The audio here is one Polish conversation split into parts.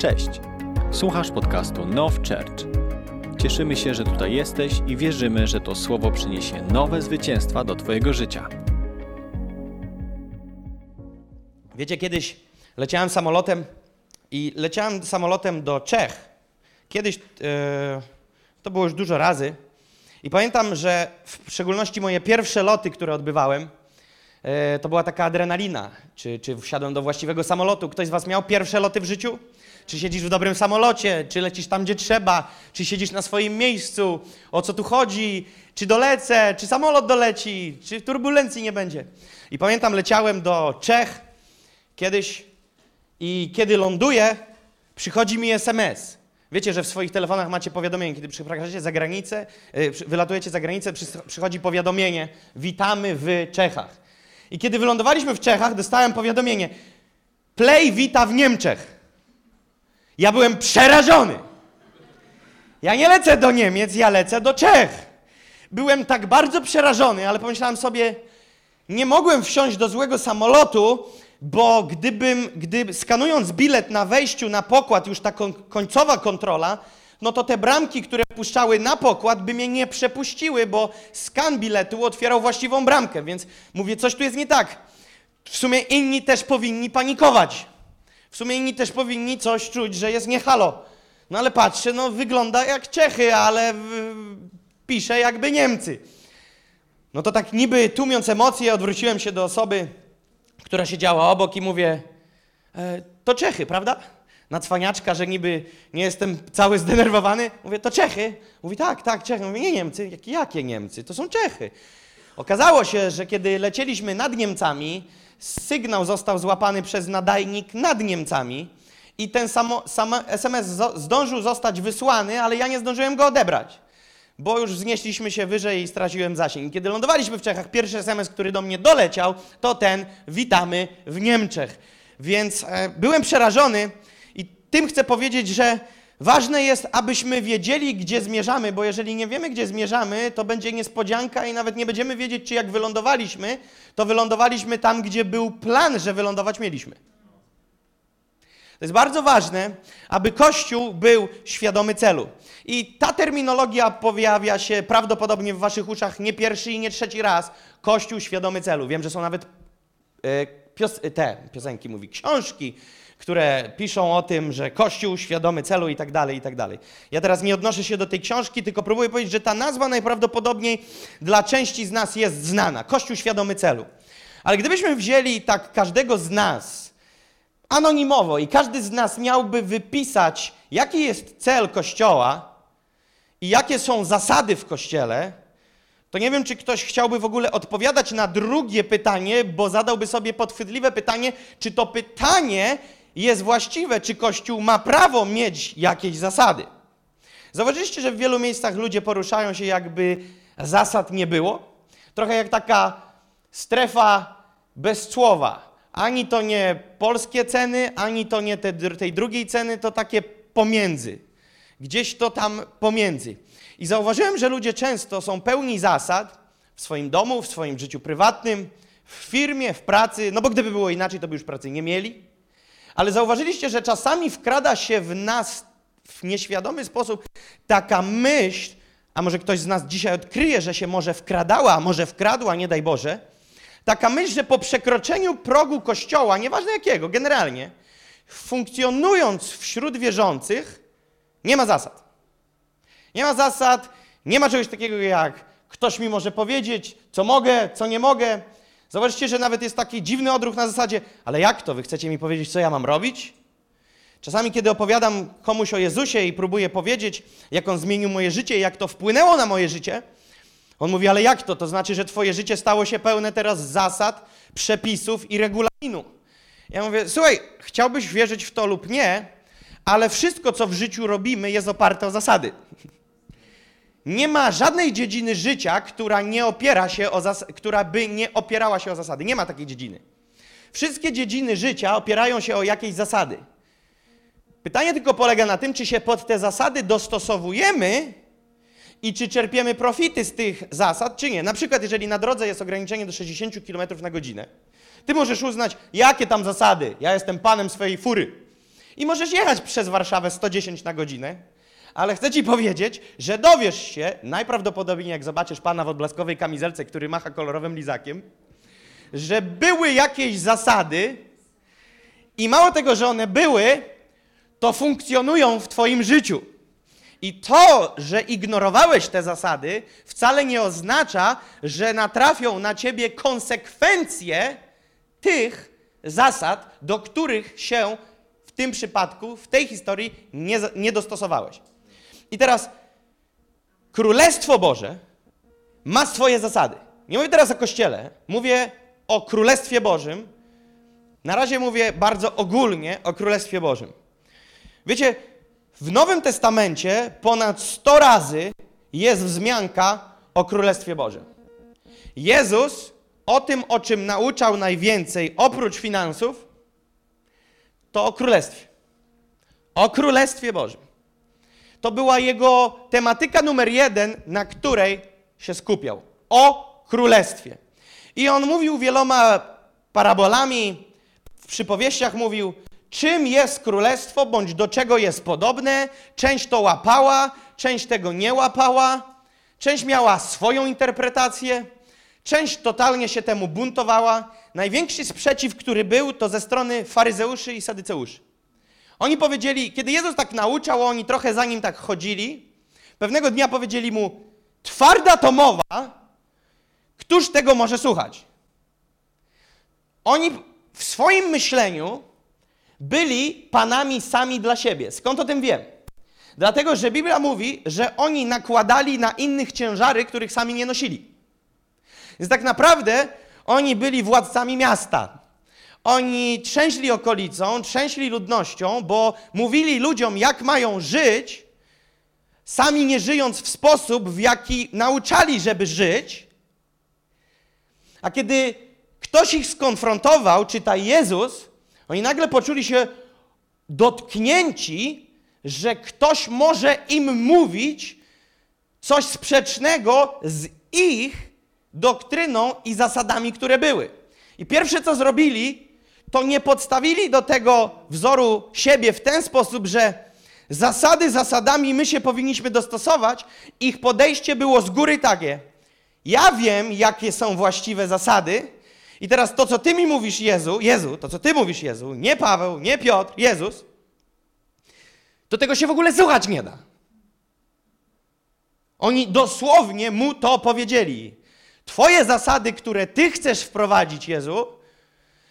Cześć! Słuchasz podcastu Now Church. Cieszymy się, że tutaj jesteś i wierzymy, że to słowo przyniesie nowe zwycięstwa do Twojego życia. Wiecie, kiedyś leciałem samolotem i leciałem samolotem do Czech. Kiedyś, e, to było już dużo razy. I pamiętam, że w szczególności moje pierwsze loty, które odbywałem, e, to była taka adrenalina. Czy, czy wsiadłem do właściwego samolotu? Ktoś z Was miał pierwsze loty w życiu? Czy siedzisz w dobrym samolocie? Czy lecisz tam, gdzie trzeba? Czy siedzisz na swoim miejscu? O co tu chodzi? Czy dolecę? Czy samolot doleci? Czy turbulencji nie będzie? I pamiętam, leciałem do Czech kiedyś i kiedy ląduję, przychodzi mi SMS. Wiecie, że w swoich telefonach macie powiadomienie, kiedy przepraszacie za granicę, przy- wylatujecie za granicę, przychodzi powiadomienie, witamy w Czechach. I kiedy wylądowaliśmy w Czechach, dostałem powiadomienie, Play wita w Niemczech. Ja byłem przerażony. Ja nie lecę do Niemiec, ja lecę do Czech. Byłem tak bardzo przerażony, ale pomyślałem sobie, nie mogłem wsiąść do złego samolotu, bo gdybym, gdy skanując bilet na wejściu na pokład, już ta końcowa kontrola, no to te bramki, które puszczały na pokład, by mnie nie przepuściły, bo skan biletu otwierał właściwą bramkę, więc mówię, coś tu jest nie tak. W sumie inni też powinni panikować. W sumie inni też powinni coś czuć, że jest nie halo. No ale patrzę, no wygląda jak Czechy, ale w, pisze jakby Niemcy. No to tak niby tłumiąc emocje, odwróciłem się do osoby, która siedziała obok i mówię, e, to Czechy, prawda? Na cwaniaczka, że niby nie jestem cały zdenerwowany. Mówię, to Czechy? Mówi, tak, tak, Czechy. Mówię, nie Niemcy. Jakie, jakie Niemcy? To są Czechy. Okazało się, że kiedy lecieliśmy nad Niemcami, sygnał został złapany przez nadajnik nad Niemcami i ten samo, SMS zdążył zostać wysłany, ale ja nie zdążyłem go odebrać bo już wznieśliśmy się wyżej i straciłem zasięg. Kiedy lądowaliśmy w Czechach, pierwszy SMS, który do mnie doleciał, to ten witamy w Niemczech. Więc e, byłem przerażony i tym chcę powiedzieć, że ważne jest, abyśmy wiedzieli, gdzie zmierzamy, bo jeżeli nie wiemy, gdzie zmierzamy, to będzie niespodzianka i nawet nie będziemy wiedzieć, czy jak wylądowaliśmy, to wylądowaliśmy tam, gdzie był plan, że wylądować mieliśmy. To jest bardzo ważne, aby Kościół był świadomy celu. I ta terminologia pojawia się prawdopodobnie w waszych uszach nie pierwszy i nie trzeci raz. Kościół świadomy celu. Wiem, że są nawet e, pios te piosenki, mówi, książki, które piszą o tym, że Kościół świadomy celu i tak dalej, i tak dalej. Ja teraz nie odnoszę się do tej książki, tylko próbuję powiedzieć, że ta nazwa najprawdopodobniej dla części z nas jest znana. Kościół świadomy celu. Ale gdybyśmy wzięli tak każdego z nas, anonimowo i każdy z nas miałby wypisać, jaki jest cel Kościoła i jakie są zasady w Kościele, to nie wiem, czy ktoś chciałby w ogóle odpowiadać na drugie pytanie, bo zadałby sobie podchwytliwe pytanie, czy to pytanie jest właściwe, czy Kościół ma prawo mieć jakieś zasady. Zauważyliście, że w wielu miejscach ludzie poruszają się, jakby zasad nie było? Trochę jak taka strefa bez słowa. Ani to nie polskie ceny, ani to nie te, tej drugiej ceny, to takie pomiędzy. Gdzieś to tam pomiędzy. I zauważyłem, że ludzie często są pełni zasad w swoim domu, w swoim życiu prywatnym, w firmie, w pracy, no bo gdyby było inaczej, to by już pracy nie mieli. Ale zauważyliście, że czasami wkrada się w nas w nieświadomy sposób taka myśl, a może ktoś z nas dzisiaj odkryje, że się może wkradała, a może wkradła, nie daj Boże, taka myśl, że po przekroczeniu progu kościoła, nieważne jakiego, generalnie, funkcjonując wśród wierzących, nie ma zasad. Nie ma zasad, nie ma czegoś takiego jak ktoś mi może powiedzieć, co mogę, co nie mogę. Zobaczcie, że nawet jest taki dziwny odruch na zasadzie, ale jak to, wy chcecie mi powiedzieć, co ja mam robić? Czasami, kiedy opowiadam komuś o Jezusie i próbuję powiedzieć, jak On zmienił moje życie i jak to wpłynęło na moje życie, on mówi, ale jak to? To znaczy, że twoje życie stało się pełne teraz zasad, przepisów i regulaminu. Ja mówię, słuchaj, chciałbyś wierzyć w to lub nie, ale wszystko, co w życiu robimy, jest oparte o zasady. Nie ma żadnej dziedziny życia, która, nie opiera się o zas- która by nie opierała się o zasady. Nie ma takiej dziedziny. Wszystkie dziedziny życia opierają się o jakieś zasady. Pytanie tylko polega na tym, czy się pod te zasady dostosowujemy i czy czerpiemy profity z tych zasad, czy nie. Na przykład, jeżeli na drodze jest ograniczenie do 60 km na godzinę, ty możesz uznać, jakie tam zasady, ja jestem panem swojej fury. I możesz jechać przez Warszawę 110 na godzinę, ale chcę ci powiedzieć, że dowiesz się, najprawdopodobniej jak zobaczysz pana w odblaskowej kamizelce, który macha kolorowym lizakiem, że były jakieś zasady i mało tego, że one były, to funkcjonują w twoim życiu. I to, że ignorowałeś te zasady, wcale nie oznacza, że natrafią na ciebie konsekwencje tych zasad, do których się w tym przypadku, w tej historii nie, nie dostosowałeś. I teraz Królestwo Boże ma swoje zasady. Nie mówię teraz o Kościele, mówię o Królestwie Bożym. Na razie mówię bardzo ogólnie o Królestwie Bożym. Wiecie, w Nowym Testamencie ponad 100 razy jest wzmianka o Królestwie Bożym. Jezus o tym, o czym nauczał najwięcej, oprócz finansów, to o Królestwie. O Królestwie Bożym. To była jego tematyka numer jeden, na której się skupiał. O Królestwie. I on mówił wieloma parabolami, w przypowieściach mówił, czym jest królestwo, bądź do czego jest podobne. Część to łapała, część tego nie łapała, część miała swoją interpretację, część totalnie się temu buntowała. Największy sprzeciw, który był, to ze strony faryzeuszy i sadyceuszy. Oni powiedzieli, kiedy Jezus tak nauczał, oni trochę za nim tak chodzili, pewnego dnia powiedzieli mu, twarda to mowa, któż tego może słuchać? Oni w swoim myśleniu byli panami sami dla siebie. Skąd o tym wiem? Dlatego, że Biblia mówi, że oni nakładali na innych ciężary, których sami nie nosili. Więc tak naprawdę oni byli władcami miasta. Oni trzęśli okolicą, trzęśli ludnością, bo mówili ludziom, jak mają żyć, sami nie żyjąc w sposób, w jaki nauczali, żeby żyć. A kiedy ktoś ich skonfrontował, czytaj Jezus, oni nagle poczuli się dotknięci, że ktoś może im mówić coś sprzecznego z ich doktryną i zasadami, które były. I pierwsze co zrobili, to nie podstawili do tego wzoru siebie w ten sposób, że zasady zasadami my się powinniśmy dostosować. Ich podejście było z góry takie. Ja wiem, jakie są właściwe zasady, i teraz to, co ty mi mówisz, Jezu, Jezu, to, co ty mówisz, Jezu, nie Paweł, nie Piotr, Jezus, to tego się w ogóle słuchać nie da. Oni dosłownie mu to powiedzieli. Twoje zasady, które ty chcesz wprowadzić, Jezu,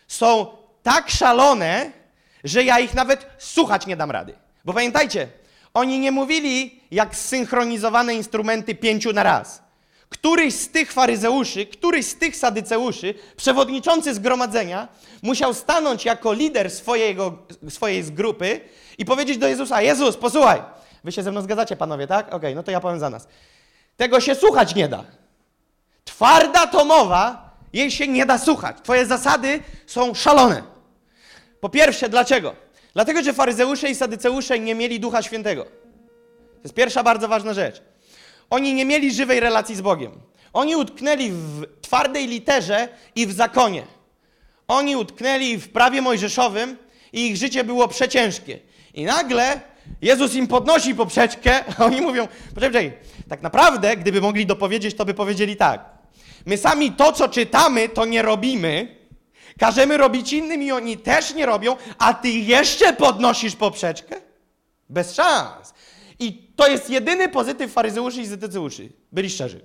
są tak szalone, że ja ich nawet słuchać nie dam rady. Bo pamiętajcie, oni nie mówili jak zsynchronizowane instrumenty pięciu na raz. Któryś z tych faryzeuszy, któryś z tych sadyceuszy, przewodniczący zgromadzenia, musiał stanąć jako lider swojego, swojej z grupy i powiedzieć do Jezusa: Jezus, posłuchaj. Wy się ze mną zgadzacie, panowie, tak? Okej, okay, no to ja powiem za nas. Tego się słuchać nie da. Twarda to mowa, jej się nie da słuchać. Twoje zasady są szalone. Po pierwsze, dlaczego? Dlatego, że faryzeusze i sadyceusze nie mieli Ducha Świętego. To jest pierwsza bardzo ważna rzecz. Oni nie mieli żywej relacji z Bogiem. Oni utknęli w twardej literze i w zakonie. Oni utknęli w prawie mojżeszowym i ich życie było przeciężkie. I nagle Jezus im podnosi poprzeczkę, a oni mówią, poczekaj, tak naprawdę, gdyby mogli dopowiedzieć, to by powiedzieli tak. My sami to, co czytamy, to nie robimy, każemy robić innym i oni też nie robią, a ty jeszcze podnosisz poprzeczkę? Bez szans. I to jest jedyny pozytyw faryzeuszy i zetyceuszy. Byli szczerzy.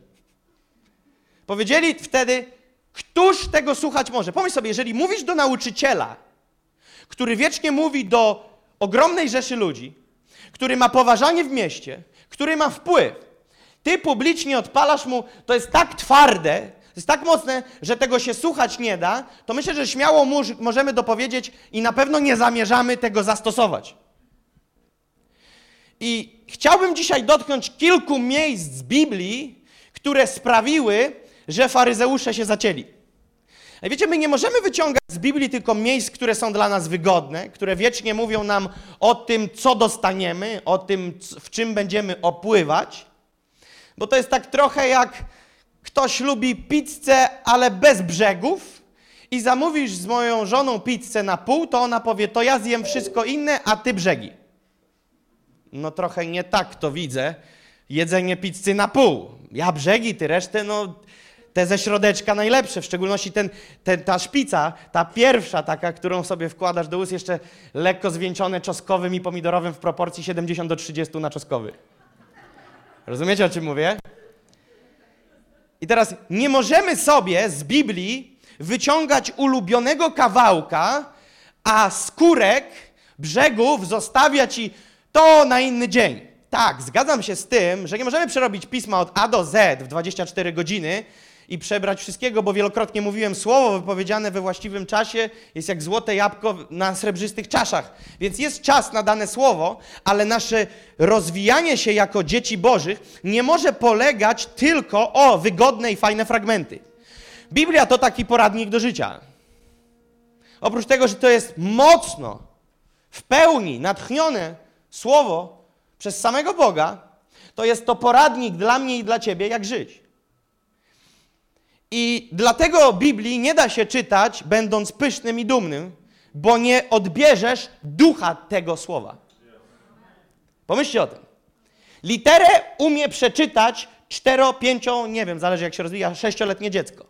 Powiedzieli wtedy, któż tego słuchać może? Pomyśl sobie, jeżeli mówisz do nauczyciela, który wiecznie mówi do ogromnej rzeszy ludzi, który ma poważanie w mieście, który ma wpływ, ty publicznie odpalasz mu, to jest tak twarde, jest tak mocne, że tego się słuchać nie da, to myślę, że śmiało możemy dopowiedzieć i na pewno nie zamierzamy tego zastosować. I chciałbym dzisiaj dotknąć kilku miejsc z Biblii, które sprawiły, że faryzeusze się zacięli. A wiecie, my nie możemy wyciągać z Biblii tylko miejsc, które są dla nas wygodne, które wiecznie mówią nam o tym, co dostaniemy, o tym, w czym będziemy opływać, bo to jest tak trochę jak ktoś lubi pizzę, ale bez brzegów i zamówisz z moją żoną pizzę na pół, to ona powie, to ja zjem wszystko inne, a ty brzegi. No trochę nie tak to widzę. Jedzenie pizzy na pół. Ja brzegi, ty resztę, no te ze środeczka najlepsze, w szczególności ten, ten, ta szpica, ta pierwsza taka, którą sobie wkładasz do ust, jeszcze lekko zwieńczone czosnkowym i pomidorowym w proporcji 70 do 30 na czosnkowy. Rozumiecie, o czym mówię? I teraz nie możemy sobie z Biblii wyciągać ulubionego kawałka, a skórek brzegów zostawiać i to na inny dzień. Tak, zgadzam się z tym, że nie możemy przerobić pisma od A do Z w 24 godziny i przebrać wszystkiego, bo wielokrotnie mówiłem, słowo wypowiedziane we właściwym czasie jest jak złote jabłko na srebrzystych czaszach. Więc jest czas na dane słowo, ale nasze rozwijanie się jako dzieci Bożych nie może polegać tylko o wygodne i fajne fragmenty. Biblia to taki poradnik do życia. Oprócz tego, że to jest mocno, w pełni natchnione słowo przez samego Boga, to jest to poradnik dla mnie i dla ciebie, jak żyć. I dlatego Biblii nie da się czytać, będąc pysznym i dumnym, bo nie odbierzesz ducha tego słowa. Pomyślcie o tym. Literę umie przeczytać cztero, pięcio, nie wiem, zależy jak się rozwija, sześcioletnie dziecko.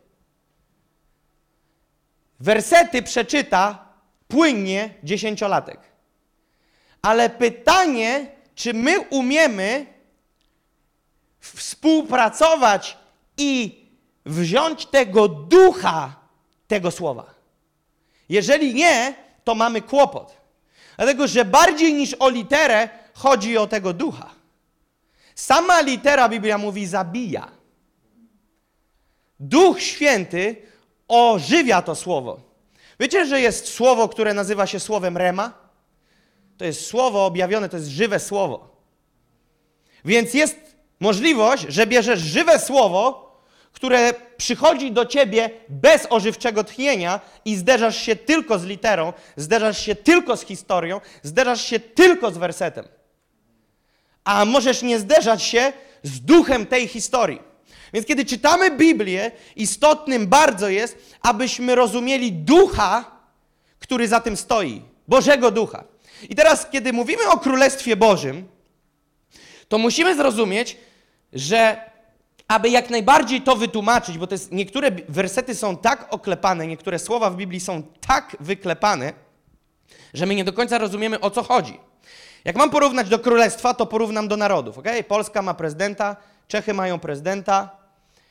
Wersety przeczyta płynnie dziesięciolatek. Ale pytanie, czy my umiemy współpracować i wziąć tego ducha tego słowa. Jeżeli nie, to mamy kłopot. Dlatego, że bardziej niż o literę chodzi o tego ducha. Sama litera, Biblia mówi, zabija. Duch Święty ożywia to słowo. Wiecie, że jest słowo, które nazywa się słowem rema? To jest słowo objawione, to jest żywe słowo. Więc jest możliwość, że bierzesz żywe słowo, które przychodzi do ciebie bez ożywczego tchnienia i zderzasz się tylko z literą, zderzasz się tylko z historią, zderzasz się tylko z wersetem. A możesz nie zderzać się z duchem tej historii. Więc kiedy czytamy Biblię, istotnym bardzo jest, abyśmy rozumieli ducha, który za tym stoi. Bożego ducha. I teraz, kiedy mówimy o Królestwie Bożym, to musimy zrozumieć, że aby jak najbardziej to wytłumaczyć, bo to jest, niektóre wersety są tak oklepane, niektóre słowa w Biblii są tak wyklepane, że my nie do końca rozumiemy o co chodzi. Jak mam porównać do królestwa, to porównam do narodów. Okay? Polska ma prezydenta, Czechy mają prezydenta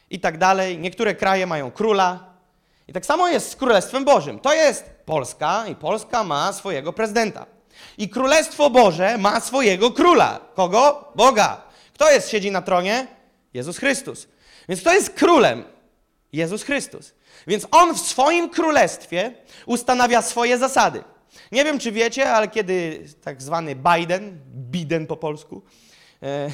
i tak dalej. Niektóre kraje mają króla. I tak samo jest z Królestwem Bożym. To jest Polska i Polska ma swojego prezydenta. I Królestwo Boże ma swojego króla. Kogo? Boga. Kto jest, siedzi na tronie? Jezus Chrystus. Więc kto jest królem? Jezus Chrystus. Więc on w swoim królestwie ustanawia swoje zasady. Nie wiem, czy wiecie, ale kiedy tak zwany Biden, Biden po polsku, e,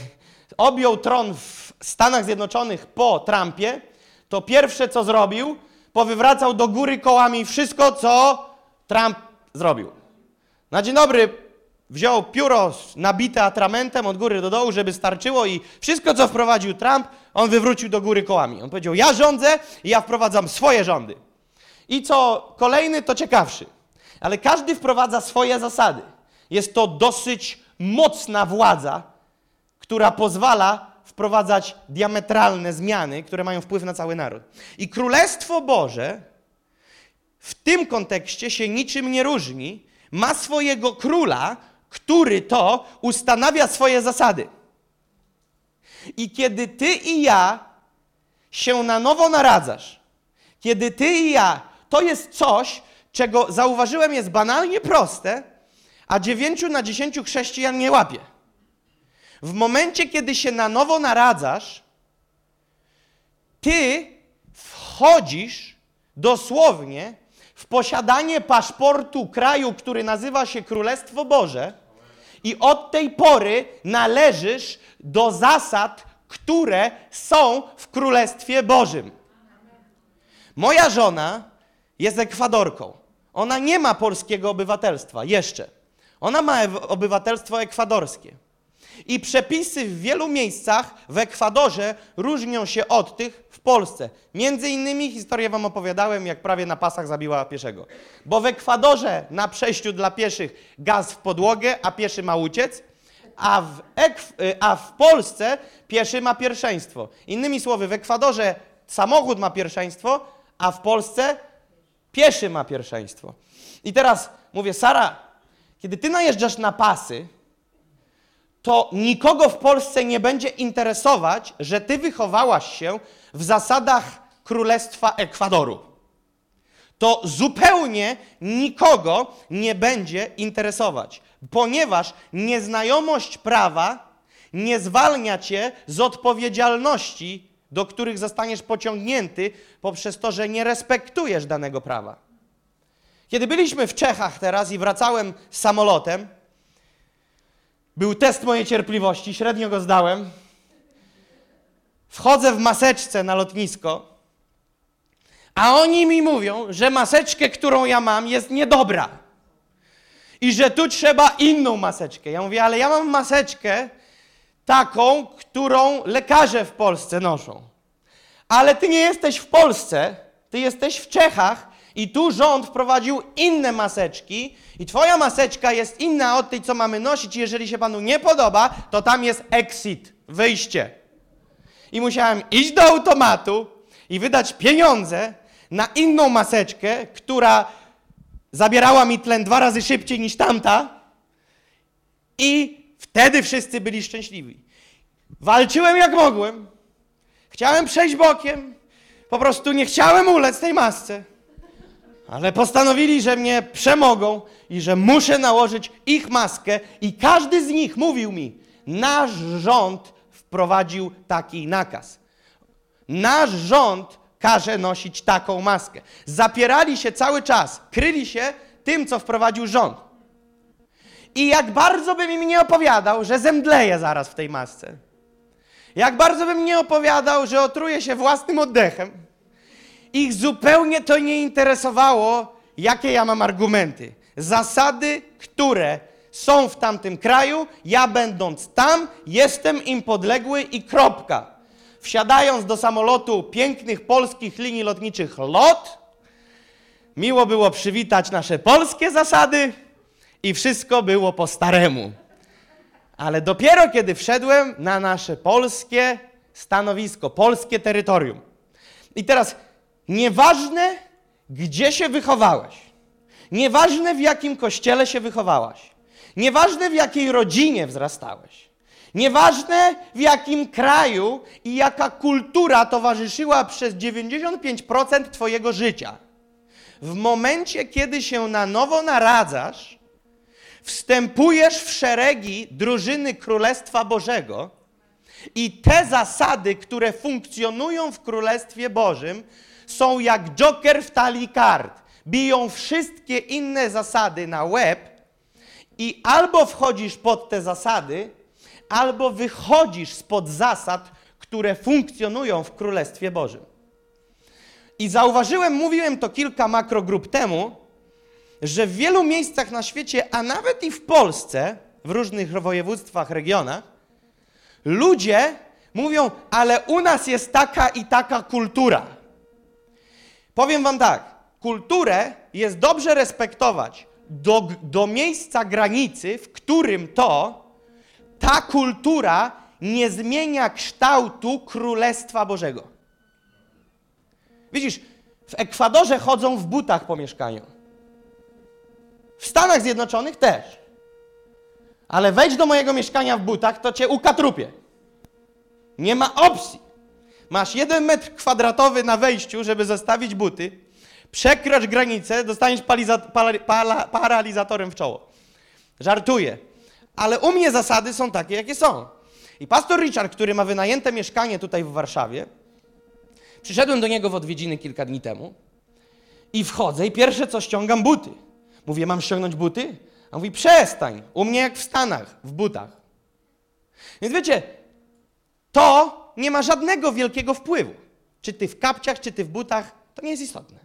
objął tron w Stanach Zjednoczonych po Trumpie, to pierwsze co zrobił, powywracał do góry kołami wszystko, co Trump zrobił. Na dzień dobry, wziął pióro nabite atramentem od góry do dołu, żeby starczyło i wszystko, co wprowadził Trump, on wywrócił do góry kołami. On powiedział, ja rządzę i ja wprowadzam swoje rządy. I co kolejny, to ciekawszy. Ale każdy wprowadza swoje zasady. Jest to dosyć mocna władza, która pozwala wprowadzać diametralne zmiany, które mają wpływ na cały naród. I Królestwo Boże w tym kontekście się niczym nie różni. Ma swojego króla, który to ustanawia swoje zasady. I kiedy ty i ja się na nowo naradzasz, kiedy ty i ja, to jest coś, czego zauważyłem jest banalnie proste, a dziewięciu na dziesięciu chrześcijan nie łapie. W momencie, kiedy się na nowo naradzasz, ty wchodzisz dosłownie posiadanie paszportu kraju, który nazywa się Królestwo Boże, i od tej pory należysz do zasad, które są w Królestwie Bożym. Moja żona jest Ekwadorką. Ona nie ma polskiego obywatelstwa jeszcze. Ona ma obywatelstwo ekwadorskie. I przepisy w wielu miejscach w Ekwadorze różnią się od tych w Polsce. Między innymi historię wam opowiadałem, jak prawie na pasach zabiła pieszego. Bo w Ekwadorze na przejściu dla pieszych gaz w podłogę, a pieszy ma uciec, a w, Ekw- y, a w Polsce pieszy ma pierwszeństwo. Innymi słowy, w Ekwadorze samochód ma pierwszeństwo, a w Polsce pieszy ma pierwszeństwo. I teraz mówię, Sara, kiedy ty najeżdżasz na pasy, to nikogo w Polsce nie będzie interesować, że ty wychowałaś się w zasadach Królestwa Ekwadoru. To zupełnie nikogo nie będzie interesować, ponieważ nieznajomość prawa nie zwalnia cię z odpowiedzialności, do których zostaniesz pociągnięty poprzez to, że nie respektujesz danego prawa. Kiedy byliśmy w Czechach teraz i wracałem samolotem, był test mojej cierpliwości, średnio go zdałem. Wchodzę w maseczce na lotnisko, a oni mi mówią, że maseczkę, którą ja mam, jest niedobra. I że tu trzeba inną maseczkę. Ja mówię, ale ja mam maseczkę taką, którą lekarze w Polsce noszą. Ale ty nie jesteś w Polsce, ty jesteś w Czechach i tu rząd wprowadził inne maseczki i twoja maseczka jest inna od tej, co mamy nosić. Jeżeli się panu nie podoba, to tam jest exit, wyjście. I musiałem iść do automatu i wydać pieniądze na inną maseczkę, która zabierała mi tlen dwa razy szybciej niż tamta. I wtedy wszyscy byli szczęśliwi. Walczyłem jak mogłem. Chciałem przejść bokiem. Po prostu nie chciałem ulec tej masce. Ale postanowili, że mnie przemogą i że muszę nałożyć ich maskę, i każdy z nich mówił mi: Nasz rząd wprowadził taki nakaz. Nasz rząd każe nosić taką maskę. Zapierali się cały czas, kryli się tym, co wprowadził rząd. I jak bardzo bym im nie opowiadał, że zemdleję zaraz w tej masce. Jak bardzo bym nie opowiadał, że otruję się własnym oddechem. Ich zupełnie to nie interesowało, jakie ja mam argumenty. Zasady, które są w tamtym kraju, ja będąc tam, jestem im podległy i kropka. Wsiadając do samolotu pięknych polskich linii lotniczych LOT, miło było przywitać nasze polskie zasady i wszystko było po staremu. Ale dopiero kiedy wszedłem na nasze polskie stanowisko, polskie terytorium. I teraz nieważne, gdzie się wychowałeś, nieważne w jakim kościele się wychowałaś, nieważne w jakiej rodzinie wzrastałeś, nieważne w jakim kraju i jaka kultura towarzyszyła przez 95% Twojego życia. W momencie, kiedy się na nowo naradzasz, wstępujesz w szeregi drużyny Królestwa Bożego i te zasady, które funkcjonują w Królestwie Bożym, są jak joker w talii kart. Biją wszystkie inne zasady na łeb i albo wchodzisz pod te zasady, albo wychodzisz spod zasad, które funkcjonują w Królestwie Bożym. I zauważyłem, mówiłem to kilka makrogrup temu, że w wielu miejscach na świecie, a nawet i w Polsce, w różnych województwach, regionach, ludzie mówią, ale u nas jest taka i taka kultura. Powiem wam tak, kulturę jest dobrze respektować do, do miejsca granicy, w którym to ta kultura nie zmienia kształtu Królestwa Bożego. Widzisz, w Ekwadorze chodzą w butach po mieszkaniu. W Stanach Zjednoczonych też. Ale wejdź do mojego mieszkania w butach, to cię ukatrupię. Nie ma opcji. Masz jeden metr kwadratowy na wejściu, żeby zostawić buty. Przekrocz granicę, dostaniesz pala- pala- paralizatorem w czoło. Żartuję. Ale u mnie zasady są takie, jakie są. I pastor Richard, który ma wynajęte mieszkanie tutaj w Warszawie, przyszedłem do niego w odwiedziny kilka dni temu i wchodzę i pierwsze co ściągam buty. Mówię, mam ściągnąć buty? A mówi, przestań. U mnie jak w Stanach, w butach. Więc wiecie, to nie ma żadnego wielkiego wpływu. Czy ty w kapciach, czy ty w butach, to nie jest istotne.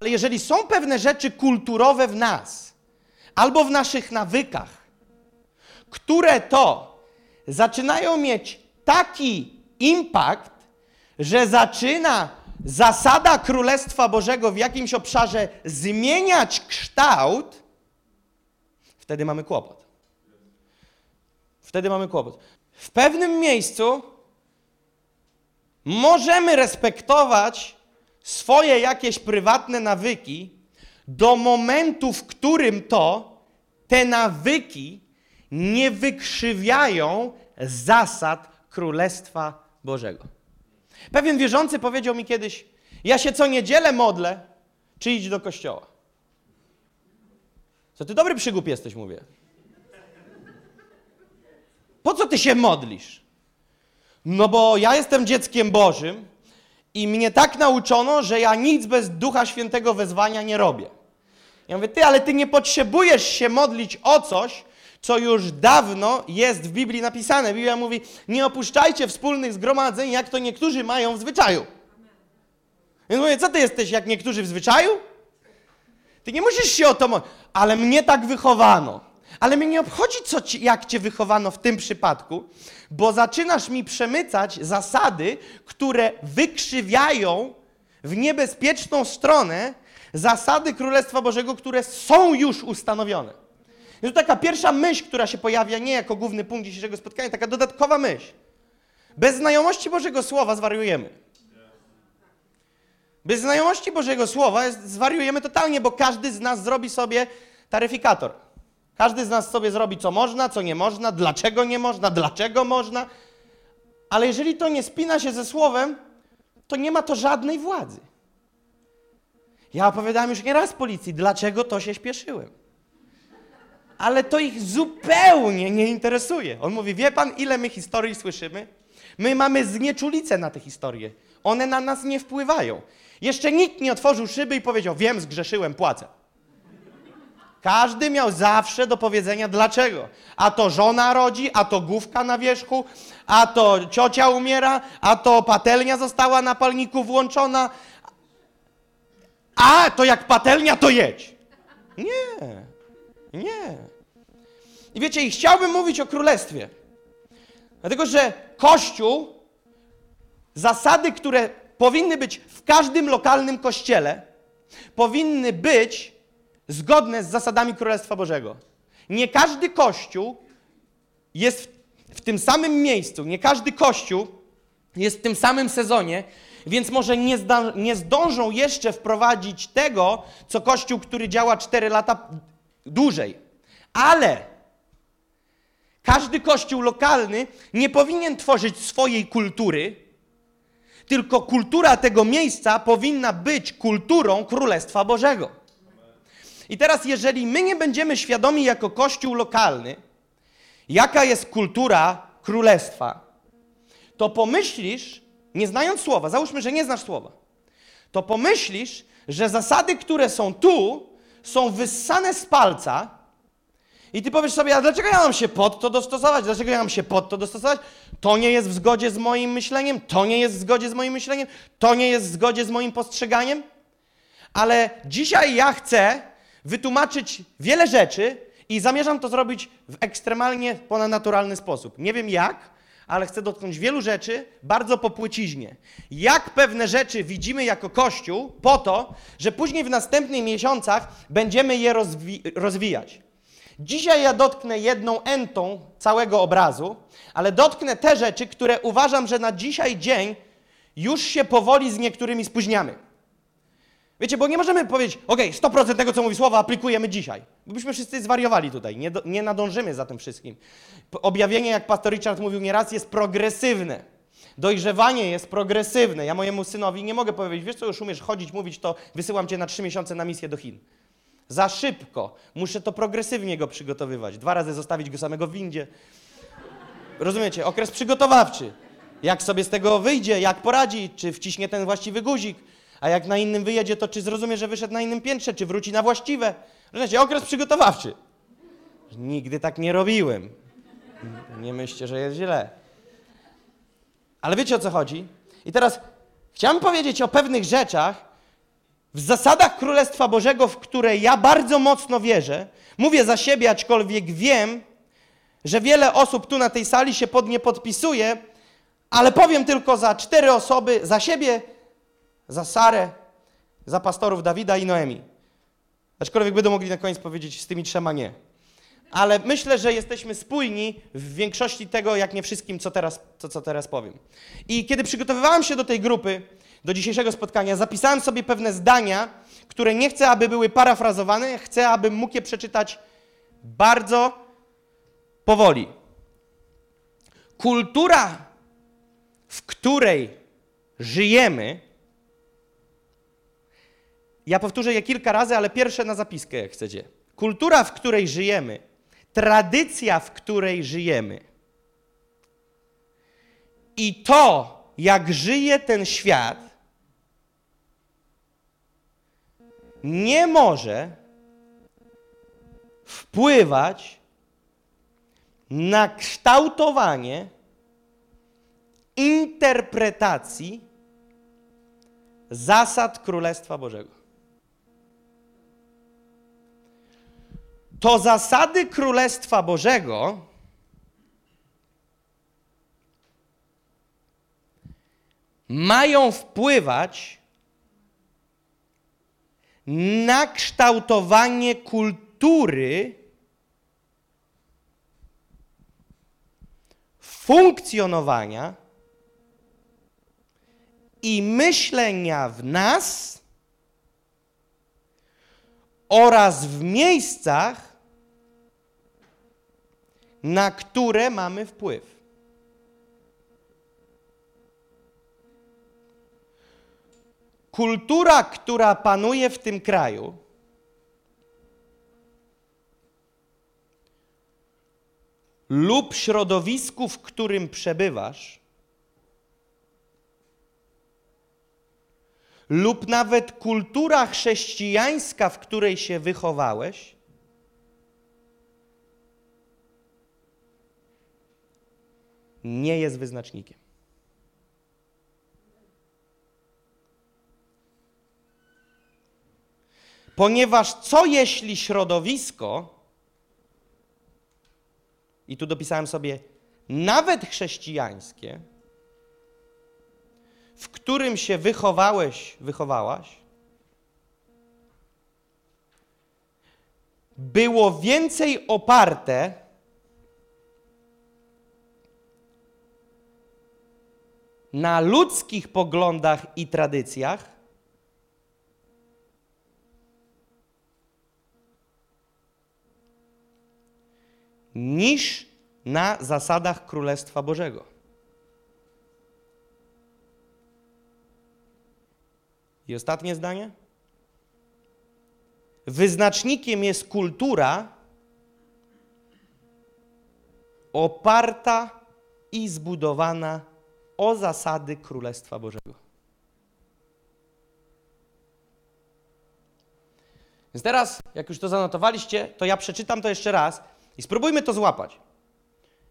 Ale jeżeli są pewne rzeczy kulturowe w nas, albo w naszych nawykach, które to zaczynają mieć taki impact, że zaczyna zasada Królestwa Bożego w jakimś obszarze zmieniać kształt, wtedy mamy kłopot. Wtedy mamy kłopot. W pewnym miejscu możemy respektować swoje jakieś prywatne nawyki do momentu, w którym to te nawyki nie wykrzywiają zasad Królestwa Bożego. Pewien wierzący powiedział mi kiedyś: Ja się co niedzielę modlę, czy idź do kościoła. Co ty dobry przygłup jesteś, mówię. Po co ty się modlisz? No bo ja jestem dzieckiem Bożym i mnie tak nauczono, że ja nic bez Ducha Świętego wezwania nie robię. Ja mówię, ty, ale ty nie potrzebujesz się modlić o coś, co już dawno jest w Biblii napisane. Biblia mówi, nie opuszczajcie wspólnych zgromadzeń, jak to niektórzy mają w zwyczaju. Więc mówię, co ty jesteś, jak niektórzy w zwyczaju? Ty nie musisz się o to modlić. Ale mnie tak wychowano. Ale mnie nie obchodzi, co ci, jak cię wychowano w tym przypadku, bo zaczynasz mi przemycać zasady, które wykrzywiają w niebezpieczną stronę zasady Królestwa Bożego, które są już ustanowione. I to taka pierwsza myśl, która się pojawia nie jako główny punkt dzisiejszego spotkania, taka dodatkowa myśl. Bez znajomości Bożego Słowa zwariujemy. Bez znajomości Bożego Słowa zwariujemy totalnie, bo każdy z nas zrobi sobie taryfikator. Każdy z nas sobie zrobi, co można, co nie można, dlaczego nie można, dlaczego można. Ale jeżeli to nie spina się ze Słowem, to nie ma to żadnej władzy. Ja opowiadałem już nieraz policji, dlaczego to się śpieszyłem. Ale to ich zupełnie nie interesuje. On mówi, wie pan, ile my historii słyszymy? My mamy znieczulicę na te historie. One na nas nie wpływają. Jeszcze nikt nie otworzył szyby i powiedział, wiem, zgrzeszyłem, płacę. Każdy miał zawsze do powiedzenia dlaczego. A to żona rodzi, a to główka na wierzchu, a to ciocia umiera, a to patelnia została na palniku włączona. A to jak patelnia, to jedź. Nie, nie. I wiecie, i chciałbym mówić o królestwie. Dlatego, że Kościół, zasady, które powinny być w każdym lokalnym kościele, powinny być zgodne z zasadami Królestwa Bożego. Nie każdy kościół jest w, w tym samym miejscu, nie każdy kościół jest w tym samym sezonie, więc może nie, zda, nie zdążą jeszcze wprowadzić tego, co kościół, który działa 4 lata dłużej. Ale każdy kościół lokalny nie powinien tworzyć swojej kultury, tylko kultura tego miejsca powinna być kulturą Królestwa Bożego. I teraz, jeżeli my nie będziemy świadomi jako kościół lokalny, jaka jest kultura królestwa, to pomyślisz, nie znając słowa, załóżmy, że nie znasz słowa, to pomyślisz, że zasady, które są tu, są wyssane z palca i ty powiesz sobie, a dlaczego ja mam się pod to dostosować? Dlaczego ja mam się pod to dostosować? To nie jest w zgodzie z moim myśleniem, to nie jest w zgodzie z moim myśleniem, to nie jest w zgodzie z moim postrzeganiem. Ale dzisiaj ja chcę wytłumaczyć wiele rzeczy i zamierzam to zrobić w ekstremalnie ponadnaturalny sposób. Nie wiem jak, ale chcę dotknąć wielu rzeczy bardzo po płyciźnie. Jak pewne rzeczy widzimy jako Kościół, po to, że później w następnych miesiącach będziemy je rozwi rozwijać. Dzisiaj ja dotknę jedną entą całego obrazu, ale dotknę te rzeczy, które uważam, że na dzisiaj dzień już się powoli z niektórymi spóźniamy. Wiecie, bo nie możemy powiedzieć, ok, 100% tego, co mówi słowa, aplikujemy dzisiaj. Bo byśmy wszyscy zwariowali tutaj, nie, do, nie nadążymy za tym wszystkim. Objawienie, jak pastor Richard mówił nieraz, jest progresywne. Dojrzewanie jest progresywne. Ja mojemu synowi nie mogę powiedzieć, wiesz co, już umiesz chodzić, mówić, to wysyłam cię na trzy miesiące na misję do Chin. Za szybko. Muszę to progresywnie go przygotowywać. Dwa razy zostawić go samego w windzie. Rozumiecie? Okres przygotowawczy. Jak sobie z tego wyjdzie, jak poradzi, czy wciśnie ten właściwy guzik, a jak na innym wyjedzie, to czy zrozumie, że wyszedł na innym piętrze, czy wróci na właściwe. Rozumiecie? Okres przygotowawczy. Nigdy tak nie robiłem. Nie myślcie, że jest źle. Ale wiecie o co chodzi? I teraz chciałem powiedzieć o pewnych rzeczach, w zasadach Królestwa Bożego, w które ja bardzo mocno wierzę, mówię za siebie, aczkolwiek wiem, że wiele osób tu na tej sali się pod nie podpisuje, ale powiem tylko za cztery osoby, za siebie, za Sarę, za pastorów Dawida i Noemi. Aczkolwiek będą mogli na koniec powiedzieć z tymi trzema nie. Ale myślę, że jesteśmy spójni w większości tego, jak nie wszystkim, co teraz, co, co teraz powiem. I kiedy przygotowywałem się do tej grupy, do dzisiejszego spotkania, zapisałem sobie pewne zdania, które nie chcę, aby były parafrazowane, chcę, abym mógł je przeczytać bardzo powoli. Kultura, w której żyjemy, ja powtórzę je kilka razy, ale pierwsze na zapiskę, jak chcecie. Kultura, w której żyjemy, tradycja, w której żyjemy i to, jak żyje ten świat, nie może wpływać na kształtowanie interpretacji zasad Królestwa Bożego. To zasady Królestwa Bożego mają wpływać na kształtowanie kultury funkcjonowania i myślenia w nas oraz w miejscach, na które mamy wpływ. Kultura, która panuje w tym kraju, lub środowisku, w którym przebywasz, lub nawet kultura chrześcijańska, w której się wychowałeś, nie jest wyznacznikiem. Ponieważ co jeśli środowisko, i tu dopisałem sobie nawet chrześcijańskie, w którym się wychowałeś, wychowałaś, było więcej oparte na ludzkich poglądach i tradycjach, niż na zasadach Królestwa Bożego. I ostatnie zdanie. Wyznacznikiem jest kultura oparta i zbudowana o zasady Królestwa Bożego. Więc teraz, jak już to zanotowaliście, to ja przeczytam to jeszcze raz i spróbujmy to złapać.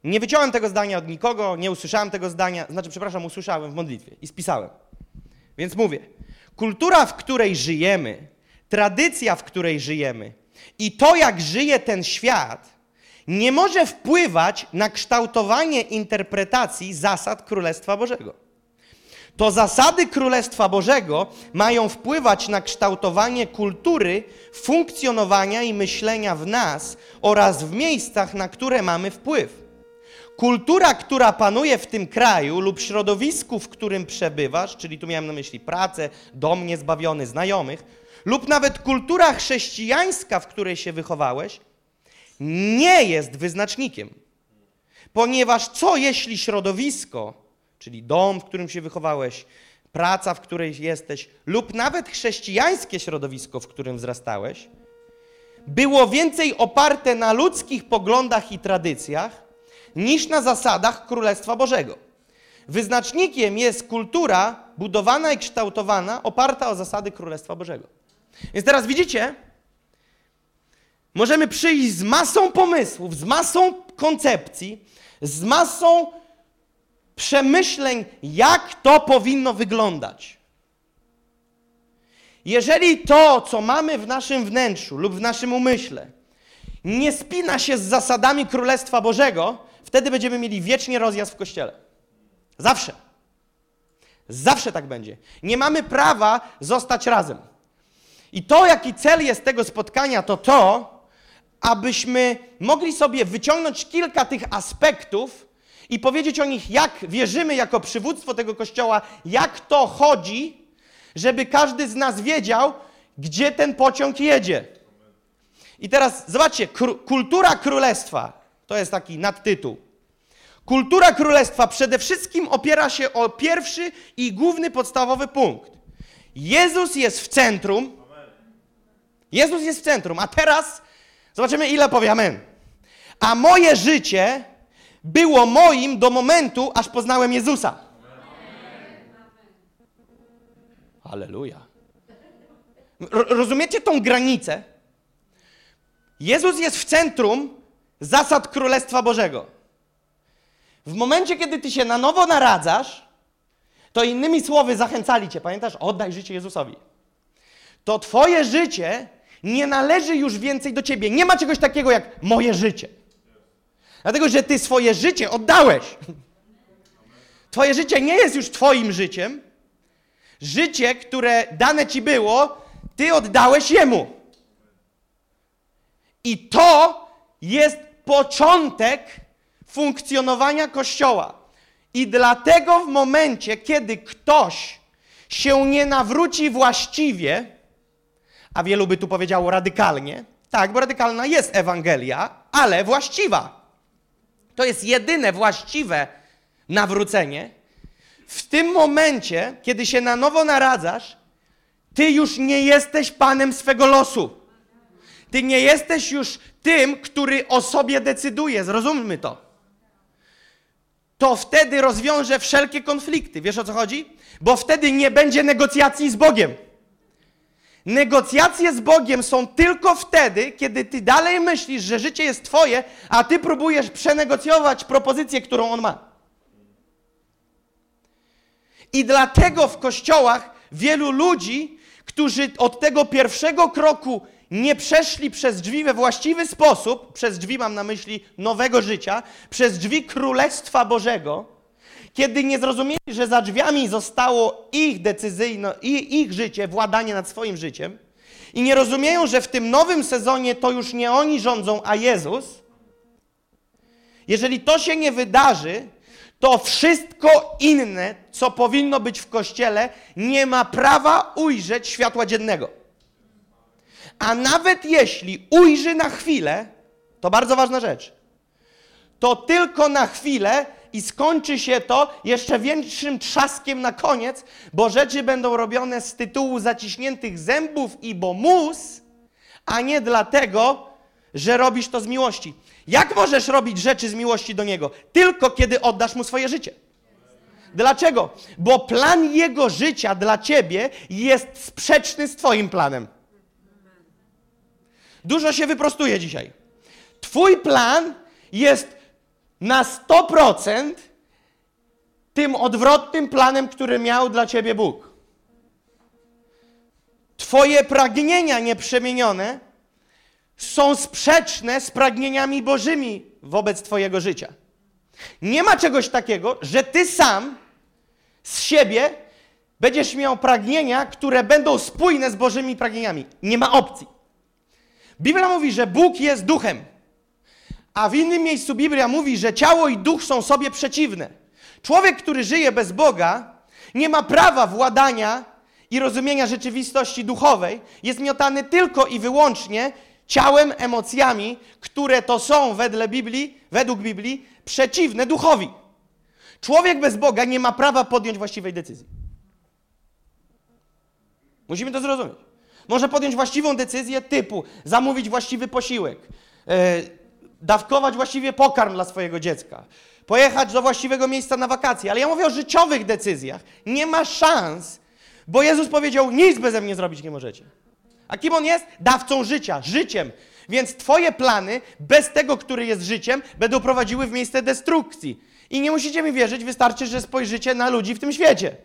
Nie wyciąłem tego zdania od nikogo, nie usłyszałem tego zdania, znaczy, przepraszam, usłyszałem w modlitwie i spisałem. Więc mówię, kultura, w której żyjemy, tradycja, w której żyjemy i to, jak żyje ten świat, nie może wpływać na kształtowanie interpretacji zasad Królestwa Bożego. To zasady Królestwa Bożego mają wpływać na kształtowanie kultury, funkcjonowania i myślenia w nas oraz w miejscach, na które mamy wpływ. Kultura, która panuje w tym kraju lub środowisku, w którym przebywasz, czyli tu miałem na myśli pracę, dom niezbawiony, znajomych, lub nawet kultura chrześcijańska, w której się wychowałeś, nie jest wyznacznikiem. Ponieważ co jeśli środowisko, czyli dom, w którym się wychowałeś, praca, w której jesteś, lub nawet chrześcijańskie środowisko, w którym wzrastałeś, było więcej oparte na ludzkich poglądach i tradycjach niż na zasadach Królestwa Bożego. Wyznacznikiem jest kultura budowana i kształtowana, oparta o zasady Królestwa Bożego. Więc teraz widzicie, możemy przyjść z masą pomysłów, z masą koncepcji, z masą przemyśleń, jak to powinno wyglądać. Jeżeli to, co mamy w naszym wnętrzu lub w naszym umyśle, nie spina się z zasadami Królestwa Bożego, wtedy będziemy mieli wiecznie rozjazd w Kościele. Zawsze. Zawsze tak będzie. Nie mamy prawa zostać razem. I to, jaki cel jest tego spotkania, to to, abyśmy mogli sobie wyciągnąć kilka tych aspektów i powiedzieć o nich, jak wierzymy jako przywództwo tego kościoła, jak to chodzi, żeby każdy z nas wiedział, gdzie ten pociąg jedzie. I teraz zobaczcie, kultura królestwa to jest taki nadtytuł. Kultura królestwa przede wszystkim opiera się o pierwszy i główny podstawowy punkt. Jezus jest w centrum. Jezus jest w centrum, a teraz zobaczymy, ile powie amen. A moje życie było moim do momentu, aż poznałem Jezusa. Aleluja. Rozumiecie tą granicę? Jezus jest w centrum zasad Królestwa Bożego. W momencie, kiedy ty się na nowo naradzasz, to innymi słowy zachęcali cię, pamiętasz? Oddaj życie Jezusowi. To twoje życie nie należy już więcej do ciebie. Nie ma czegoś takiego jak moje życie. Dlatego, że ty swoje życie oddałeś. Twoje życie nie jest już twoim życiem. Życie, które dane ci było, ty oddałeś jemu. I to jest początek funkcjonowania Kościoła. I dlatego w momencie, kiedy ktoś się nie nawróci właściwie, a wielu by tu powiedziało radykalnie, tak, bo radykalna jest Ewangelia, ale właściwa. To jest jedyne właściwe nawrócenie. W tym momencie, kiedy się na nowo naradzasz, ty już nie jesteś panem swego losu. Ty nie jesteś już tym, który o sobie decyduje. Zrozummy to. To wtedy rozwiąże wszelkie konflikty. Wiesz o co chodzi? Bo wtedy nie będzie negocjacji z Bogiem. Negocjacje z Bogiem są tylko wtedy, kiedy ty dalej myślisz, że życie jest twoje, a ty próbujesz przenegocjować propozycję, którą on ma. I dlatego w kościołach wielu ludzi, którzy od tego pierwszego kroku nie przeszli przez drzwi we właściwy sposób, przez drzwi mam na myśli nowego życia, przez drzwi Królestwa Bożego, kiedy nie zrozumieli, że za drzwiami zostało ich decyzyjne, ich życie, władanie nad swoim życiem, i nie rozumieją, że w tym nowym sezonie to już nie oni rządzą, a Jezus, jeżeli to się nie wydarzy, to wszystko inne, co powinno być w kościele, nie ma prawa ujrzeć światła dziennego. A nawet jeśli ujrzy na chwilę, to bardzo ważna rzecz, to tylko na chwilę i skończy się to jeszcze większym trzaskiem na koniec, bo rzeczy będą robione z tytułu zaciśniętych zębów i bo mus, a nie dlatego, że robisz to z miłości. Jak możesz robić rzeczy z miłości do Niego? Tylko kiedy oddasz Mu swoje życie. Dlaczego? Bo plan Jego życia dla Ciebie jest sprzeczny z Twoim planem. Dużo się wyprostuje dzisiaj. Twój plan jest na 100% tym odwrotnym planem, który miał dla ciebie Bóg. Twoje pragnienia nieprzemienione są sprzeczne z pragnieniami Bożymi wobec Twojego życia. Nie ma czegoś takiego, że Ty sam z siebie będziesz miał pragnienia, które będą spójne z Bożymi pragnieniami. Nie ma opcji. Biblia mówi, że Bóg jest duchem. A w innym miejscu Biblia mówi, że ciało i duch są sobie przeciwne. Człowiek, który żyje bez Boga, nie ma prawa władania i rozumienia rzeczywistości duchowej. Jest miotany tylko i wyłącznie ciałem, emocjami, które to są wedle Biblii, według Biblii przeciwne duchowi. Człowiek bez Boga nie ma prawa podjąć właściwej decyzji. Musimy to zrozumieć. Może podjąć właściwą decyzję typu zamówić właściwy posiłek, yy, dawkować właściwie pokarm dla swojego dziecka, pojechać do właściwego miejsca na wakacje. Ale ja mówię o życiowych decyzjach. Nie ma szans, bo Jezus powiedział: Nic beze mnie zrobić nie możecie. A kim on jest? Dawcą życia, życiem. Więc Twoje plany, bez tego, który jest życiem, będą prowadziły w miejsce destrukcji. I nie musicie mi wierzyć, wystarczy, że spojrzycie na ludzi w tym świecie.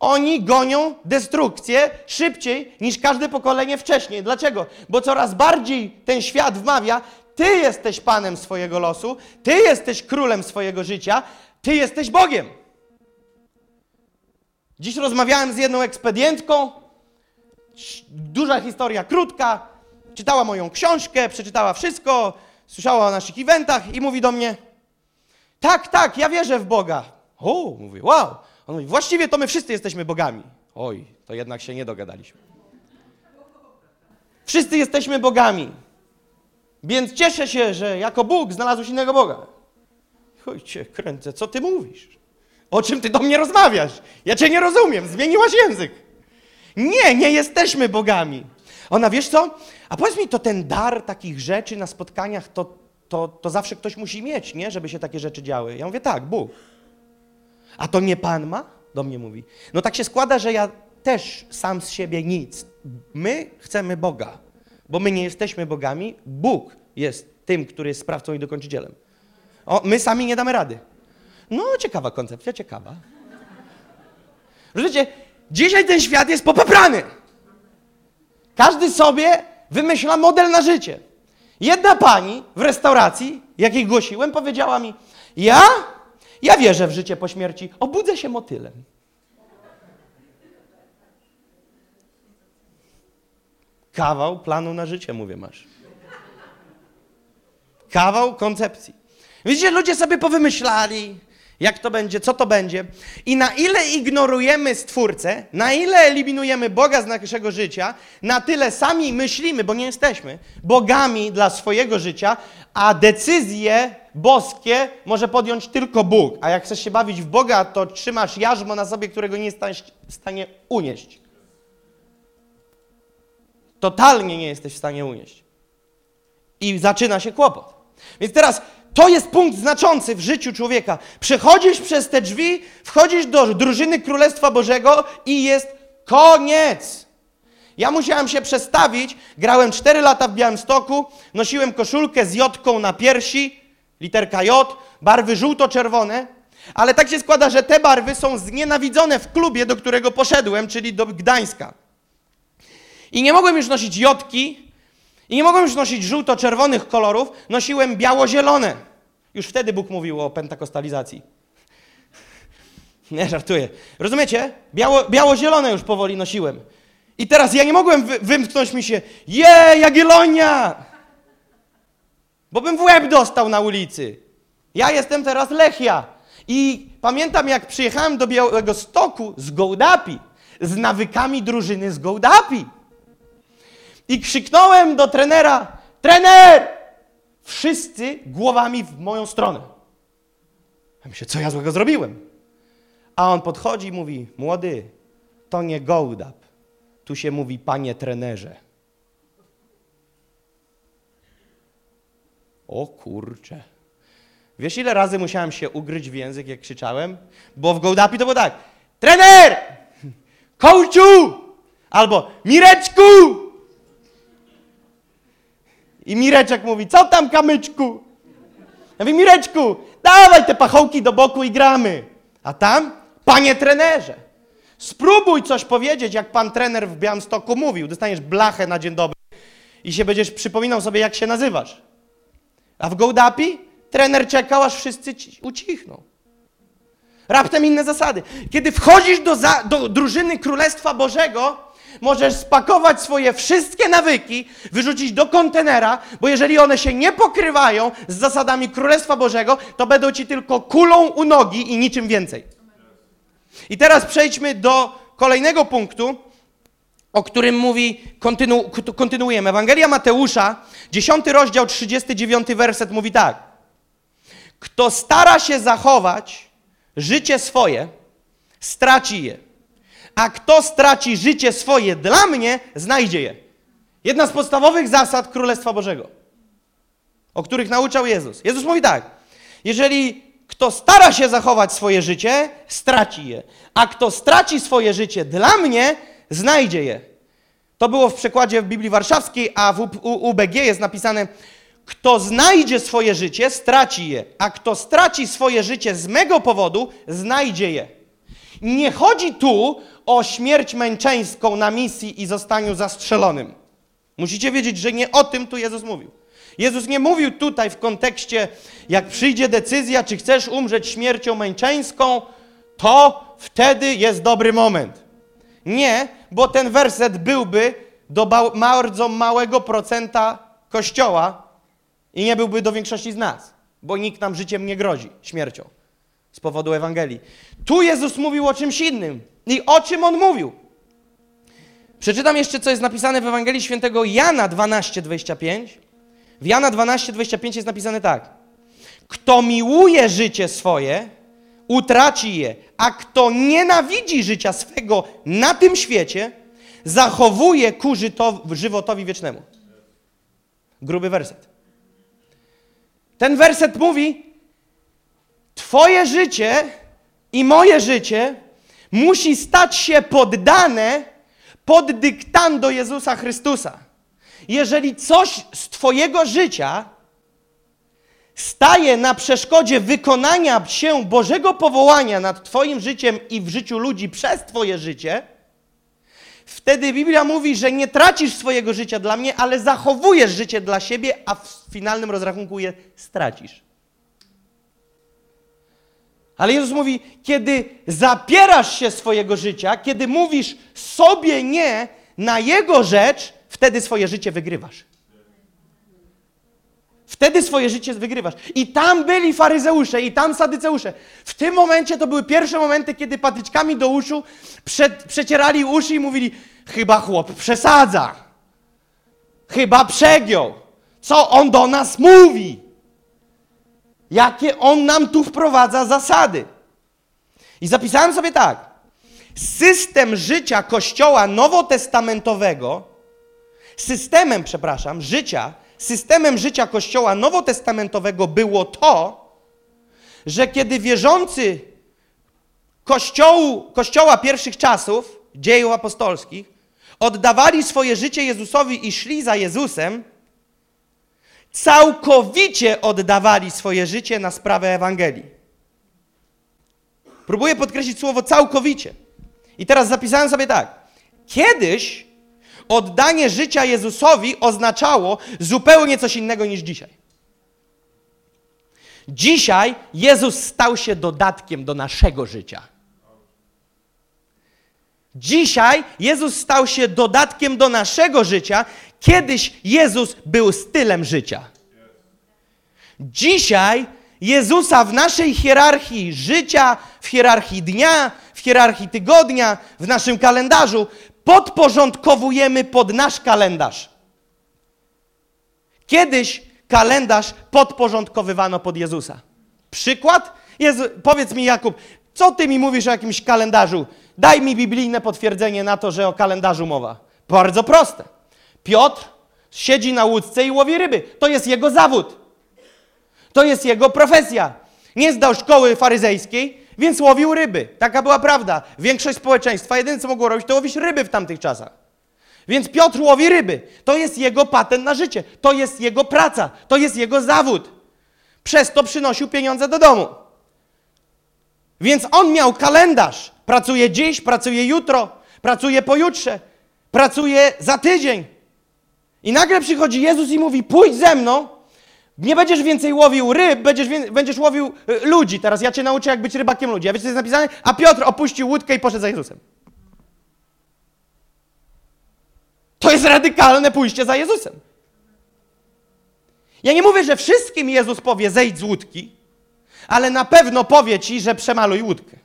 Oni gonią destrukcję szybciej niż każde pokolenie wcześniej. Dlaczego? Bo coraz bardziej ten świat wmawia, ty jesteś panem swojego losu, ty jesteś królem swojego życia, ty jesteś Bogiem. Dziś rozmawiałem z jedną ekspedientką. Duża historia, krótka. Czytała moją książkę, przeczytała wszystko, słyszała o naszych eventach i mówi do mnie: Tak, tak, ja wierzę w Boga. O, mówi, wow. On mówi, właściwie to my wszyscy jesteśmy bogami. Oj, to jednak się nie dogadaliśmy. Wszyscy jesteśmy bogami. Więc cieszę się, że jako Bóg znalazłeś innego Boga. Oj, cię kręcę, co ty mówisz? O czym ty do mnie rozmawiasz? Ja cię nie rozumiem, zmieniłaś język. Nie, nie jesteśmy bogami. Ona, wiesz co? A powiedz mi, to ten dar takich rzeczy na spotkaniach, to, to, to zawsze ktoś musi mieć, nie? Żeby się takie rzeczy działy. Ja mówię, tak, Bóg. A to nie Pan ma? Do mnie mówi. No tak się składa, że ja też sam z siebie nic. My chcemy Boga, bo my nie jesteśmy bogami. Bóg jest tym, który jest sprawcą i dokończycielem. O, my sami nie damy rady. No, ciekawa koncepcja, ciekawa. Rozumiecie, dzisiaj ten świat jest popaprany. Każdy sobie wymyśla model na życie. Jedna pani w restauracji, jakiej głosiłem, powiedziała mi: Ja ja wierzę w życie po śmierci. Obudzę się motylem. Kawał planu na życie, mówię, masz. Kawał koncepcji. Widzicie, ludzie sobie powymyślali, jak to będzie, co to będzie. I na ile ignorujemy Stwórcę, na ile eliminujemy Boga z naszego życia, na tyle sami myślimy, bo nie jesteśmy, bogami dla swojego życia, a decyzje boskie może podjąć tylko Bóg. A jak chcesz się bawić w Boga, to trzymasz jarzmo na sobie, którego nie jesteś w stanie unieść. Totalnie nie jesteś w stanie unieść. I zaczyna się kłopot. Więc teraz to jest punkt znaczący w życiu człowieka. Przechodzisz przez te drzwi, wchodzisz do drużyny Królestwa Bożego i jest koniec. Ja musiałem się przestawić, grałem 4 lata w Białymstoku, nosiłem koszulkę z jotką na piersi, literka J, barwy żółto-czerwone, ale tak się składa, że te barwy są znienawidzone w klubie, do którego poszedłem, czyli do Gdańska. I nie mogłem już nosić jotki, i nie mogłem już nosić żółto-czerwonych kolorów, nosiłem biało-zielone. Już wtedy Bóg mówił o pentakostalizacji. Nie, żartuję. Rozumiecie? Biało, biało-zielone już powoli nosiłem. I teraz ja nie mogłem wy, wymknąć mi się, je, Jagiellonia! Bo bym w łeb dostał na ulicy. Ja jestem teraz Lechia. I pamiętam, jak przyjechałem do Białego Stoku z Gołdapi, z nawykami drużyny z Gołdapi. I krzyknąłem do trenera, trener! Wszyscy głowami w moją stronę. Ja myślę, co ja złego zrobiłem? A on podchodzi i mówi, młody, to nie Gołdap. Tu się mówi, panie trenerze. O kurcze. Wiesz, ile razy musiałem się ugryć w język, jak krzyczałem? Bo w Gołdapi to było tak. Trener! Kołciu! Albo Mireczku! I Mireczek mówi, co tam kamyczku? Ja mówię, Mireczku, dawaj te pachołki do boku i gramy. A tam, panie trenerze, spróbuj coś powiedzieć, jak pan trener w Białymstoku mówił. Dostaniesz blachę na dzień dobry i się będziesz przypominał sobie, jak się nazywasz. A w Gołdapi trener czekał, aż wszyscy ucichną. Raptem inne zasady. Kiedy wchodzisz do, za, do drużyny Królestwa Bożego, możesz spakować swoje wszystkie nawyki, wyrzucić do kontenera, bo jeżeli one się nie pokrywają z zasadami Królestwa Bożego, to będą ci tylko kulą u nogi i niczym więcej. I teraz przejdźmy do kolejnego punktu, o którym mówi, kontynu, kontynuujemy. Ewangelia Mateusza, 10 rozdział, 39 werset mówi tak. Kto stara się zachować życie swoje, straci je. A kto straci życie swoje dla mnie, znajdzie je. Jedna z podstawowych zasad Królestwa Bożego, o których nauczał Jezus. Jezus mówi tak: Jeżeli kto stara się zachować swoje życie, straci je. A kto straci swoje życie dla mnie, znajdzie je. To było w przekładzie w Biblii Warszawskiej, a w UBG jest napisane: Kto znajdzie swoje życie, straci je, a kto straci swoje życie z mego powodu, znajdzie je. Nie chodzi tu o śmierć męczeńską na misji i zostaniu zastrzelonym. Musicie wiedzieć, że nie o tym tu Jezus mówił. Jezus nie mówił tutaj w kontekście, jak przyjdzie decyzja, czy chcesz umrzeć śmiercią męczeńską, to wtedy jest dobry moment. Nie, bo ten werset byłby do bardzo małego procenta kościoła i nie byłby do większości z nas, bo nikt nam życiem nie grozi śmiercią z powodu Ewangelii. Tu Jezus mówił o czymś innym. I o czym On mówił? Przeczytam jeszcze, co jest napisane w Ewangelii Świętego Jana 12:25. W Jana 12:25 jest napisane tak. Kto miłuje życie swoje, utraci je, a kto nienawidzi życia swego na tym świecie, zachowuje ku żywotowi wiecznemu. Gruby werset. Ten werset mówi, Twoje życie i moje życie musi stać się poddane pod dyktando Jezusa Chrystusa. Jeżeli coś z Twojego życia staje na przeszkodzie wykonania się Bożego powołania nad Twoim życiem i w życiu ludzi przez Twoje życie, wtedy Biblia mówi, że nie tracisz swojego życia dla mnie, ale zachowujesz życie dla siebie, a w finalnym rozrachunku je stracisz. Ale Jezus mówi, kiedy zapierasz się swojego życia, kiedy mówisz sobie nie na Jego rzecz, wtedy swoje życie wygrywasz. Wtedy swoje życie wygrywasz. I tam byli faryzeusze, i tam sadyceusze. W tym momencie to były pierwsze momenty, kiedy patyczkami do uszu przecierali uszy i mówili: Chyba chłop przesadza. Chyba przegiął. Co on do nas mówi? Jakie on nam tu wprowadza zasady? I zapisałem sobie tak. System życia Kościoła nowotestamentowego, systemem, przepraszam, życia systemem życia Kościoła nowotestamentowego było to, że kiedy wierzący kościołu, Kościoła pierwszych czasów, dziejów apostolskich, oddawali swoje życie Jezusowi i szli za Jezusem, całkowicie oddawali swoje życie na sprawę Ewangelii. Próbuję podkreślić słowo całkowicie. I teraz zapisałem sobie tak. Kiedyś oddanie życia Jezusowi oznaczało zupełnie coś innego niż dzisiaj. Dzisiaj Jezus stał się dodatkiem do naszego życia. Dzisiaj Jezus stał się dodatkiem do naszego życia. Kiedyś Jezus był stylem życia. Dzisiaj Jezusa w naszej hierarchii życia, w hierarchii dnia, w hierarchii tygodnia, w naszym kalendarzu podporządkowujemy pod nasz kalendarz. Kiedyś kalendarz podporządkowywano pod Jezusa. Przykład? Jezu, powiedz mi, Jakub, co ty mi mówisz o jakimś kalendarzu? Daj mi biblijne potwierdzenie na to, że o kalendarzu mowa. Bardzo proste. Piotr siedzi na łódce i łowi ryby. To jest jego zawód. To jest jego profesja. Nie zdał szkoły faryzejskiej, więc łowił ryby. Taka była prawda. Większość społeczeństwa jedyne co mogło robić, to łowić ryby w tamtych czasach. Więc Piotr łowi ryby. To jest jego patent na życie. To jest jego praca. To jest jego zawód. Przez to przynosił pieniądze do domu. Więc on miał kalendarz. Pracuje dziś, pracuje jutro, pracuje pojutrze, pracuje za tydzień. I nagle przychodzi Jezus i mówi: Pójdź ze mną, nie będziesz więcej łowił ryb, będziesz, będziesz łowił y, ludzi. Teraz ja cię nauczę, jak być rybakiem ludzi. A wiecie, co jest napisane? A Piotr opuścił łódkę i poszedł za Jezusem. To jest radykalne pójście za Jezusem. Ja nie mówię, że wszystkim Jezus powie zejdź z łódki, ale na pewno powie ci, że przemaluj łódkę.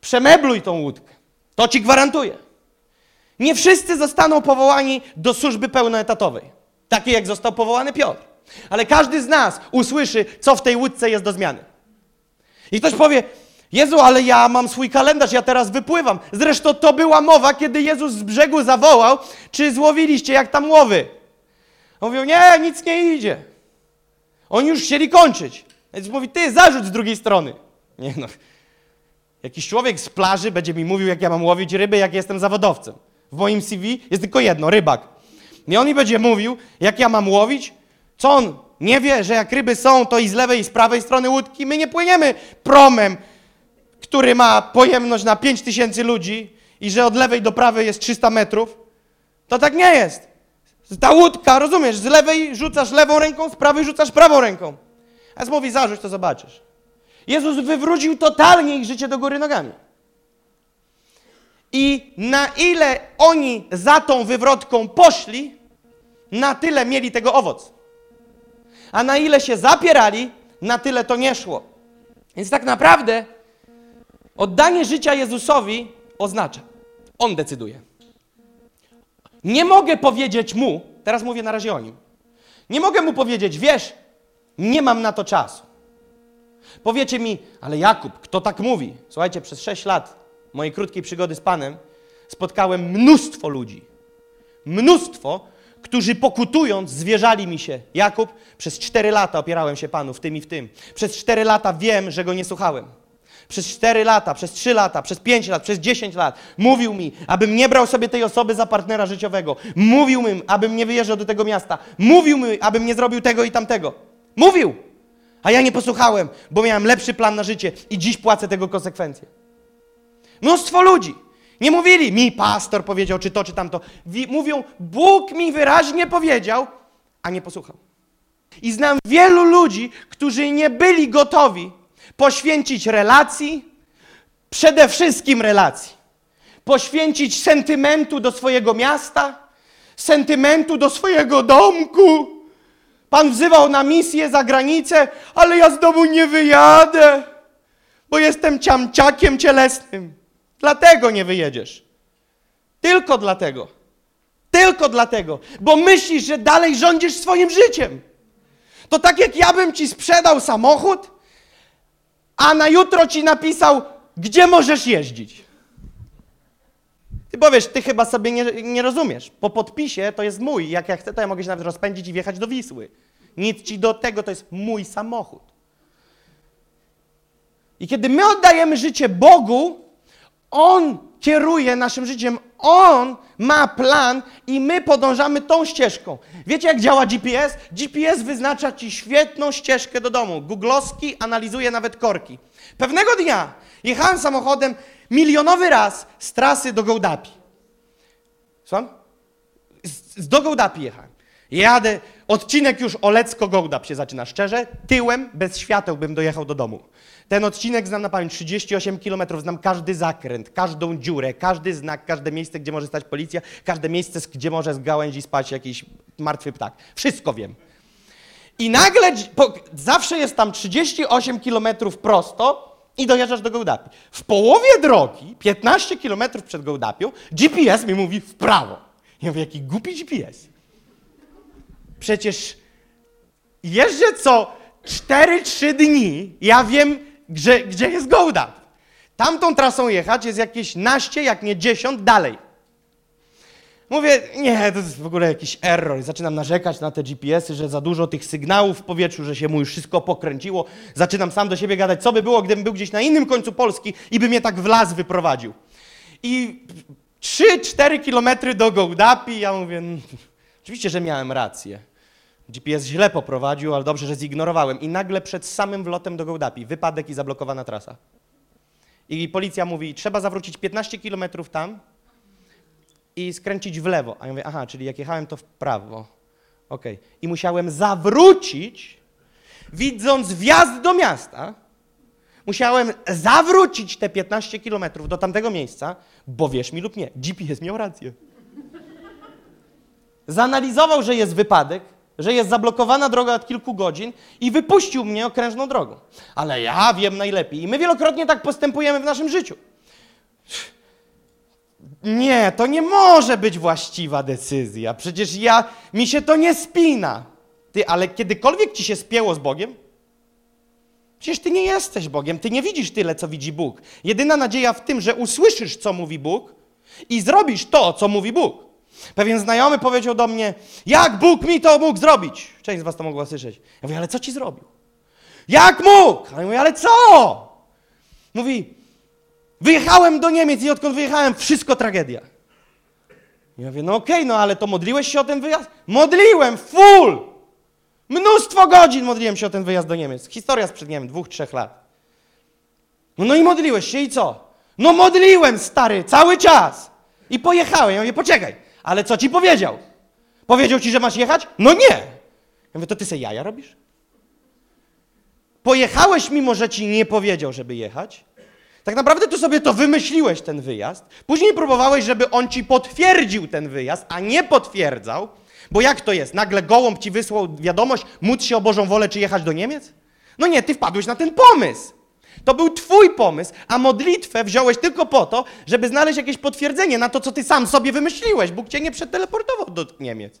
Przemebluj tą łódkę. To ci gwarantuję. Nie wszyscy zostaną powołani do służby pełnoetatowej. Taki jak został powołany Piotr. Ale każdy z nas usłyszy, co w tej łódce jest do zmiany. I ktoś powie, Jezu, ale ja mam swój kalendarz, ja teraz wypływam. Zresztą to była mowa, kiedy Jezus z brzegu zawołał, czy złowiliście jak tam łowy. On mówił, nie, nic nie idzie. Oni już chcieli kończyć. Więc mówi, ty zarzuć z drugiej strony. Nie no. Jakiś człowiek z plaży będzie mi mówił, jak ja mam łowić ryby, jak jestem zawodowcem. W moim CV jest tylko jedno, rybak. I on mi będzie mówił, jak ja mam łowić. Co on nie wie, że jak ryby są, to i z lewej, i z prawej strony łódki my nie płyniemy promem który ma pojemność na 5 tysięcy ludzi i że od lewej do prawej jest 300 metrów, to tak nie jest. Ta łódka, rozumiesz, z lewej rzucasz lewą ręką, z prawej rzucasz prawą ręką. A mówi, zarzuć, to zobaczysz. Jezus wywrócił totalnie ich życie do góry nogami. I na ile oni za tą wywrotką poszli, na tyle mieli tego owoc. A na ile się zapierali, na tyle to nie szło. Więc tak naprawdę oddanie życia Jezusowi oznacza, On decyduje. Nie mogę powiedzieć mu, teraz mówię na razie o nim, nie mogę mu powiedzieć, wiesz, nie mam na to czasu. Powiecie mi, ale Jakub, kto tak mówi? Słuchajcie, przez 6 lat mojej krótkiej przygody z Panem spotkałem mnóstwo ludzi. Mnóstwo, którzy pokutując zwierzali mi się. Jakub, przez 4 lata opierałem się Panu w tym i w tym. Przez 4 lata wiem, że go nie słuchałem. Przez 4 lata, przez 3 lata, przez 5 lat, przez 10 lat mówił mi, abym nie brał sobie tej osoby za partnera życiowego. Mówił mi, abym nie wyjeżdżał do tego miasta. Mówił mi, abym nie zrobił tego i tamtego. Mówił! A ja nie posłuchałem, bo miałem lepszy plan na życie i dziś płacę tego konsekwencje. Mnóstwo ludzi. Nie mówili, mi pastor powiedział, czy to, czy tamto. Wi- Mówią, Bóg mi wyraźnie powiedział, a nie posłuchał. I znam wielu ludzi, którzy nie byli gotowi poświęcić relacji, przede wszystkim relacji. Poświęcić sentymentu do swojego miasta, sentymentu do swojego domku. Pan wzywał na misję za granicę, ale ja z domu nie wyjadę, bo jestem ciamciakiem cielesnym. Dlatego nie wyjedziesz. Tylko dlatego. Tylko dlatego, bo myślisz, że dalej rządzisz swoim życiem. To tak jak ja bym ci sprzedał samochód, a na jutro ci napisał, gdzie możesz jeździć. Ty powiesz, ty chyba sobie nie, nie rozumiesz. Po podpisie to jest mój. Jak ja chcę, to ja mogę się nawet rozpędzić i wjechać do Wisły. Nic ci do tego, to jest mój samochód. I kiedy my oddajemy życie Bogu, On kieruje naszym życiem, On ma plan i my podążamy tą ścieżką. Wiecie, jak działa GPS? GPS wyznacza ci świetną ścieżkę do domu. Googlowski analizuje nawet korki. Pewnego dnia jechałem samochodem milionowy raz z trasy do Gołdapi. Słucham? Z, z do Gołdapi jechałem. Jadę, odcinek już Olecko-Gołdap się zaczyna. Szczerze, tyłem, bez świateł bym dojechał do domu. Ten odcinek znam na pamięć 38 km, znam każdy zakręt, każdą dziurę, każdy znak, każde miejsce, gdzie może stać policja, każde miejsce, gdzie może z gałęzi spać jakiś martwy ptak. Wszystko wiem. I nagle, po, zawsze jest tam 38 km prosto i dojeżdżasz do Gołdapi. W połowie drogi, 15 km przed Gołdapią, GPS mi mówi w prawo. Ja mówię, jaki głupi GPS. Przecież jeżdżę co 4-3 dni, ja wiem, gdzie, gdzie jest Gołdap. Tamtą trasą jechać jest jakieś naście, jak nie 10 dalej. Mówię, nie, to jest w ogóle jakiś error. I Zaczynam narzekać na te GPS-y, że za dużo tych sygnałów w powietrzu, że się mu już wszystko pokręciło. Zaczynam sam do siebie gadać, co by było, gdybym był gdzieś na innym końcu Polski i by mnie tak w las wyprowadził. I 3-4 kilometry do Gołdapi, ja mówię, "Mm, oczywiście, że miałem rację. GPS źle poprowadził, ale dobrze, że zignorowałem. I nagle przed samym wlotem do Gołdapi wypadek i zablokowana trasa. I policja mówi, trzeba zawrócić 15 kilometrów tam, i skręcić w lewo. A ja mówię, aha, czyli jak jechałem, to w prawo. Okej. I musiałem zawrócić, widząc wjazd do miasta, musiałem zawrócić te 15 kilometrów do tamtego miejsca, bo wierz mi lub nie, GPS miał rację. Zanalizował, że jest wypadek, że jest zablokowana droga od kilku godzin i wypuścił mnie okrężną drogą. Ale ja wiem najlepiej. I my wielokrotnie tak postępujemy w naszym życiu. Nie, to nie może być właściwa decyzja. Przecież ja, mi się to nie spina. Ty, ale kiedykolwiek ci się spięło z Bogiem? Przecież ty nie jesteś Bogiem, ty nie widzisz tyle, co widzi Bóg. Jedyna nadzieja w tym, że usłyszysz, co mówi Bóg i zrobisz to, co mówi Bóg. Pewien znajomy powiedział do mnie, jak Bóg mi to mógł zrobić? Część z was to mogła słyszeć. Ja mówię, ale co ci zrobił? Jak mógł? A ja mówię, ale co? Mówi, Wyjechałem do Niemiec i odkąd wyjechałem, wszystko tragedia. Ja mówię, no okej, no ale to modliłeś się o ten wyjazd? Modliłem, full! Mnóstwo godzin modliłem się o ten wyjazd do Niemiec. Historia sprzed, nie wiem, dwóch, trzech lat. No i modliłeś się i co? No modliłem, stary, cały czas. I pojechałem. Ja mówię, poczekaj, ale co ci powiedział? Powiedział ci, że masz jechać? No nie. Ja mówię, to ty se jaja robisz? Pojechałeś, mimo że ci nie powiedział, żeby jechać. Tak naprawdę tu sobie to wymyśliłeś, ten wyjazd. Później próbowałeś, żeby on ci potwierdził ten wyjazd, a nie potwierdzał. Bo jak to jest? Nagle gołąb ci wysłał wiadomość, móc się o Bożą wolę, czy jechać do Niemiec? No nie, ty wpadłeś na ten pomysł. To był twój pomysł, a modlitwę wziąłeś tylko po to, żeby znaleźć jakieś potwierdzenie na to, co ty sam sobie wymyśliłeś. Bóg cię nie przeteleportował do Niemiec.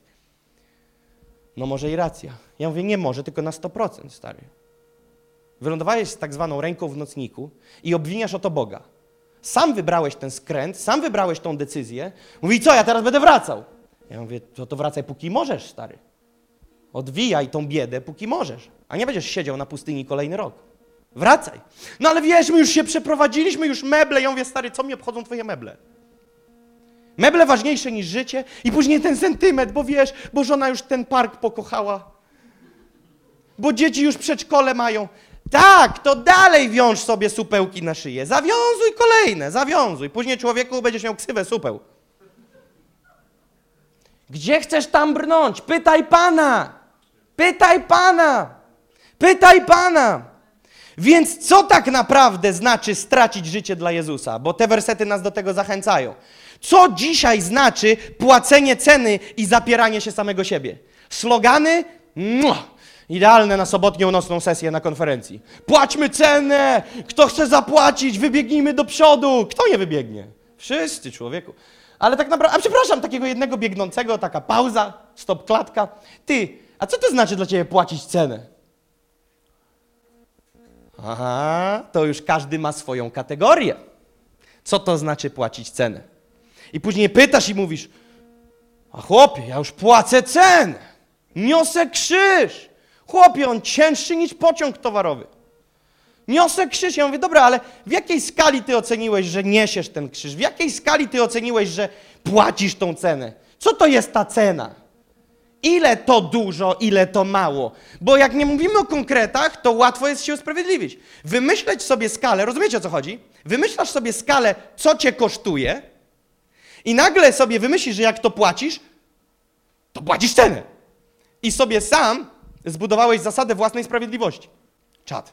No może i racja. Ja mówię, nie może, tylko na 100%, stary. Wylądowałeś z tak zwaną ręką w nocniku i obwiniasz o to Boga. Sam wybrałeś ten skręt, sam wybrałeś tą decyzję. Mówi, co, ja teraz będę wracał. Ja mówię, to, to wracaj póki możesz, stary. Odwijaj tą biedę, póki możesz. A nie będziesz siedział na pustyni kolejny rok. Wracaj. No ale wiesz, my już się przeprowadziliśmy, już meble. Ja mówię, stary, co mi obchodzą twoje meble? Meble ważniejsze niż życie i później ten sentyment, bo wiesz, bo żona już ten park pokochała. Bo dzieci już przedszkole mają. Tak, to dalej wiąż sobie supełki na szyję. Zawiązuj kolejne, zawiązuj. Później człowieku będziesz miał ksywę supeł. Gdzie chcesz tam brnąć? Pytaj Pana. Pytaj Pana. Pytaj Pana. Więc co tak naprawdę znaczy stracić życie dla Jezusa? Bo te wersety nas do tego zachęcają. Co dzisiaj znaczy płacenie ceny i zapieranie się samego siebie? Slogany? Mua! Idealne na sobotnią nocną sesję na konferencji. Płaćmy cenę! Kto chce zapłacić? Wybiegnijmy do przodu! Kto nie wybiegnie? Wszyscy, człowieku. Ale tak naprawdę, a przepraszam, takiego jednego biegnącego, taka pauza, stop klatka. Ty, a co to znaczy dla ciebie płacić cenę? Aha, to już każdy ma swoją kategorię. Co to znaczy płacić cenę? I później pytasz i mówisz, a chłopie, ja już płacę cenę. Niosę krzyż. Chłopie, on cięższy niż pociąg towarowy. Niosę krzyż. Ja mówię, dobra, ale w jakiej skali ty oceniłeś, że niesiesz ten krzyż? W jakiej skali ty oceniłeś, że płacisz tą cenę? Co to jest ta cena? Ile to dużo, ile to mało? Bo jak nie mówimy o konkretach, to łatwo jest się usprawiedliwić. Wymyśleć sobie skalę, rozumiecie o co chodzi? Wymyślasz sobie skalę, co cię kosztuje i nagle sobie wymyślisz, że jak to płacisz, to płacisz cenę. I sobie sam zbudowałeś zasadę własnej sprawiedliwości. Czad.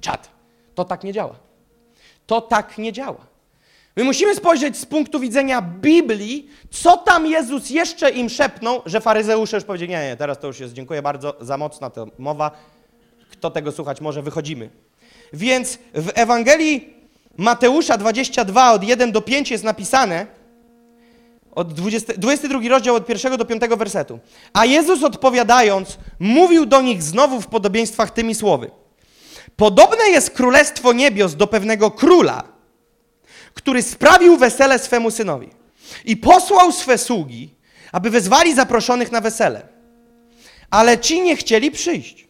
Czad. To tak nie działa. To tak nie działa. My musimy spojrzeć z punktu widzenia Biblii, co tam Jezus jeszcze im szepnął, że faryzeusze już powiedzieli, nie, nie, teraz to już jest, dziękuję bardzo, za mocna ta mowa, kto tego słuchać może, wychodzimy. Więc w Ewangelii Mateusza 22 od 1 do 5 jest napisane, od 20, 22 rozdział od 1 do 5 wersetu. A Jezus odpowiadając, mówił do nich znowu w podobieństwach tymi słowy. Podobne jest królestwo niebios do pewnego króla, który sprawił wesele swemu synowi i posłał swe sługi, aby wezwali zaproszonych na wesele. Ale ci nie chcieli przyjść.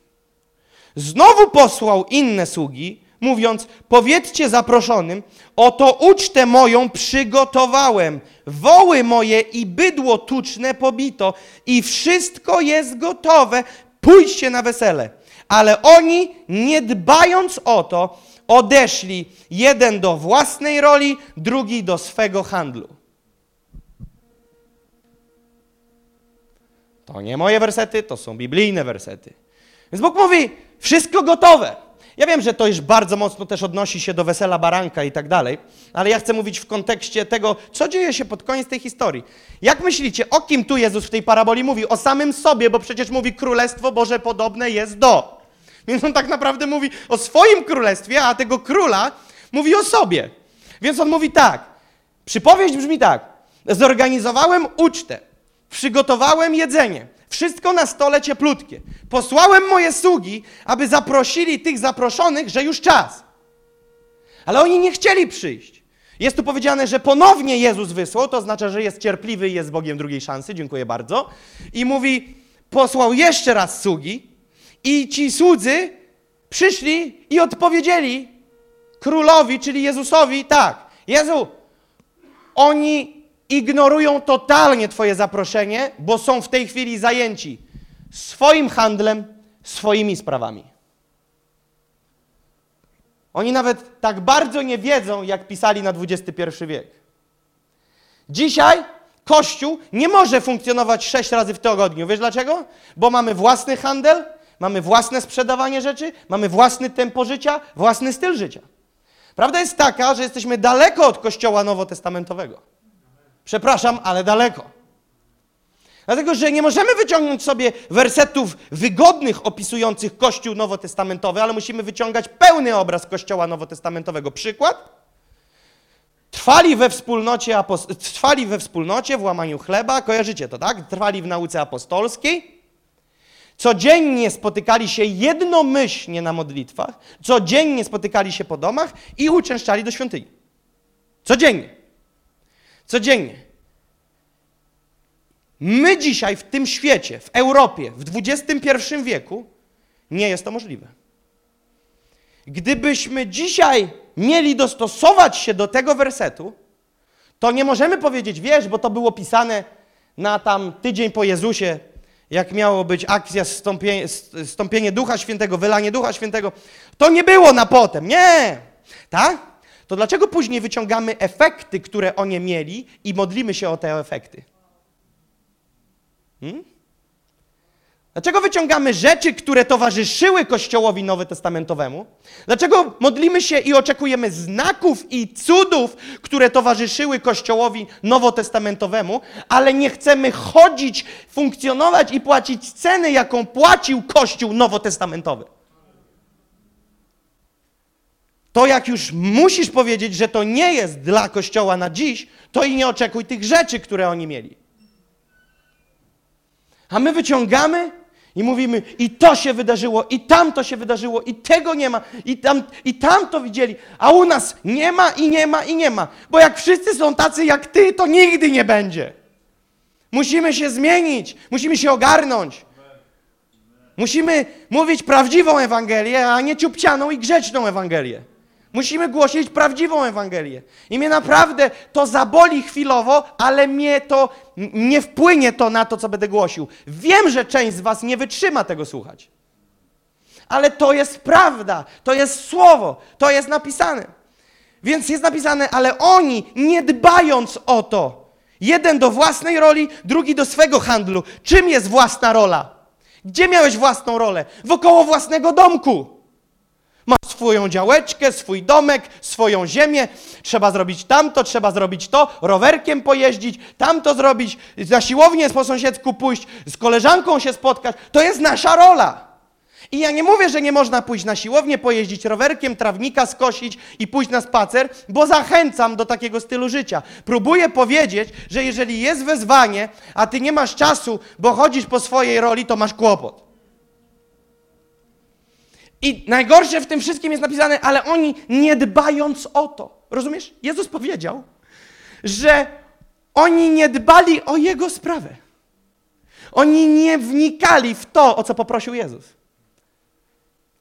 Znowu posłał inne sługi, mówiąc: Powiedzcie zaproszonym, oto ucztę moją przygotowałem, woły moje i bydło tuczne pobito, i wszystko jest gotowe, pójdźcie na wesele. Ale oni, nie dbając o to, odeszli jeden do własnej roli, drugi do swego handlu. To nie moje wersety, to są biblijne wersety. Więc Bóg mówi, wszystko gotowe. Ja wiem, że to już bardzo mocno też odnosi się do wesela baranka i tak dalej, ale ja chcę mówić w kontekście tego, co dzieje się pod koniec tej historii. Jak myślicie, o kim tu Jezus w tej paraboli mówi? O samym sobie, bo przecież mówi Królestwo Boże podobne jest do. Więc on tak naprawdę mówi o swoim królestwie, a tego króla mówi o sobie. Więc on mówi tak. Przypowieść brzmi tak. Zorganizowałem ucztę, przygotowałem jedzenie, wszystko na stole cieplutkie. Posłałem moje sługi, aby zaprosili tych zaproszonych, że już czas. Ale oni nie chcieli przyjść. Jest tu powiedziane, że ponownie Jezus wysłał, to oznacza, że jest cierpliwy i jest Bogiem drugiej szansy, dziękuję bardzo. I mówi, posłał jeszcze raz sługi, i ci słudzy przyszli i odpowiedzieli królowi, czyli Jezusowi, tak, Jezu, oni ignorują totalnie Twoje zaproszenie, bo są w tej chwili zajęci swoim handlem, swoimi sprawami. Oni nawet tak bardzo nie wiedzą, jak pisali na XXI wiek. Dzisiaj Kościół nie może funkcjonować sześć razy w tygodniu. Wiesz dlaczego? Bo mamy własny handel, mamy własne sprzedawanie rzeczy, mamy własny tempo życia, własny styl życia. Prawda jest taka, że jesteśmy daleko od Kościoła nowotestamentowego. Przepraszam, ale daleko. Dlatego, że nie możemy wyciągnąć sobie wersetów wygodnych opisujących Kościół nowotestamentowy, ale musimy wyciągać pełny obraz Kościoła nowotestamentowego. Przykład? Trwali we wspólnocie, trwali we wspólnocie w łamaniu chleba, kojarzycie to, tak? Trwali w nauce apostolskiej. Codziennie spotykali się jednomyślnie na modlitwach, codziennie spotykali się po domach i uczęszczali do świątyni. Codziennie. Codziennie. My dzisiaj w tym świecie, w Europie, w XXI wieku nie jest to możliwe. Gdybyśmy dzisiaj mieli dostosować się do tego wersetu, to nie możemy powiedzieć, wiesz, bo to było pisane na tam tydzień po Jezusie, jak miało być akcja stąpienie, stąpienie Ducha Świętego, wylanie Ducha Świętego. To nie było na potem, nie! Tak? To dlaczego później wyciągamy efekty, które oni mieli i modlimy się o te efekty? Hmm? Dlaczego wyciągamy rzeczy, które towarzyszyły Kościołowi Nowotestamentowemu? Dlaczego modlimy się i oczekujemy znaków i cudów, które towarzyszyły Kościołowi Nowotestamentowemu, ale nie chcemy chodzić, funkcjonować i płacić ceny, jaką płacił Kościół Nowotestamentowy? To jak już musisz powiedzieć, że to nie jest dla Kościoła na dziś, to i nie oczekuj tych rzeczy, które oni mieli. A my wyciągamy i mówimy, i to się wydarzyło, i tam to się wydarzyło, i tego nie ma, i tam, i tam to widzieli, a u nas nie ma, i nie ma, i nie ma. Bo jak wszyscy są tacy jak ty, to nigdy nie będzie. Musimy się zmienić, musimy się ogarnąć. Musimy mówić prawdziwą Ewangelię, a nie ciupcianą i grzeczną Ewangelię. Musimy głosić prawdziwą Ewangelię. I mnie naprawdę to zaboli chwilowo, ale mnie to nie wpłynie to na to, co będę głosił. Wiem, że część z Was nie wytrzyma tego słuchać. Ale to jest prawda, to jest słowo, to jest napisane. Więc jest napisane, ale oni, nie dbając o to, jeden do własnej roli, drugi do swego handlu. Czym jest własna rola? Gdzie miałeś własną rolę? Wokoło własnego domku. Ma swoją działeczkę, swój domek, swoją ziemię. Trzeba zrobić tamto, trzeba zrobić to, rowerkiem pojeździć, tamto zrobić, na siłownię po sąsiedzku pójść, z koleżanką się spotkać. To jest nasza rola. I ja nie mówię, że nie można pójść na siłownię, pojeździć rowerkiem, trawnika skosić i pójść na spacer, bo zachęcam do takiego stylu życia. Próbuję powiedzieć, że jeżeli jest wezwanie, a ty nie masz czasu, bo chodzisz po swojej roli, to masz kłopot. I najgorsze w tym wszystkim jest napisane, ale oni nie dbając o to. Rozumiesz? Jezus powiedział, że oni nie dbali o Jego sprawę. Oni nie wnikali w to, o co poprosił Jezus.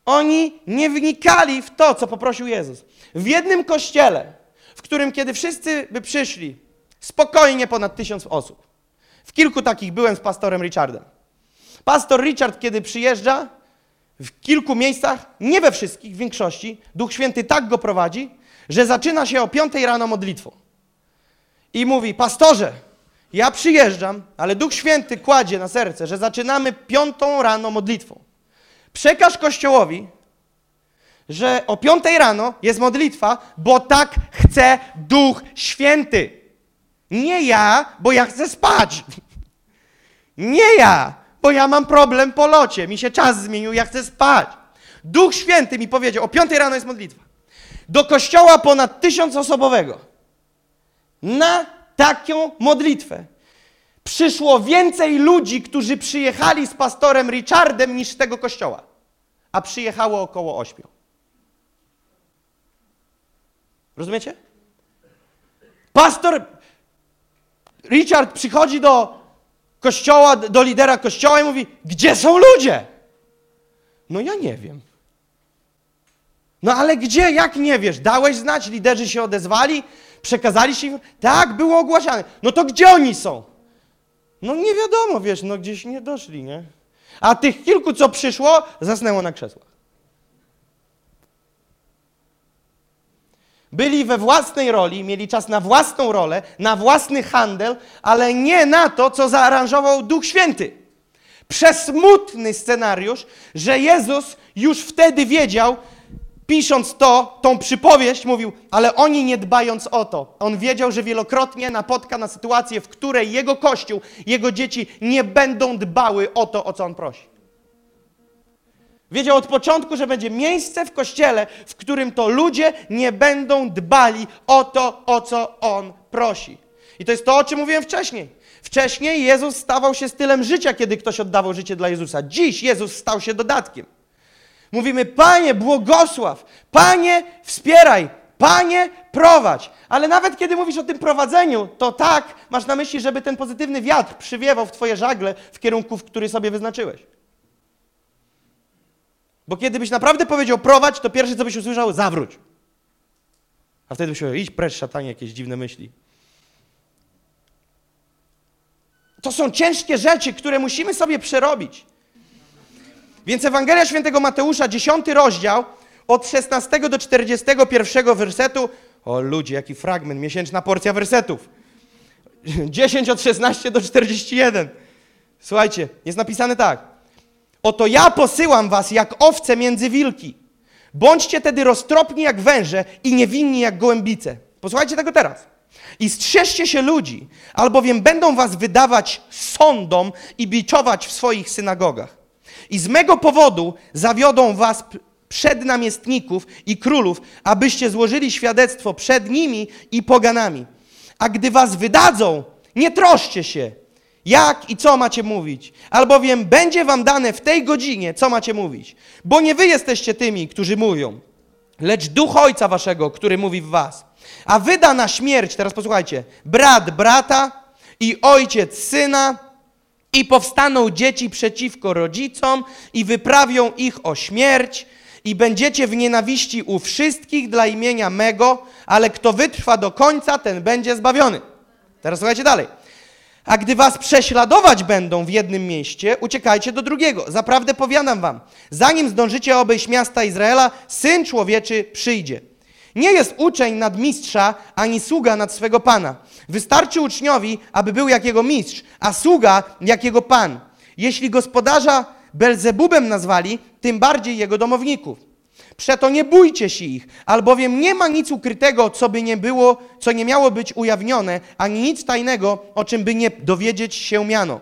Oni nie wnikali w to, co poprosił Jezus. W jednym kościele, w którym kiedy wszyscy by przyszli, spokojnie ponad tysiąc osób. W kilku takich byłem z pastorem Richardem. Pastor Richard, kiedy przyjeżdża, w kilku miejscach, nie we wszystkich, w większości, Duch Święty tak go prowadzi, że zaczyna się o piątej rano modlitwą. I mówi, pastorze, ja przyjeżdżam, ale Duch Święty kładzie na serce, że zaczynamy piątą rano modlitwą. Przekaż Kościołowi, że o piątej rano jest modlitwa, bo tak chce Duch Święty. Nie ja, bo ja chcę spać. Nie ja, bo ja mam problem po locie, mi się czas zmienił, ja chcę spać. Duch Święty mi powiedział, o piątej rano jest modlitwa. Do kościoła ponad tysiąc osobowego. Na taką modlitwę przyszło więcej ludzi, którzy przyjechali z pastorem Richardem niż z tego kościoła. A przyjechało około ośmiu. Rozumiecie? Pastor Richard przychodzi do kościoła, do lidera kościoła i mówi, gdzie są ludzie? No ja nie wiem. No ale gdzie, jak nie wiesz? Dałeś znać, liderzy się odezwali, przekazali się, tak, było ogłaszane. No to gdzie oni są? No nie wiadomo, wiesz, no gdzieś nie doszli, nie? A tych kilku, co przyszło, zasnęło na krzesłach. Byli we własnej roli, mieli czas na własną rolę, na własny handel, ale nie na to, co zaaranżował Duch Święty. Przesmutny scenariusz, że Jezus już wtedy wiedział, pisząc to, tą przypowieść, mówił, ale oni nie dbając o to. On wiedział, że wielokrotnie napotka na sytuację, w której jego kościół, jego dzieci nie będą dbały o to, o co on prosi. Wiedział od początku, że będzie miejsce w kościele, w którym to ludzie nie będą dbali o to, o co on prosi. I to jest to, o czym mówiłem wcześniej. Wcześniej Jezus stawał się stylem życia, kiedy ktoś oddawał życie dla Jezusa. Dziś Jezus stał się dodatkiem. Mówimy, Panie, błogosław, Panie, wspieraj, Panie, prowadź. Ale nawet kiedy mówisz o tym prowadzeniu, to tak masz na myśli, żeby ten pozytywny wiatr przywiewał w Twoje żagle w kierunku, w który sobie wyznaczyłeś. Bo kiedy byś naprawdę powiedział prowadź, to pierwsze, co byś usłyszał, zawróć. A wtedy byś powiedział, idź precz, szatanie, jakieś dziwne myśli. To są ciężkie rzeczy, które musimy sobie przerobić. Więc Ewangelia Świętego Mateusza, 10 rozdział, od 16 do 41 wersetu. O ludzie, jaki fragment, miesięczna porcja wersetów. 10 od 16 do 41. Słuchajcie, jest napisane tak. Oto ja posyłam was jak owce między wilki. Bądźcie tedy roztropni jak węże i niewinni jak gołębice. Posłuchajcie tego teraz. I strzeżcie się ludzi, albowiem będą was wydawać sądom i biczować w swoich synagogach. I z mego powodu zawiodą was przed namiestników i królów, abyście złożyli świadectwo przed nimi i poganami. A gdy was wydadzą, nie troszcie się, jak i co macie mówić, albowiem będzie wam dane w tej godzinie, co macie mówić. Bo nie wy jesteście tymi, którzy mówią, lecz duch Ojca waszego, który mówi w was. A wyda na śmierć, teraz posłuchajcie, brat brata i ojciec syna, i powstaną dzieci przeciwko rodzicom i wyprawią ich o śmierć, i będziecie w nienawiści u wszystkich dla imienia mego, ale kto wytrwa do końca, ten będzie zbawiony. Teraz słuchajcie dalej. A gdy was prześladować będą w jednym mieście, uciekajcie do drugiego. Zaprawdę powiadam wam, zanim zdążycie obejść miasta Izraela, Syn Człowieczy przyjdzie. Nie jest uczeń nad mistrza, ani sługa nad swego pana. Wystarczy uczniowi, aby był jak jego mistrz, a sługa jak jego pan. Jeśli gospodarza Belzebubem nazwali, tym bardziej jego domowników. Przeto nie bójcie się ich, albowiem nie ma nic ukrytego, co by nie było, co nie miało być ujawnione, ani nic tajnego, o czym by nie dowiedzieć się miano.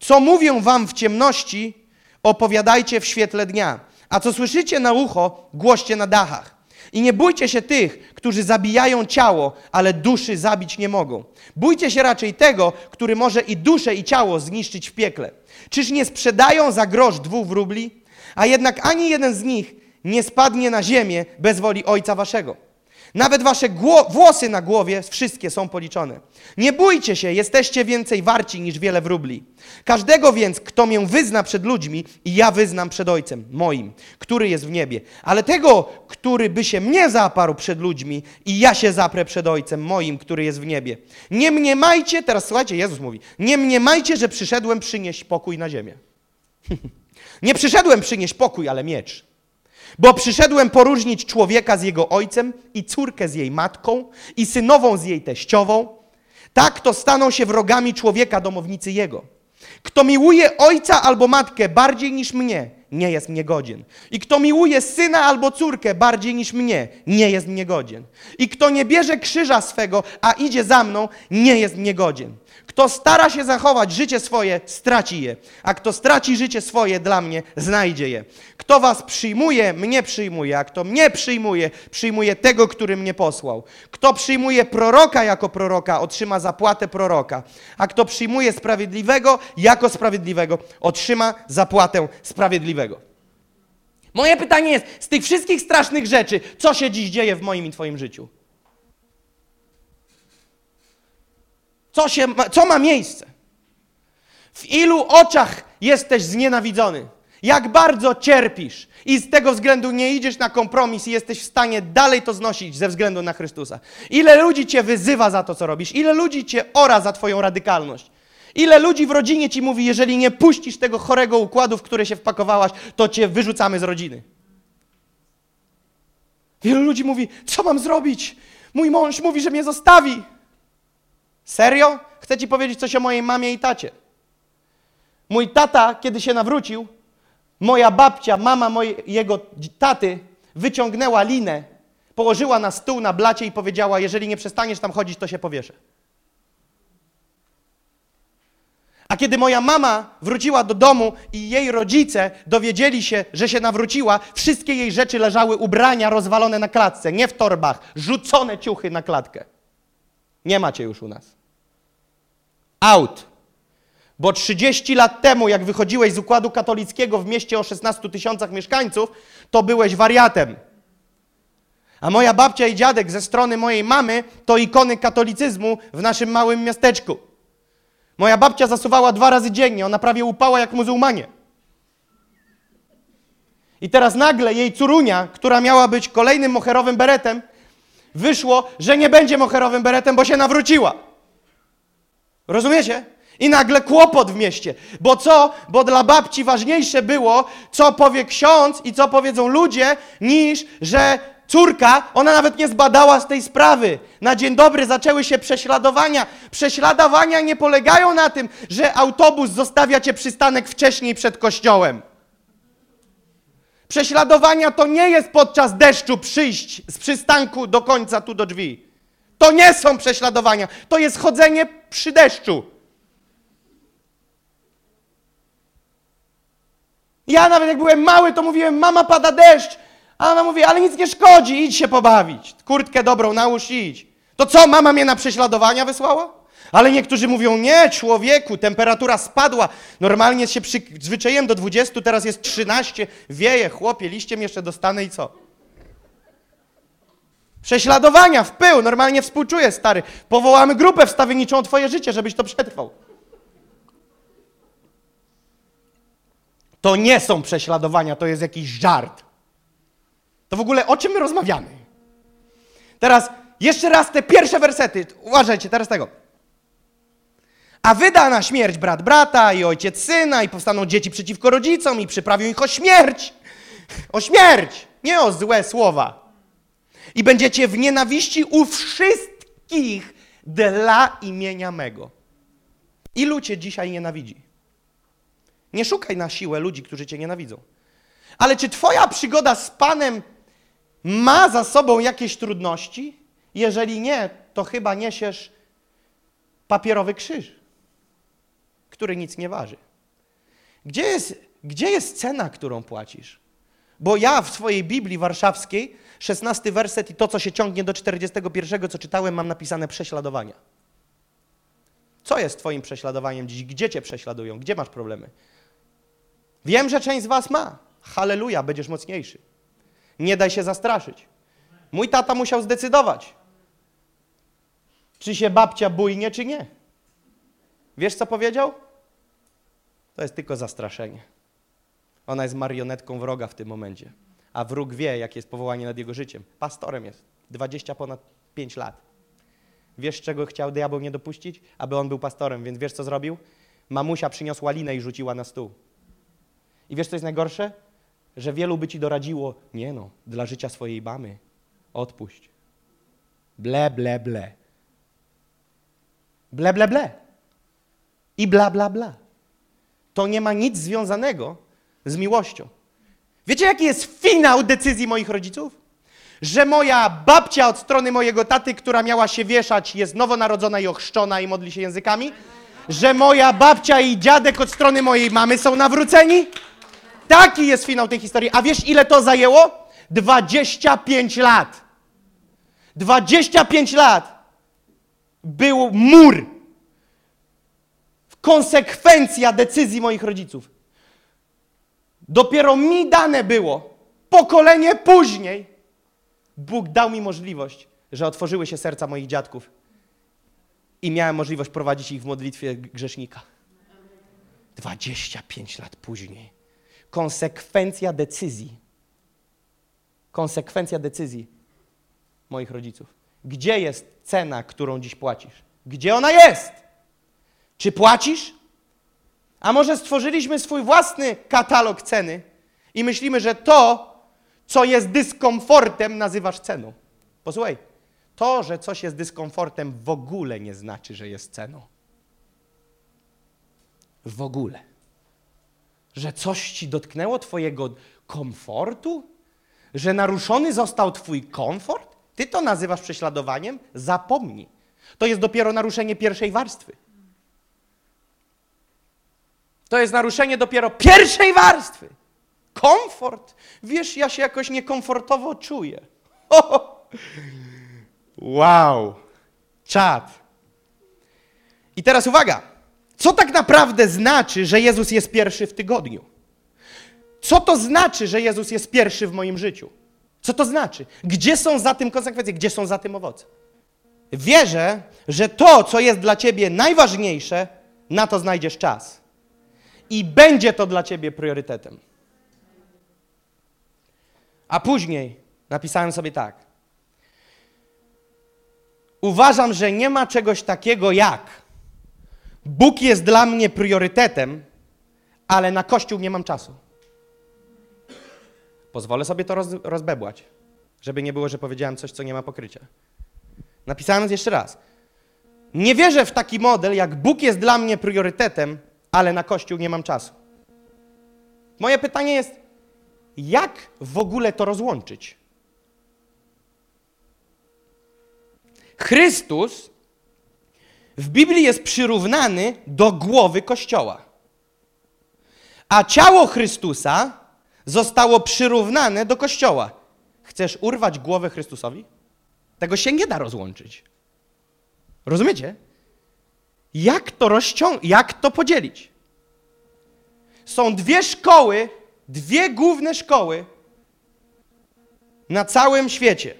Co mówią wam w ciemności, opowiadajcie w świetle dnia, a co słyszycie na ucho, głoście na dachach. I nie bójcie się tych, którzy zabijają ciało, ale duszy zabić nie mogą. Bójcie się raczej tego, który może i duszę, i ciało zniszczyć w piekle. Czyż nie sprzedają za grosz dwóch wróbli? A jednak ani jeden z nich nie spadnie na ziemię bez woli Ojca Waszego. Nawet Wasze włosy na głowie wszystkie są policzone. Nie bójcie się, jesteście więcej warci niż wiele wróbli. Każdego więc, kto mię wyzna przed ludźmi, i ja wyznam przed Ojcem moim, który jest w niebie. Ale tego, który by się mnie zaparł przed ludźmi, i ja się zaprę przed Ojcem moim, który jest w niebie. Nie mniemajcie, teraz słuchajcie, Jezus mówi, nie mniemajcie, że przyszedłem przynieść pokój na ziemię. nie przyszedłem przynieść pokój, ale miecz. Bo przyszedłem poróżnić człowieka z jego ojcem i córkę z jej matką i synową z jej teściową. Tak to staną się wrogami człowieka domownicy jego. Kto miłuje ojca albo matkę bardziej niż mnie, nie jest mnie godzien. I kto miłuje syna albo córkę bardziej niż mnie, nie jest mnie godzien. I kto nie bierze krzyża swego, a idzie za mną, nie jest mnie godzien. Kto stara się zachować życie swoje, straci je, a kto straci życie swoje dla mnie, znajdzie je. Kto was przyjmuje, mnie przyjmuje, a kto mnie przyjmuje, przyjmuje tego, który mnie posłał. Kto przyjmuje proroka jako proroka, otrzyma zapłatę proroka, a kto przyjmuje sprawiedliwego jako sprawiedliwego, otrzyma zapłatę sprawiedliwego. Moje pytanie jest, z tych wszystkich strasznych rzeczy, co się dziś dzieje w moim i Twoim życiu? Co, się ma, co ma miejsce? W ilu oczach jesteś znienawidzony? Jak bardzo cierpisz i z tego względu nie idziesz na kompromis i jesteś w stanie dalej to znosić ze względu na Chrystusa? Ile ludzi cię wyzywa za to, co robisz? Ile ludzi cię ora za twoją radykalność? Ile ludzi w rodzinie ci mówi, jeżeli nie puścisz tego chorego układu, w który się wpakowałaś, to cię wyrzucamy z rodziny? Wielu ludzi mówi, co mam zrobić? Mój mąż mówi, że mnie zostawi. Serio? Chcę ci powiedzieć coś o mojej mamie i tacie. Mój tata, kiedy się nawrócił, moja babcia, mama mojego taty, wyciągnęła linę, położyła na stół na blacie i powiedziała: Jeżeli nie przestaniesz tam chodzić, to się powieszę. A kiedy moja mama wróciła do domu i jej rodzice dowiedzieli się, że się nawróciła, wszystkie jej rzeczy leżały, ubrania rozwalone na klatce, nie w torbach, rzucone ciuchy na klatkę. Nie macie już u nas. Out. Bo 30 lat temu, jak wychodziłeś z układu katolickiego w mieście o 16 tysiącach mieszkańców, to byłeś wariatem. A moja babcia i dziadek ze strony mojej mamy to ikony katolicyzmu w naszym małym miasteczku. Moja babcia zasuwała dwa razy dziennie, ona prawie upała jak muzułmanie. I teraz nagle jej curunia, która miała być kolejnym moherowym beretem, wyszło, że nie będzie moherowym beretem, bo się nawróciła. Rozumiecie? I nagle kłopot w mieście. Bo co? Bo dla babci ważniejsze było, co powie ksiądz i co powiedzą ludzie, niż że córka, ona nawet nie zbadała z tej sprawy. Na dzień dobry zaczęły się prześladowania. Prześladowania nie polegają na tym, że autobus zostawia cię przystanek wcześniej przed kościołem. Prześladowania to nie jest podczas deszczu przyjść z przystanku do końca tu do drzwi. To nie są prześladowania, to jest chodzenie przy deszczu. Ja nawet jak byłem mały, to mówiłem, mama pada deszcz. A ona mówi, ale nic nie szkodzi, idź się pobawić. Kurtkę dobrą nałóż idź. To co, mama mnie na prześladowania wysłała? Ale niektórzy mówią, nie, człowieku, temperatura spadła. Normalnie się przyzwyczaiłem do 20, teraz jest 13, wieje, chłopie, liściem jeszcze dostanę i co? Prześladowania w pył, normalnie współczuję, stary. Powołamy grupę wstawienniczą o twoje życie, żebyś to przetrwał. To nie są prześladowania, to jest jakiś żart. To w ogóle o czym my rozmawiamy? Teraz jeszcze raz te pierwsze wersety. Uważajcie, teraz tego. A wyda na śmierć brat brata i ojciec syna i powstaną dzieci przeciwko rodzicom i przyprawią ich o śmierć. O śmierć, nie o złe słowa. I będziecie w nienawiści u wszystkich dla imienia mego. Ilu cię dzisiaj nienawidzi? Nie szukaj na siłę ludzi, którzy cię nienawidzą. Ale czy twoja przygoda z Panem ma za sobą jakieś trudności? Jeżeli nie, to chyba niesiesz papierowy krzyż, który nic nie waży. Gdzie jest, gdzie jest cena, którą płacisz? Bo ja w swojej Biblii warszawskiej, 16 werset i to, co się ciągnie do 41, co czytałem, mam napisane prześladowania. Co jest Twoim prześladowaniem dziś? Gdzie Cię prześladują? Gdzie masz problemy? Wiem, że część z Was ma. Halleluja, będziesz mocniejszy. Nie daj się zastraszyć. Mój tata musiał zdecydować, czy się babcia bujnie, czy nie. Wiesz, co powiedział? To jest tylko zastraszenie. Ona jest marionetką wroga w tym momencie. A wróg wie, jakie jest powołanie nad jego życiem. Pastorem jest. 20 ponad 5 lat. Wiesz, czego chciał diabeł nie dopuścić? Aby on był pastorem, więc wiesz, co zrobił? Mamusia przyniosła linę i rzuciła na stół. I wiesz, co jest najgorsze? Że wielu by ci doradziło, nie no, dla życia swojej mamy, odpuść. Ble, ble, ble. Ble, ble, ble. I bla, bla, bla. To nie ma nic związanego z miłością. Wiecie, jaki jest finał decyzji moich rodziców? Że moja babcia od strony mojego taty, która miała się wieszać, jest nowonarodzona i ochrzczona i modli się językami? Że moja babcia i dziadek od strony mojej mamy są nawróceni? Taki jest finał tej historii. A wiesz, ile to zajęło? 25 lat. 25 lat był mur. Konsekwencja decyzji moich rodziców. Dopiero mi dane było, pokolenie później, Bóg dał mi możliwość, że otworzyły się serca moich dziadków i miałem możliwość prowadzić ich w modlitwie grzesznika. 25 lat później konsekwencja decyzji. Konsekwencja decyzji moich rodziców. Gdzie jest cena, którą dziś płacisz? Gdzie ona jest? Czy płacisz? A może stworzyliśmy swój własny katalog ceny i myślimy, że to, co jest dyskomfortem, nazywasz ceną. Posłuchaj, to, że coś jest dyskomfortem, w ogóle nie znaczy, że jest ceną. W ogóle. Że coś ci dotknęło Twojego komfortu? Że naruszony został Twój komfort? Ty to nazywasz prześladowaniem? Zapomnij. To jest dopiero naruszenie pierwszej warstwy. To jest naruszenie dopiero pierwszej warstwy. Komfort. Wiesz, ja się jakoś niekomfortowo czuję. Wow. Czad. I teraz uwaga. Co tak naprawdę znaczy, że Jezus jest pierwszy w tygodniu? Co to znaczy, że Jezus jest pierwszy w moim życiu? Co to znaczy? Gdzie są za tym konsekwencje? Gdzie są za tym owoce? Wierzę, że to, co jest dla ciebie najważniejsze, na to znajdziesz czas. I będzie to dla ciebie priorytetem. A później napisałem sobie tak. Uważam, że nie ma czegoś takiego jak Bóg jest dla mnie priorytetem, ale na Kościół nie mam czasu. Pozwolę sobie to roz, rozbebłać, żeby nie było, że powiedziałem coś, co nie ma pokrycia. Napisałem jeszcze raz. Nie wierzę w taki model, jak Bóg jest dla mnie priorytetem, ale na Kościół nie mam czasu. Moje pytanie jest, jak w ogóle to rozłączyć? Chrystus w Biblii jest przyrównany do głowy Kościoła. A ciało Chrystusa zostało przyrównane do Kościoła. Chcesz urwać głowę Chrystusowi? Tego się nie da rozłączyć. Rozumiecie? Jak to rozciągnąć? Jak to podzielić? Są dwie szkoły, dwie główne szkoły na całym świecie.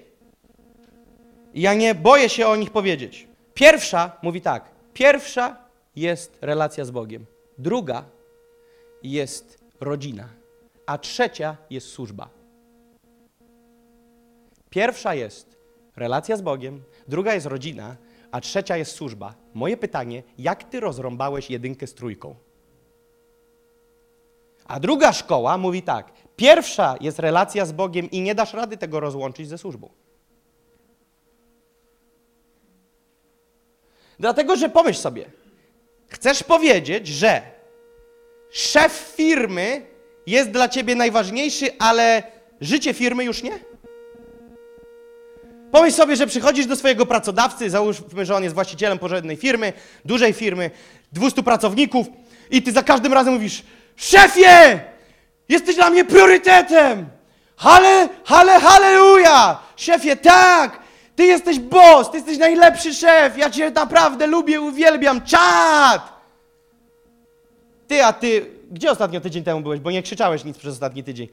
Ja nie boję się o nich powiedzieć. Pierwsza mówi tak: pierwsza jest relacja z Bogiem, druga jest rodzina, a trzecia jest służba. Pierwsza jest relacja z Bogiem, druga jest rodzina, a trzecia jest służba. Moje pytanie, jak ty rozrąbałeś jedynkę z trójką? A druga szkoła mówi tak: pierwsza jest relacja z Bogiem i nie dasz rady tego rozłączyć ze służbą. Dlatego, że pomyśl sobie, chcesz powiedzieć, że szef firmy jest dla ciebie najważniejszy, ale życie firmy już nie? Pomyśl sobie, że przychodzisz do swojego pracodawcy, załóżmy, że on jest właścicielem porządnej firmy, dużej firmy, 200 pracowników i ty za każdym razem mówisz, szefie, jesteś dla mnie priorytetem, hale, hale, halleluja, szefie, tak, ty jesteś boss, ty jesteś najlepszy szef, ja cię naprawdę lubię, uwielbiam, czad! Ty, a ty, gdzie ostatnio tydzień temu byłeś, bo nie krzyczałeś nic przez ostatni tydzień.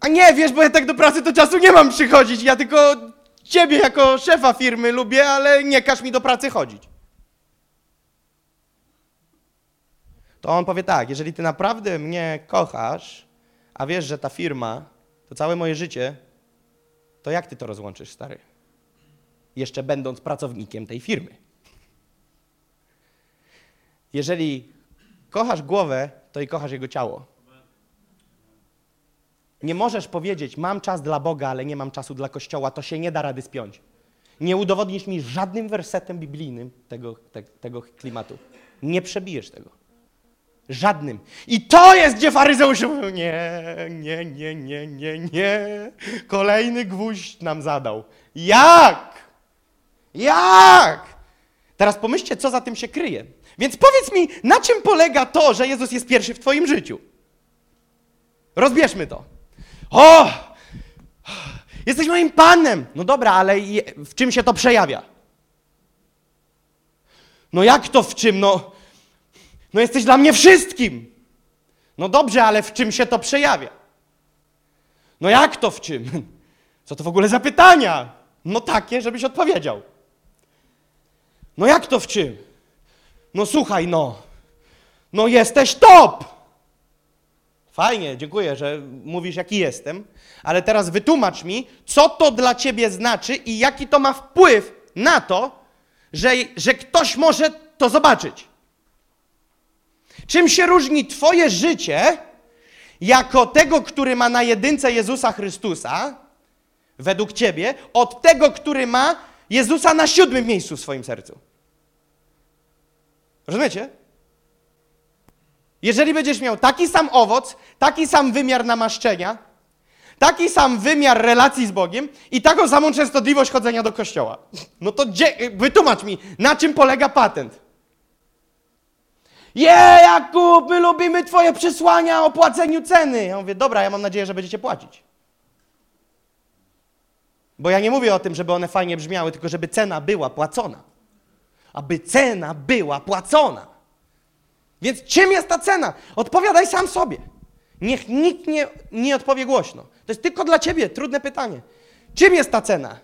A nie, wiesz, bo ja tak do pracy to czasu nie mam przychodzić, ja tylko ciebie jako szefa firmy lubię, ale nie każ mi do pracy chodzić. To on powie tak, jeżeli ty naprawdę mnie kochasz, a wiesz, że ta firma to całe moje życie, to jak ty to rozłączysz, stary? Jeszcze będąc pracownikiem tej firmy. Jeżeli kochasz głowę, to i kochasz jego ciało. Nie możesz powiedzieć, mam czas dla Boga, ale nie mam czasu dla Kościoła. To się nie da rady spiąć. Nie udowodnisz mi żadnym wersetem biblijnym tego, te, tego klimatu. Nie przebijesz tego. Żadnym. I to jest, gdzie faryzeusze nie, nie, nie, nie, nie, nie. Kolejny gwóźdź nam zadał. Jak? Jak? Teraz pomyślcie, co za tym się kryje. Więc powiedz mi, na czym polega to, że Jezus jest pierwszy w Twoim życiu? Rozbierzmy to. O! Jesteś moim Panem. No dobra, ale w czym się to przejawia? No jak to w czym? No, no jesteś dla mnie wszystkim. No dobrze, ale w czym się to przejawia? No jak to w czym? Co to w ogóle za pytania? No takie, żebyś odpowiedział. No jak to w czym? No słuchaj, no. No jesteś top! Fajnie, dziękuję, że mówisz, jaki jestem, ale teraz wytłumacz mi, co to dla ciebie znaczy i jaki to ma wpływ na to, że, że ktoś może to zobaczyć. Czym się różni Twoje życie jako tego, który ma na jedynce Jezusa Chrystusa, według ciebie, od tego, który ma Jezusa na siódmym miejscu w swoim sercu. Rozumiecie? Jeżeli będziesz miał taki sam owoc, taki sam wymiar namaszczenia, taki sam wymiar relacji z Bogiem i taką samą częstotliwość chodzenia do kościoła, no to gdzie, wytłumacz mi, na czym polega patent? Je, Jakub, my lubimy Twoje przesłania o płaceniu ceny. Ja mówię, dobra, ja mam nadzieję, że będziecie płacić. Bo ja nie mówię o tym, żeby one fajnie brzmiały, tylko żeby cena była płacona. Aby cena była płacona. Więc czym jest ta cena? Odpowiadaj sam sobie. Niech nikt nie, nie odpowie głośno. To jest tylko dla ciebie trudne pytanie. Czym jest ta cena?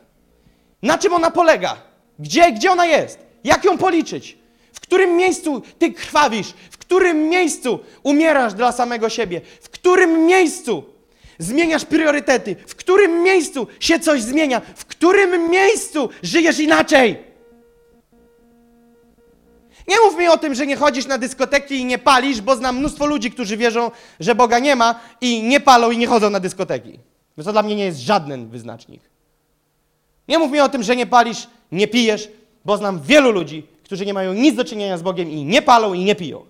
Na czym ona polega? Gdzie, gdzie ona jest? Jak ją policzyć? W którym miejscu ty krwawisz? W którym miejscu umierasz dla samego siebie? W którym miejscu zmieniasz priorytety? W którym miejscu się coś zmienia? W którym miejscu żyjesz inaczej? Nie mów mi o tym, że nie chodzisz na dyskoteki i nie palisz, bo znam mnóstwo ludzi, którzy wierzą, że Boga nie ma i nie palą i nie chodzą na dyskoteki. Więc to dla mnie nie jest żaden wyznacznik. Nie mów mi o tym, że nie palisz, nie pijesz, bo znam wielu ludzi, którzy nie mają nic do czynienia z Bogiem i nie palą i nie piją.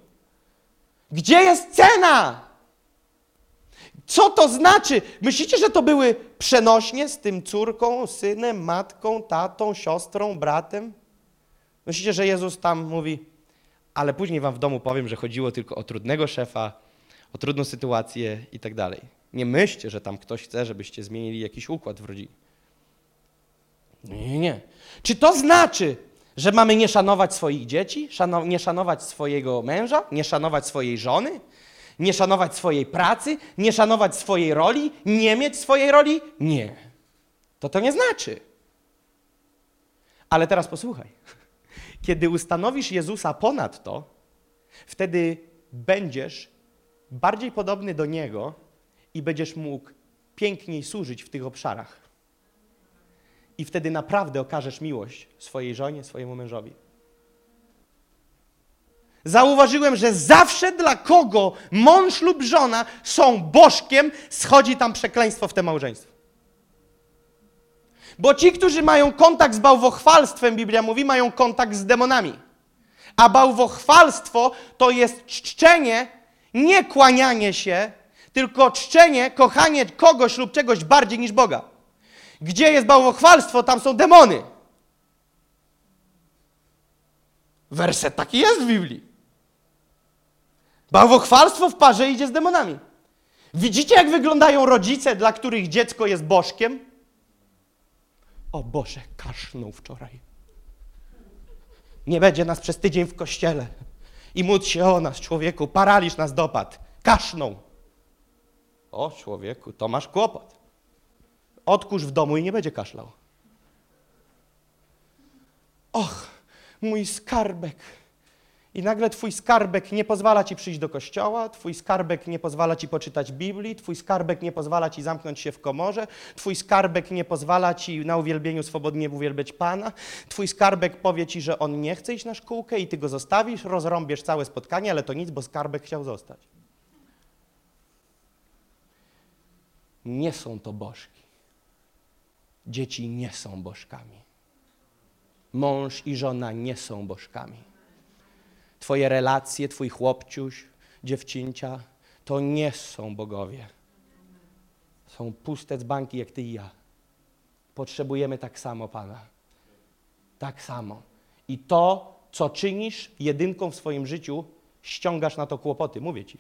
Gdzie jest cena? Co to znaczy? Myślicie, że to były przenośnie z tym córką, synem, matką, tatą, siostrą, bratem? Myślicie, że Jezus tam mówi, ale później wam w domu powiem, że chodziło tylko o trudnego szefa, o trudną sytuację i tak dalej. Nie myślcie, że tam ktoś chce, żebyście zmienili jakiś układ w rodzinie. Nie, nie. Czy to znaczy, że mamy nie szanować swoich dzieci, szano, nie szanować swojego męża, nie szanować swojej żony, nie szanować swojej pracy, nie szanować swojej roli, nie mieć swojej roli? Nie. To to nie znaczy. Ale teraz posłuchaj. Kiedy ustanowisz Jezusa ponad to, wtedy będziesz bardziej podobny do Niego i będziesz mógł piękniej służyć w tych obszarach. I wtedy naprawdę okażesz miłość swojej żonie, swojemu mężowi. Zauważyłem, że zawsze dla kogo mąż lub żona są bożkiem, schodzi tam przekleństwo w te małżeństwo. Bo ci, którzy mają kontakt z bałwochwalstwem, Biblia mówi, mają kontakt z demonami. A bałwochwalstwo to jest czczenie, nie kłanianie się, tylko czczenie, kochanie kogoś lub czegoś bardziej niż Boga. Gdzie jest bałwochwalstwo, tam są demony. Werset taki jest w Biblii. Bałwochwalstwo w parze idzie z demonami. Widzicie, jak wyglądają rodzice, dla których dziecko jest bożkiem? O Boże, kasznął wczoraj. Nie będzie nas przez tydzień w kościele. I módl się o nas, człowieku, paraliż nas dopadł. Kasznął. O, człowieku, to masz kłopot. Odkurz w domu i nie będzie kaszlał. Och, mój skarbek. I nagle twój skarbek nie pozwala ci przyjść do kościoła, twój skarbek nie pozwala ci poczytać Biblii, twój skarbek nie pozwala ci zamknąć się w komorze, twój skarbek nie pozwala ci na uwielbieniu swobodnie uwielbiać Pana, twój skarbek powie ci, że on nie chce iść na szkółkę i ty go zostawisz, rozrąbiesz całe spotkanie, ale to nic, bo skarbek chciał zostać. Nie są to bożki. Dzieci nie są bożkami. Mąż i żona nie są bożkami. Twoje relacje, twój chłopciuś, dziewcięcia, to nie są bogowie. Są puste dzbanki jak ty i ja. Potrzebujemy tak samo Pana. Tak samo. I to, co czynisz jedynką w swoim życiu, ściągasz na to kłopoty, mówię ci.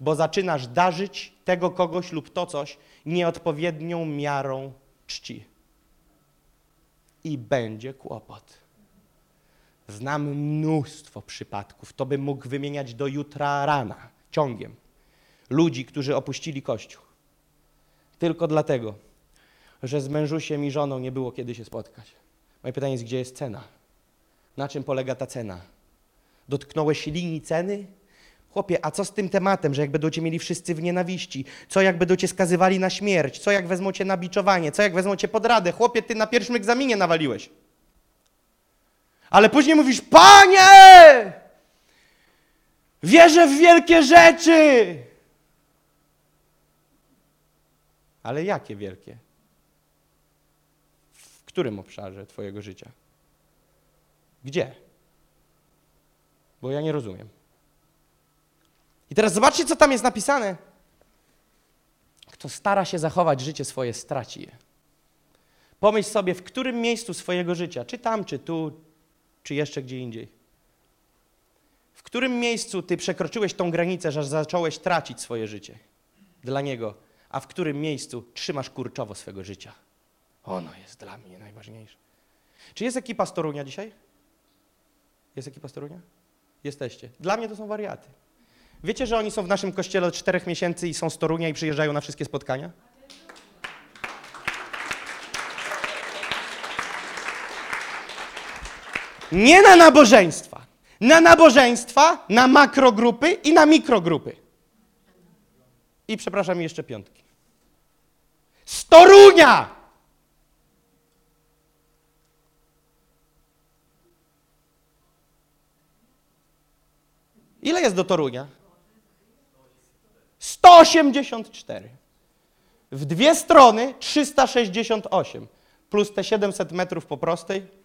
Bo zaczynasz darzyć tego kogoś lub to coś nieodpowiednią miarą czci. I będzie kłopot. Znam mnóstwo przypadków, to bym mógł wymieniać do jutra rana, ciągiem. Ludzi, którzy opuścili Kościół. Tylko dlatego, że z mężusiem i żoną nie było kiedy się spotkać. Moje pytanie jest, gdzie jest cena? Na czym polega ta cena? Dotknąłeś linii ceny? Chłopie, a co z tym tematem, że jak będą cię mieli wszyscy w nienawiści? Co jak będą cię skazywali na śmierć? Co jak wezmą cię na biczowanie? Co jak wezmą cię pod radę? Chłopie, ty na pierwszym egzaminie nawaliłeś. Ale później mówisz, Panie! Wierzę w wielkie rzeczy! Ale jakie wielkie? W którym obszarze Twojego życia? Gdzie? Bo ja nie rozumiem. I teraz zobaczcie, co tam jest napisane. Kto stara się zachować życie swoje, straci je. Pomyśl sobie, w którym miejscu swojego życia, czy tam, czy tu, czy jeszcze gdzie indziej. W którym miejscu ty przekroczyłeś tą granicę, że zacząłeś tracić swoje życie dla Niego, a w którym miejscu trzymasz kurczowo swego życia. Ono jest dla mnie najważniejsze. Czy jest ekipa z Torunia dzisiaj? Jest ekipa z Torunia? Jesteście. Dla mnie to są wariaty. Wiecie, że oni są w naszym kościele od czterech miesięcy i są z Torunia i przyjeżdżają na wszystkie spotkania? Nie na nabożeństwa. Na nabożeństwa, na makrogrupy i na mikrogrupy. I przepraszam, jeszcze piątki. Z Torunia! Ile jest do Torunia? 184. W dwie strony 368. Plus te 700 metrów po prostej.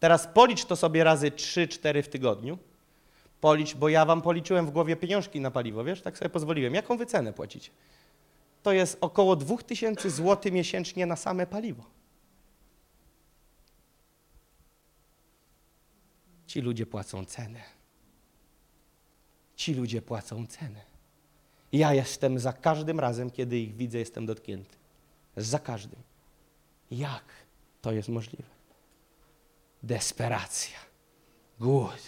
Teraz policz to sobie razy 3-4 w tygodniu. Policz, bo ja wam policzyłem w głowie pieniążki na paliwo, wiesz? Tak sobie pozwoliłem. Jaką wy cenę płacicie? To jest około 2000 zł miesięcznie na same paliwo. Ci ludzie płacą cenę. Ci ludzie płacą cenę. Ja jestem za każdym razem, kiedy ich widzę, jestem dotknięty. Za każdym. Jak to jest możliwe? Desperacja, głód,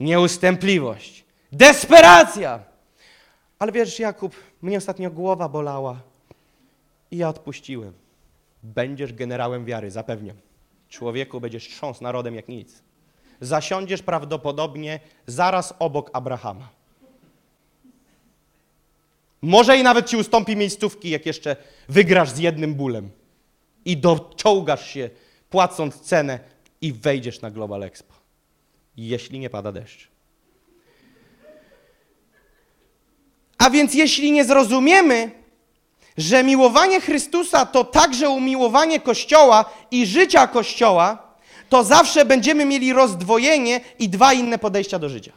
nieustępliwość, desperacja. Ale wiesz, Jakub, mnie ostatnio głowa bolała i ja odpuściłem. Będziesz generałem wiary, zapewniam. Człowieku, będziesz trząs narodem jak nic. Zasiądziesz prawdopodobnie zaraz obok Abrahama. Może i nawet ci ustąpi miejscówki, jak jeszcze wygrasz z jednym bólem i doczołgasz się, płacąc cenę i wejdziesz na Global Expo, jeśli nie pada deszcz. A więc jeśli nie zrozumiemy, że miłowanie Chrystusa to także umiłowanie Kościoła i życia Kościoła, to zawsze będziemy mieli rozdwojenie i dwa inne podejścia do życia.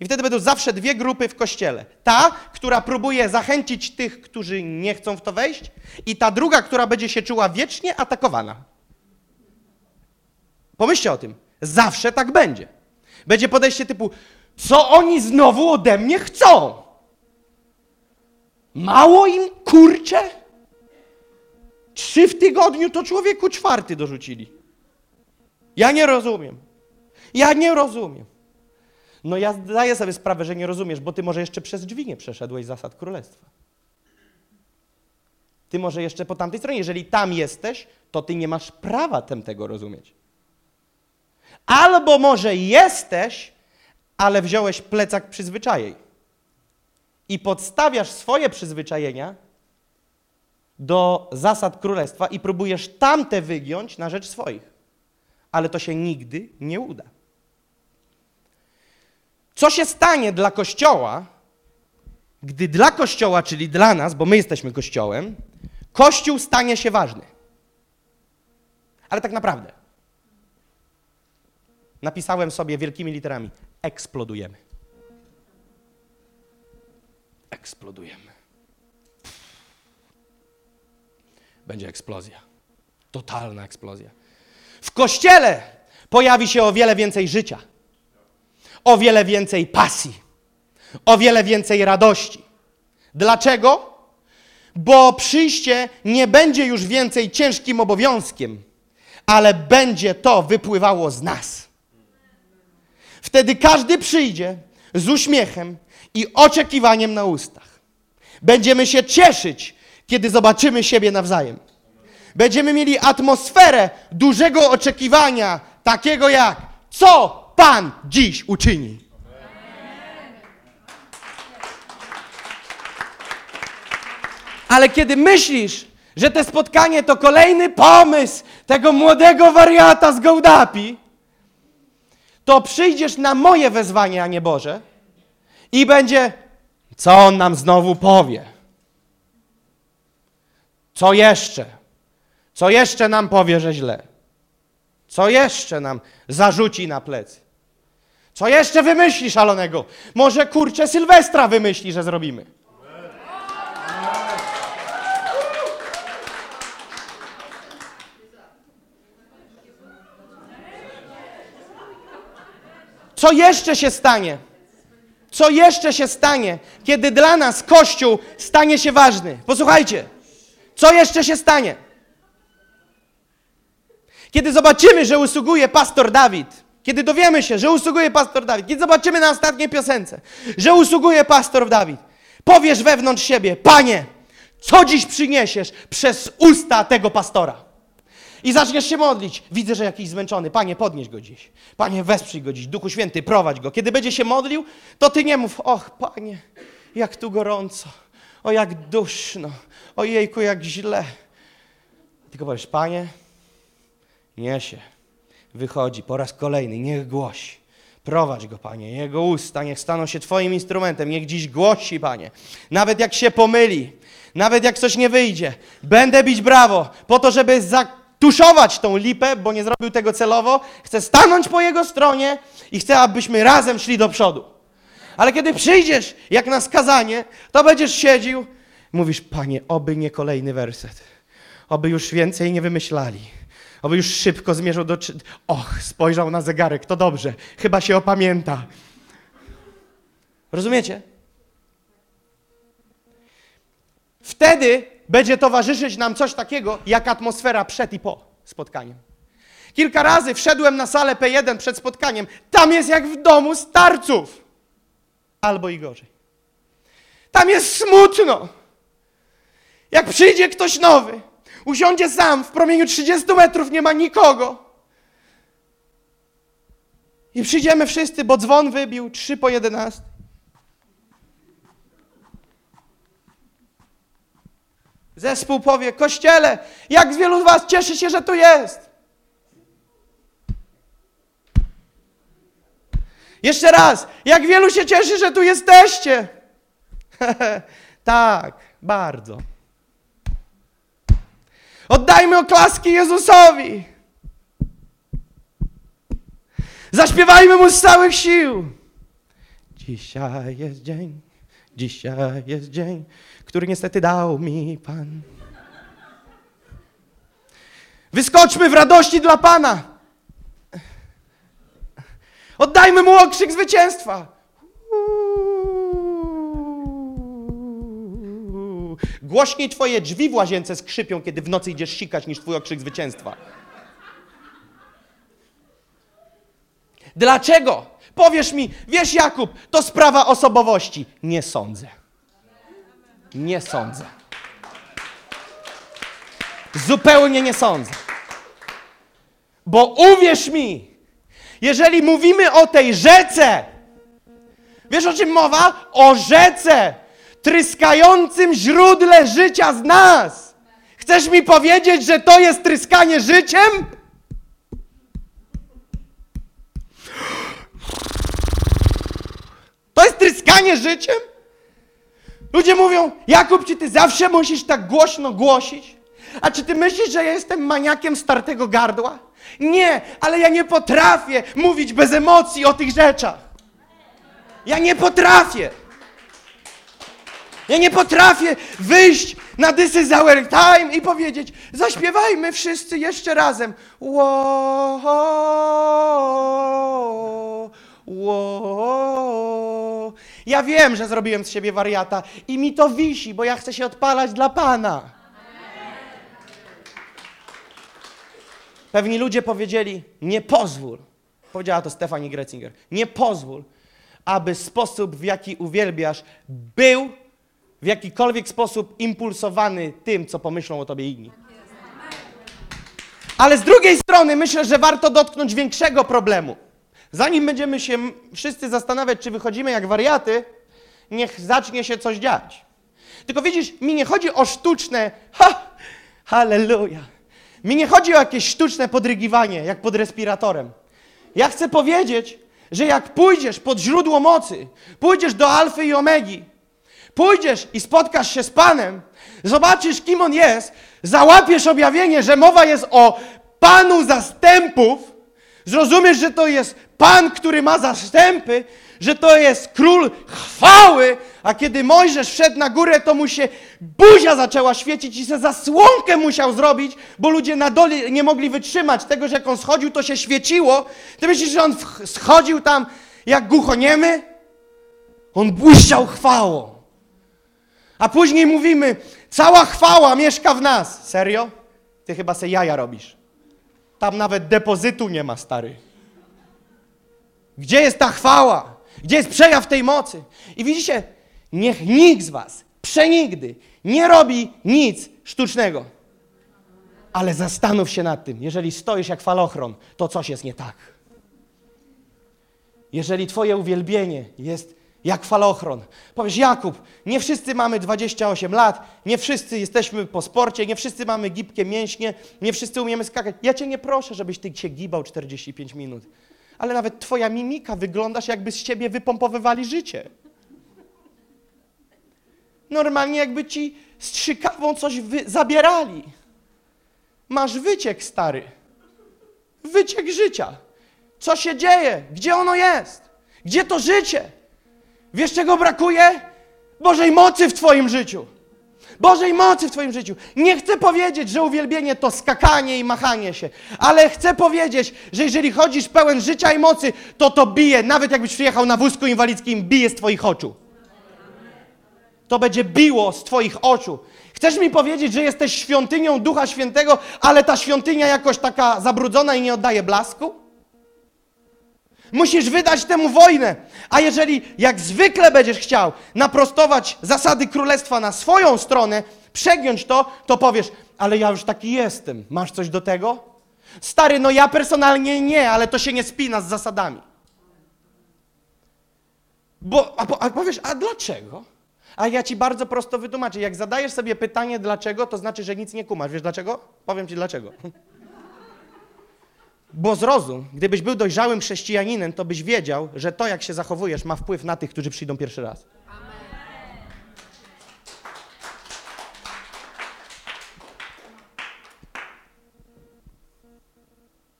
I wtedy będą zawsze dwie grupy w kościele. Ta, która próbuje zachęcić tych, którzy nie chcą w to wejść, i ta druga, która będzie się czuła wiecznie atakowana. Pomyślcie o tym. Zawsze tak będzie. Będzie podejście typu, co oni znowu ode mnie chcą? Mało im kurcze? Trzy w tygodniu to człowieku czwarty dorzucili. Ja nie rozumiem. Ja nie rozumiem. No ja zdaję sobie sprawę, że nie rozumiesz, bo ty może jeszcze przez drzwi nie przeszedłeś zasad królestwa. Ty może jeszcze po tamtej stronie. Jeżeli tam jesteś, to ty nie masz prawa tem tego rozumieć. Albo może jesteś, ale wziąłeś plecak przyzwyczajeń i podstawiasz swoje przyzwyczajenia do zasad królestwa i próbujesz tamte wygiąć na rzecz swoich. Ale to się nigdy nie uda. Co się stanie dla Kościoła, gdy dla Kościoła, czyli dla nas, bo my jesteśmy Kościołem, Kościół stanie się ważny? Ale tak naprawdę. Napisałem sobie wielkimi literami: eksplodujemy. Eksplodujemy. Będzie eksplozja. Totalna eksplozja. W kościele pojawi się o wiele więcej życia, o wiele więcej pasji, o wiele więcej radości. Dlaczego? Bo przyjście nie będzie już więcej ciężkim obowiązkiem, ale będzie to wypływało z nas. Wtedy każdy przyjdzie z uśmiechem i oczekiwaniem na ustach. Będziemy się cieszyć, kiedy zobaczymy siebie nawzajem. Będziemy mieli atmosferę dużego oczekiwania, takiego jak co Pan dziś uczyni. Ale kiedy myślisz, że te spotkanie to kolejny pomysł tego młodego wariata z Gołdapi, to przyjdziesz na moje wezwanie, a nie Boże, i będzie Co on nam znowu powie? Co jeszcze? Co jeszcze nam powie, że źle? Co jeszcze nam zarzuci na plecy? Co jeszcze wymyśli szalonego? Może kurczę Sylwestra wymyśli, że zrobimy. Co jeszcze się stanie? Co jeszcze się stanie, kiedy dla nas Kościół stanie się ważny? Posłuchajcie, co jeszcze się stanie? Kiedy zobaczymy, że usługuje pastor Dawid, kiedy dowiemy się, że usługuje pastor Dawid, kiedy zobaczymy na ostatniej piosence, że usługuje pastor Dawid, powiesz wewnątrz siebie, Panie, co dziś przyniesiesz przez usta tego pastora? I zaczniesz się modlić. Widzę, że jakiś zmęczony. Panie, podnieś go dziś. Panie, wesprzyj go dziś. Duchu Święty, prowadź go. Kiedy będzie się modlił, to ty nie mów, och, Panie, jak tu gorąco. O, jak duszno. O jejku, jak źle. Tylko powiesz, Panie, niesie. Wychodzi po raz kolejny, niech głosi. Prowadź go, Panie, jego usta niech staną się Twoim instrumentem, niech dziś głosi, Panie. Nawet jak się pomyli, nawet jak coś nie wyjdzie, będę bić brawo, po to, żeby zatuszować tą lipę, bo nie zrobił tego celowo. Chcę stanąć po jego stronie i chcę, abyśmy razem szli do przodu. Ale kiedy przyjdziesz jak na skazanie, to będziesz siedził, mówisz, Panie, oby nie kolejny werset. Oby już więcej nie wymyślali. Oby już szybko zmierzył do... Och, spojrzał na zegarek, to dobrze, chyba się opamięta. Rozumiecie? Wtedy będzie towarzyszyć nam coś takiego, jak atmosfera przed i po spotkaniem. Kilka razy wszedłem na salę P1 przed spotkaniem. Tam jest jak w domu starców. Albo i gorzej. Tam jest smutno. Jak przyjdzie ktoś nowy, usiądzie sam, w promieniu 30 metrów nie ma nikogo. I przyjdziemy wszyscy, bo dzwon wybił 3 po 11. Zespół powie, kościele, jak wielu z was cieszy się, że tu jest. Jeszcze raz, jak wielu się cieszy, że tu jesteście. tak, bardzo. Oddajmy oklaski Jezusowi. Zaśpiewajmy Mu z całych sił. Dzisiaj jest dzień, dzisiaj jest dzień, który niestety dał mi Pan. Wyskoczmy w radości dla Pana. Oddajmy Mu okrzyk zwycięstwa. Głośniej Twoje drzwi w łazience skrzypią, kiedy w nocy idziesz sikać, niż Twój okrzyk zwycięstwa. Dlaczego? Powiesz mi, wiesz Jakub, to sprawa osobowości. Nie sądzę. Nie sądzę. Zupełnie nie sądzę. Bo uwierz mi, jeżeli mówimy o tej rzece, wiesz o czym mowa? O rzece, tryskającym źródle życia z nas. Chcesz mi powiedzieć, że to jest tryskanie życiem? To jest tryskanie życiem? Ludzie mówią, Jakub, czy ty zawsze musisz tak głośno głosić? A czy ty myślisz, że ja jestem maniakiem startego gardła? Nie, ale ja nie potrafię mówić bez emocji o tych rzeczach. Ja nie potrafię. Ja nie potrafię wyjść na This is our time i powiedzieć, zaśpiewajmy wszyscy jeszcze razem. Ło, ło. Ja wiem, że zrobiłem z siebie wariata i mi to wisi, bo ja chcę się odpalać dla Pana. Pewni ludzie powiedzieli, nie pozwól, powiedziała to Stefani Gretzinger, nie pozwól, aby sposób, w jaki uwielbiasz, był w jakikolwiek sposób impulsowany tym, co pomyślą o tobie inni. Ale z drugiej strony myślę, że warto dotknąć większego problemu. Zanim będziemy się wszyscy zastanawiać, czy wychodzimy jak wariaty, niech zacznie się coś dziać. Tylko widzisz, mi nie chodzi o sztuczne, ha, halleluja. Mi nie chodzi o jakieś sztuczne podrygiwanie, jak pod respiratorem. Ja chcę powiedzieć, że jak pójdziesz pod źródło mocy, pójdziesz do alfy i omegi, Pójdziesz i spotkasz się z Panem, zobaczysz, kim On jest, załapiesz objawienie, że mowa jest o Panu zastępów, zrozumiesz, że to jest Pan, który ma zastępy, że to jest król chwały, a kiedy Mojżesz wszedł na górę, to mu się buzia zaczęła świecić i se zasłonkę musiał zrobić, bo ludzie na dole nie mogli wytrzymać tego, że jak on schodził, to się świeciło. Ty myślisz, że on schodził tam jak głuchoniemy? On błyszczał chwałą. A później mówimy, cała chwała mieszka w nas. Serio? Ty chyba se jaja robisz. Tam nawet depozytu nie ma, stary. Gdzie jest ta chwała? Gdzie jest przejaw tej mocy? I widzicie, niech nikt z was przenigdy nie robi nic sztucznego. Ale zastanów się nad tym, jeżeli stoisz jak falochron, to coś jest nie tak. Jeżeli twoje uwielbienie jest jak falochron, powiesz Jakub, nie wszyscy mamy 28 lat, nie wszyscy jesteśmy po sporcie, nie wszyscy mamy gibkie mięśnie, nie wszyscy umiemy skakać. Ja cię nie proszę, żebyś ty się gibał 45 minut. Ale nawet twoja mimika wyglądasz, jakby z ciebie wypompowywali życie. Normalnie jakby ci strzykawą coś zabierali. Masz wyciek, stary. Wyciek życia. Co się dzieje? Gdzie ono jest? Gdzie to życie? Wiesz, czego brakuje? Bożej mocy w Twoim życiu. Bożej mocy w Twoim życiu. Nie chcę powiedzieć, że uwielbienie to skakanie i machanie się, ale chcę powiedzieć, że jeżeli chodzisz pełen życia i mocy, to to bije, nawet jakbyś przyjechał na wózku inwalidzkim, bije z Twoich oczu. To będzie biło z Twoich oczu. Chcesz mi powiedzieć, że jesteś świątynią Ducha Świętego, ale ta świątynia jakoś taka zabrudzona i nie oddaje blasku? Musisz wydać temu wojnę. A jeżeli, jak zwykle będziesz chciał, naprostować zasady królestwa na swoją stronę, przegiąć to, to powiesz, ale ja już taki jestem. Masz coś do tego? Stary, no ja personalnie nie, ale to się nie spina z zasadami. Bo, a, a powiesz, a dlaczego? A ja ci bardzo prosto wytłumaczę. Jak zadajesz sobie pytanie dlaczego, to znaczy, że nic nie kumasz. Wiesz dlaczego? Powiem ci dlaczego. Bo zrozum, gdybyś był dojrzałym chrześcijaninem, to byś wiedział, że to, jak się zachowujesz, ma wpływ na tych, którzy przyjdą pierwszy raz.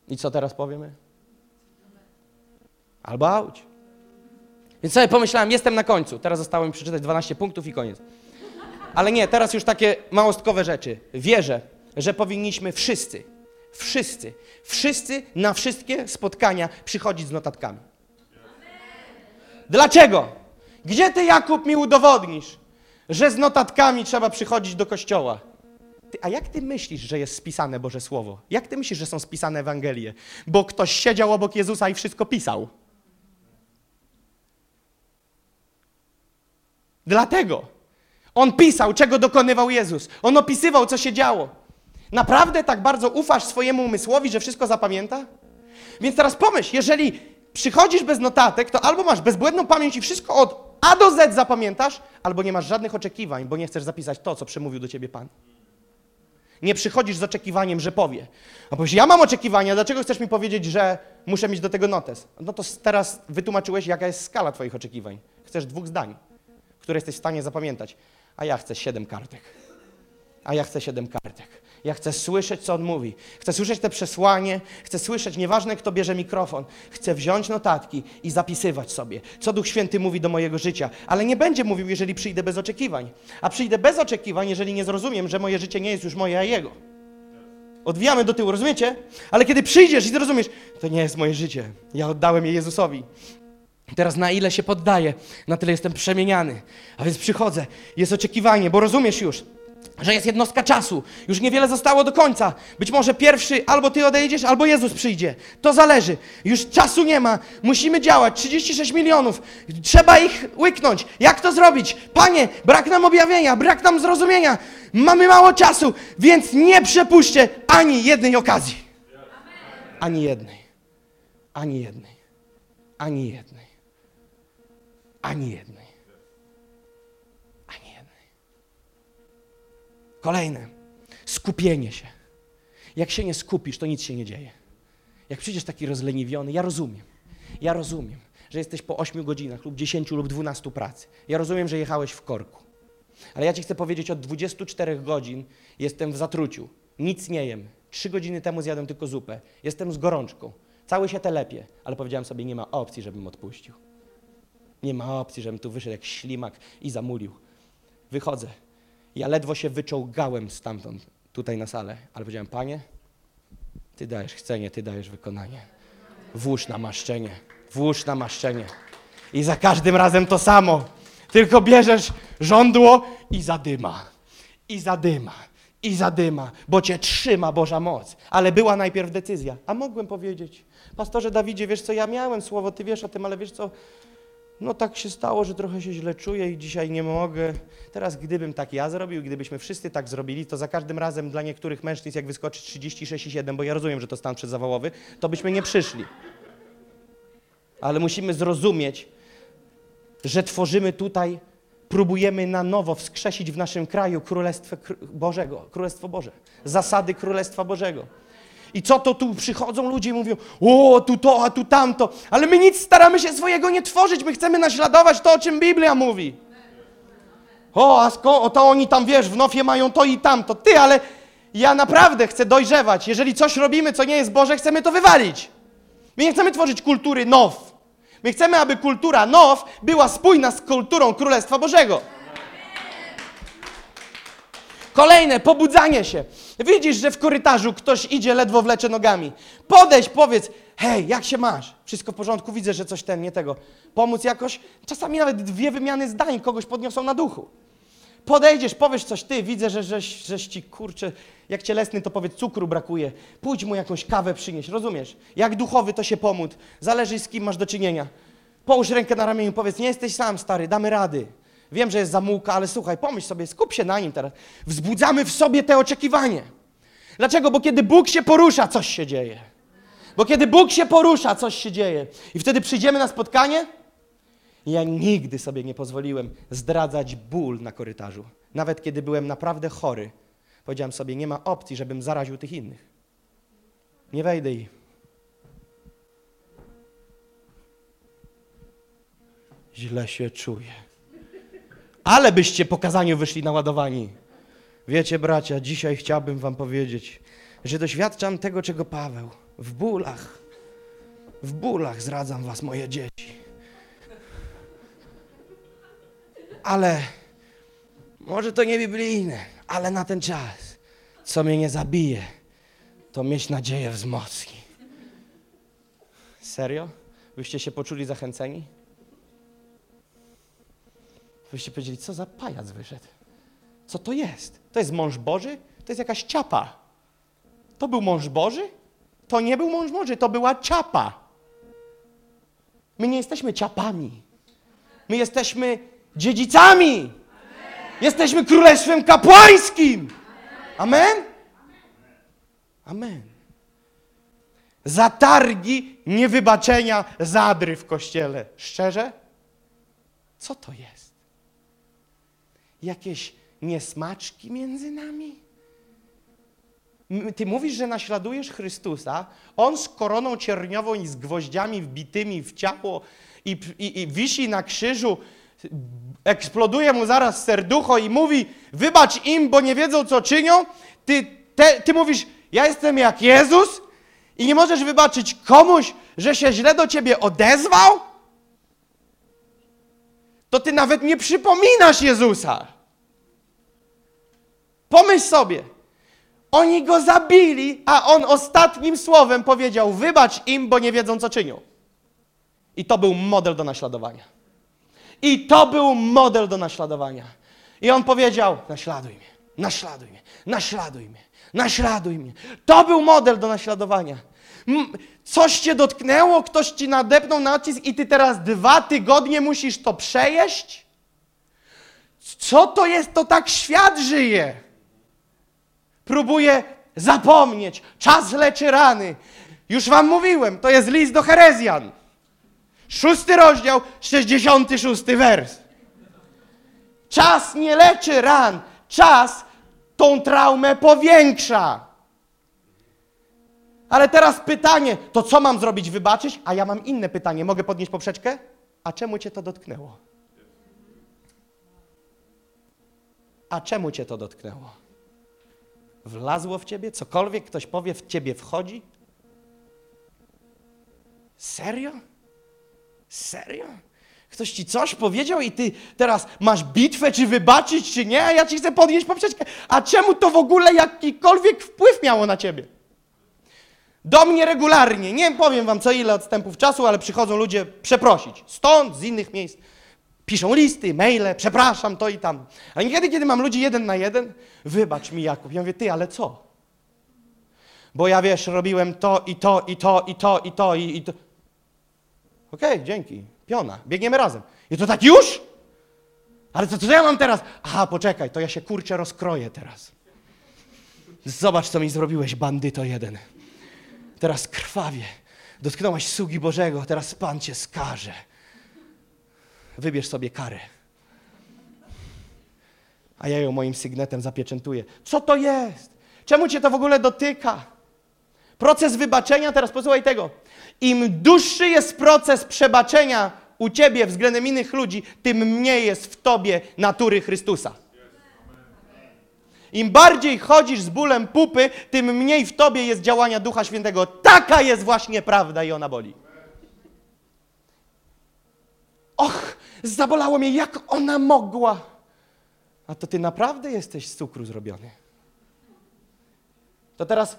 I co teraz powiemy? Albo auć. Więc sobie pomyślałem, jestem na końcu. Teraz zostało mi przeczytać 12 punktów i koniec. Ale nie, teraz już takie małostkowe rzeczy. Wierzę, że powinniśmy wszyscy, wszyscy, wszyscy na wszystkie spotkania przychodzić z notatkami. Dlaczego? Gdzie ty, Jakub, mi udowodnisz, że z notatkami trzeba przychodzić do kościoła? Ty, a jak ty myślisz, że jest spisane Boże Słowo? Jak ty myślisz, że są spisane Ewangelie? Bo ktoś siedział obok Jezusa i wszystko pisał. Dlatego. On pisał, czego dokonywał Jezus. On opisywał, co się działo. Naprawdę tak bardzo ufasz swojemu umysłowi, że wszystko zapamięta? Więc teraz pomyśl, jeżeli przychodzisz bez notatek, to albo masz bezbłędną pamięć i wszystko od A do Z zapamiętasz, albo nie masz żadnych oczekiwań, bo nie chcesz zapisać to, co przemówił do ciebie Pan. Nie przychodzisz z oczekiwaniem, że powie. A powiesz, ja mam oczekiwania, dlaczego chcesz mi powiedzieć, że muszę mieć do tego notes? No to teraz wytłumaczyłeś, jaka jest skala twoich oczekiwań. Chcesz dwóch zdań, które jesteś w stanie zapamiętać. A ja chcę siedem kartek. A ja chcę siedem kartek. Ja chcę słyszeć, co on mówi. Chcę słyszeć te przesłanie, chcę słyszeć, nieważne kto bierze mikrofon. Chcę wziąć notatki i zapisywać sobie, co Duch Święty mówi do mojego życia. Ale nie będzie mówił, jeżeli przyjdę bez oczekiwań. A przyjdę bez oczekiwań, jeżeli nie zrozumiem, że moje życie nie jest już moje, a jego. Odwijamy do tyłu, rozumiecie? Ale kiedy przyjdziesz i zrozumiesz, to nie jest moje życie. Ja oddałem je Jezusowi. Teraz na ile się poddaję, na tyle jestem przemieniany. A więc przychodzę, jest oczekiwanie, bo rozumiesz już, że jest jednostka czasu. Już niewiele zostało do końca. Być może pierwszy albo ty odejdziesz, albo Jezus przyjdzie. To zależy. Już czasu nie ma. Musimy działać. 36 milionów. Trzeba ich łyknąć. Jak to zrobić? Panie, brak nam objawienia, brak nam zrozumienia. Mamy mało czasu, więc nie przepuśćcie ani jednej okazji. Ani jednej. Ani jednej. Ani jednej. Ani jednej. Ani jednej. Kolejne. Skupienie się. Jak się nie skupisz, to nic się nie dzieje. Jak przyjdziesz taki rozleniwiony, ja rozumiem. Ja rozumiem, że jesteś po 8 godzinach lub 10 lub 12 pracy. Ja rozumiem, że jechałeś w korku. Ale ja ci chcę powiedzieć, od 24 godzin jestem w zatruciu. Nic nie jem. Trzy godziny temu zjadłem tylko zupę. Jestem z gorączką. Cały się telepie, ale powiedziałem sobie, nie ma opcji, żebym odpuścił. Nie ma opcji, żebym tu wyszedł jak ślimak i zamulił. Wychodzę. Ja ledwo się wyczołgałem stamtąd, tutaj na salę, ale powiedziałem, panie, ty dajesz chcenie, ty dajesz wykonanie. Włóż namaszczenie, włóż namaszczenie. I za każdym razem to samo. Tylko bierzesz żądło i zadyma. I zadyma. I zadyma, bo cię trzyma Boża moc. Ale była najpierw decyzja. A mogłem powiedzieć, pastorze Dawidzie, wiesz co, ja miałem słowo, ty wiesz o tym, ale wiesz co, no tak się stało, że trochę się źle czuję i dzisiaj nie mogę. Teraz gdybym tak ja zrobił, gdybyśmy wszyscy tak zrobili, to za każdym razem dla niektórych mężczyzn, jak wyskoczy 36,7, bo ja rozumiem, że to stan przedzawałowy, to byśmy nie przyszli. Ale musimy zrozumieć, że tworzymy tutaj, próbujemy na nowo wskrzesić w naszym kraju Królestwo Bożego, Królestwo Boże, zasady Królestwa Bożego. I co to tu przychodzą ludzie i mówią, o, tu to, a tu tamto, ale my nic staramy się swojego nie tworzyć, my chcemy naśladować to, o czym Biblia mówi. O, a sko- o to oni tam, wiesz, w nofie mają to i tamto. Ty, ale ja naprawdę chcę dojrzewać. Jeżeli coś robimy, co nie jest Boże, chcemy to wywalić. My nie chcemy tworzyć kultury now. My chcemy, aby kultura now była spójna z kulturą Królestwa Bożego. Kolejne, pobudzanie się. Widzisz, że w korytarzu ktoś idzie, ledwo wlecze nogami. Podejdź, powiedz, hej, jak się masz? Wszystko w porządku, widzę, że coś ten, nie tego. Pomóc jakoś? Czasami nawet dwie wymiany zdań kogoś podniosą na duchu. Podejdziesz, powiesz coś, ty, widzę, że żeś, żeś ci, kurczę, jak cielesny, to powiedz, cukru brakuje. Pójdź mu jakąś kawę przynieść, rozumiesz? Jak duchowy, to się pomóc. Zależy, z kim masz do czynienia. Połóż rękę na ramieniu, powiedz, nie jesteś sam, stary, damy rady. Wiem, że jest zamułka, ale słuchaj, pomyśl sobie, skup się na nim teraz. Wzbudzamy w sobie te oczekiwanie. Dlaczego? Bo kiedy Bóg się porusza, coś się dzieje. Bo kiedy Bóg się porusza, coś się dzieje. I wtedy przyjdziemy na spotkanie. Ja nigdy sobie nie pozwoliłem zdradzać ból na korytarzu. Nawet kiedy byłem naprawdę chory, powiedziałem sobie, nie ma opcji, żebym zaraził tych innych. Nie wejdę i źle się czuję. Ale byście po kazaniu wyszli naładowani. Wiecie, bracia, dzisiaj chciałbym wam powiedzieć, że doświadczam tego, czego Paweł. W bólach, w bólach zradzam was, moje dzieci. Ale może to nie biblijne, ale na ten czas, co mnie nie zabije, to mieć nadzieję wzmocni. Serio? Byście się poczuli zachęceni? Byście powiedzieli, co za pajac wyszedł? Co to jest? To jest mąż Boży? To jest jakaś ciapa. To był mąż Boży? To nie był mąż Boży, to była ciapa. My nie jesteśmy ciapami. My jesteśmy dziedzicami. Jesteśmy królestwem kapłańskim. Amen? Amen. Zatargi niewybaczenia zadry w kościele. Szczerze? Co to jest? Jakieś niesmaczki między nami? Ty mówisz, że naśladujesz Chrystusa, On z koroną cierniową i z gwoździami wbitymi w ciało i, i, i wisi na krzyżu, eksploduje mu zaraz serducho i mówi, wybacz im, bo nie wiedzą, co czynią. Ty, te, ty mówisz, ja jestem jak Jezus i nie możesz wybaczyć komuś, że się źle do ciebie odezwał? To ty nawet nie przypominasz Jezusa. Pomyśl sobie, oni go zabili, a on ostatnim słowem powiedział: Wybacz im, bo nie wiedzą, co czynią. I to był model do naśladowania. I to był model do naśladowania. I on powiedział: Naśladuj mnie, naśladuj mnie, naśladuj mnie, naśladuj mnie. To był model do naśladowania. Coś cię dotknęło, ktoś ci nadepnął nacisk i ty teraz dwa tygodnie musisz to przejeść? Co to jest? To tak świat żyje. Próbuje zapomnieć. Czas leczy rany. Już wam mówiłem, to jest list do Herezjan. Szósty rozdział, 66 wers. Czas nie leczy ran. Czas tą traumę powiększa. Ale teraz pytanie, to co mam zrobić? Wybaczyć? A ja mam inne pytanie. Mogę podnieść poprzeczkę? A czemu cię to dotknęło? A czemu cię to dotknęło? Wlazło w ciebie? Cokolwiek ktoś powie, w ciebie wchodzi? Serio? Serio? Ktoś ci coś powiedział i ty teraz masz bitwę, czy wybaczyć, czy nie, a ja ci chcę podnieść poprzeczkę. A czemu to w ogóle jakikolwiek wpływ miało na ciebie? Do mnie regularnie, nie powiem wam co ile odstępów czasu, ale przychodzą ludzie przeprosić. Stąd, z innych miejsc. Piszą listy, maile, przepraszam, to i tam. A niekiedy, kiedy mam ludzi jeden na jeden, wybacz mi Jakub. Ja mówię, ty, ale co? Bo ja wiesz, robiłem to i to i to i to i to i, i to. Okej, dzięki. Piona. Biegniemy razem. I to tak już? Ale co, co ja mam teraz? Aha, poczekaj, to ja się kurczę rozkroję teraz. Zobacz, co mi zrobiłeś, bandyto jeden. Teraz krwawie. Dotknąłaś sługi Bożego, teraz Pan cię skaże. Wybierz sobie karę. A ja ją moim sygnetem zapieczętuję. Co to jest? Czemu cię to w ogóle dotyka? Proces wybaczenia, teraz posłuchaj tego. Im dłuższy jest proces przebaczenia u ciebie względem innych ludzi, tym mniej jest w tobie natury Chrystusa. Im bardziej chodzisz z bólem pupy, tym mniej w tobie jest działania Ducha Świętego. Taka jest właśnie prawda i ona boli. Och, zabolało mnie, jak ona mogła. A to ty naprawdę jesteś z cukru zrobiony. To teraz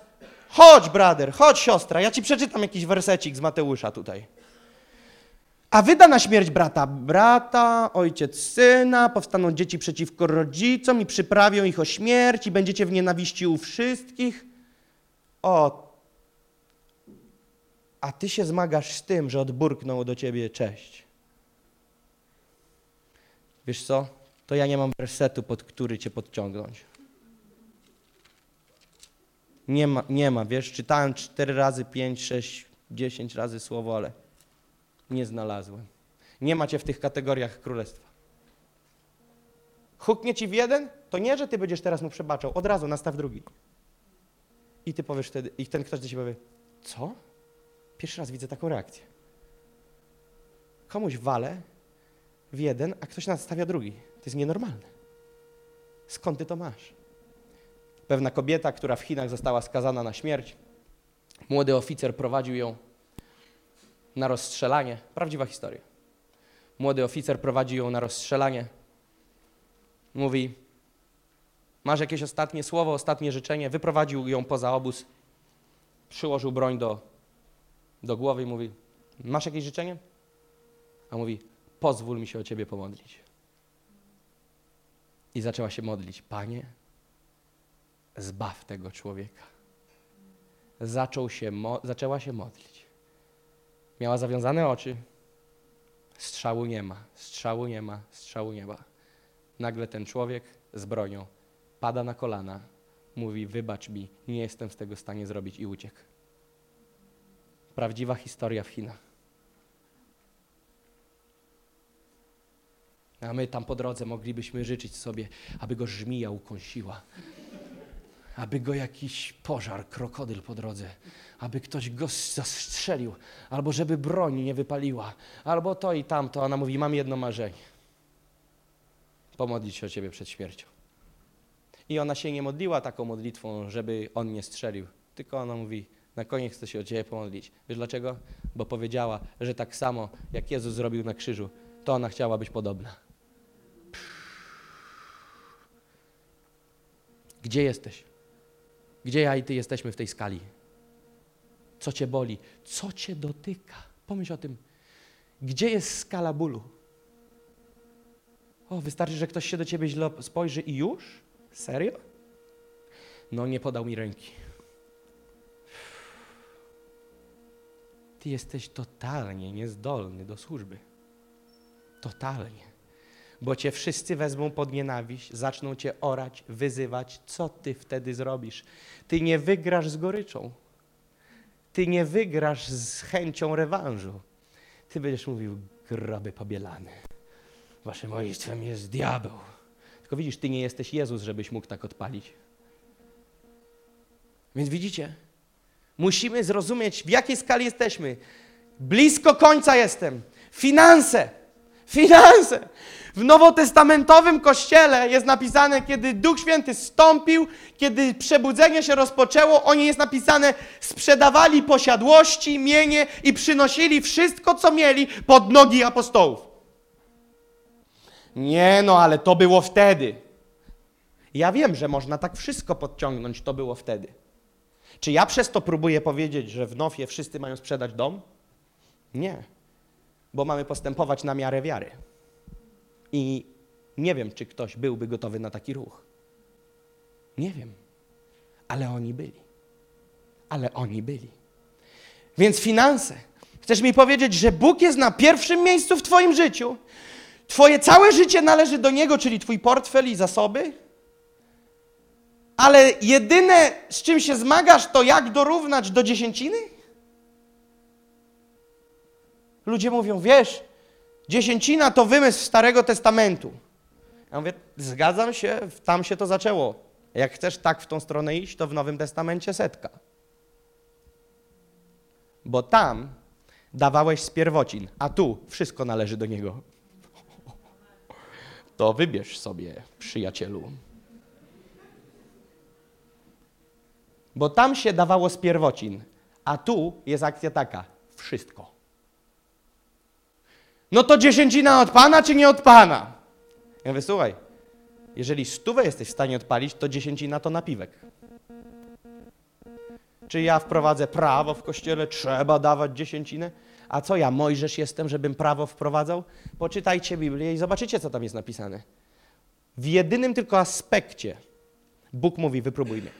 chodź, brader, chodź, siostra, ja ci przeczytam jakiś wersecik z Mateusza tutaj. A wyda na śmierć brata brata, ojciec syna, powstaną dzieci przeciwko rodzicom i przyprawią ich o śmierć i będziecie w nienawiści u wszystkich. O, a ty się zmagasz z tym, że odburknął do ciebie cześć. Wiesz co? To ja nie mam wersetu, pod który cię podciągnąć. Nie ma, nie ma, wiesz, czytałem cztery razy, pięć, sześć, dziesięć razy słowo, ale nie znalazłem. Nie macie w tych kategoriach królestwa. Huknie ci w jeden, to nie, że ty będziesz teraz mu przebaczał. Od razu nastaw drugi. I ty powiesz wtedy, i ten ktoś do ciebie powie, co? Pierwszy raz widzę taką reakcję. Komuś walę w jeden, a ktoś nastawia drugi. To jest nienormalne. Skąd ty to masz? Pewna kobieta, która w Chinach została skazana na śmierć, młody oficer prowadził ją na rozstrzelanie. Prawdziwa historia. Młody oficer prowadzi ją na rozstrzelanie. Mówi: Masz jakieś ostatnie słowo, ostatnie życzenie? Wyprowadził ją poza obóz, przyłożył broń do, do głowy i mówi: Masz jakieś życzenie? A mówi: Pozwól mi się o ciebie pomodlić. I zaczęła się modlić: Panie, zbaw tego człowieka. Zaczął się, zaczęła się modlić. Miała zawiązane oczy. Strzału nie ma, strzału nie ma, strzału nie ma. Nagle ten człowiek z bronią pada na kolana, mówi: Wybacz mi, nie jestem z tego w stanie zrobić i uciekł. Prawdziwa historia w Chinach. A my tam po drodze moglibyśmy życzyć sobie, aby go żmija ukąsiła, aby go jakiś pożar, krokodyl po drodze, aby ktoś go zastrzelił, albo żeby broń nie wypaliła, albo to i tamto. Ona mówi, mam jedno marzenie. Pomodlić się o ciebie przed śmiercią. I ona się nie modliła taką modlitwą, żeby on nie strzelił, tylko ona mówi, na koniec chcę się o ciebie pomodlić. Wiesz dlaczego? Bo powiedziała, że tak samo jak Jezus zrobił na krzyżu, to ona chciała być podobna. Gdzie jesteś? Gdzie ja i ty jesteśmy w tej skali? Co cię boli? Co cię dotyka? Pomyśl o tym. Gdzie jest skala bólu? O, wystarczy, że ktoś się do ciebie źle spojrzy i już? Serio? No, nie podał mi ręki. Ty jesteś totalnie niezdolny do służby. Totalnie bo cię wszyscy wezmą pod nienawiść, zaczną cię orać, wyzywać. Co ty wtedy zrobisz? Ty nie wygrasz z goryczą. Ty nie wygrasz z chęcią rewanżu. Ty będziesz mówił, groby pobielane. Waszym ojcem jest diabeł. Tylko widzisz, ty nie jesteś Jezus, żebyś mógł tak odpalić. Więc widzicie, musimy zrozumieć, w jakiej skali jesteśmy. Blisko końca jestem. Finanse Finanse. W nowotestamentowym kościele jest napisane, kiedy Duch Święty stąpił, kiedy przebudzenie się rozpoczęło, oni jest napisane, sprzedawali posiadłości, mienie i przynosili wszystko, co mieli pod nogi apostołów. Nie no, ale to było wtedy. Ja wiem, że można tak wszystko podciągnąć, to było wtedy. Czy ja przez to próbuję powiedzieć, że w Nofie wszyscy mają sprzedać dom? Nie, bo mamy postępować na miarę wiary. I nie wiem, czy ktoś byłby gotowy na taki ruch. Nie wiem, ale oni byli. Ale oni byli. Więc finanse. Chcesz mi powiedzieć, że Bóg jest na pierwszym miejscu w Twoim życiu? Twoje całe życie należy do Niego, czyli Twój portfel i zasoby? Ale jedyne, z czym się zmagasz, to jak dorównać do dziesięciny? Ludzie mówią, wiesz, dziesięcina to wymysł Starego Testamentu. Ja mówię, zgadzam się, tam się to zaczęło. Jak chcesz tak w tą stronę iść, to w Nowym Testamencie setka. Bo tam dawałeś z pierwocin, a tu wszystko należy do Niego. To wybierz sobie, przyjacielu. Bo tam się dawało z pierwocin, a tu jest akcja taka, wszystko. No to dziesięcina od Pana, czy nie od Pana? Ja mówię, słuchaj, jeżeli stówę jesteś w stanie odpalić, to dziesięcina to napiwek. Czy ja wprowadzę prawo w kościele, trzeba dawać dziesięcinę? A co ja, Mojżesz jestem, żebym prawo wprowadzał? Poczytajcie Biblię i zobaczycie, co tam jest napisane. W jedynym tylko aspekcie Bóg mówi, wypróbuj mnie.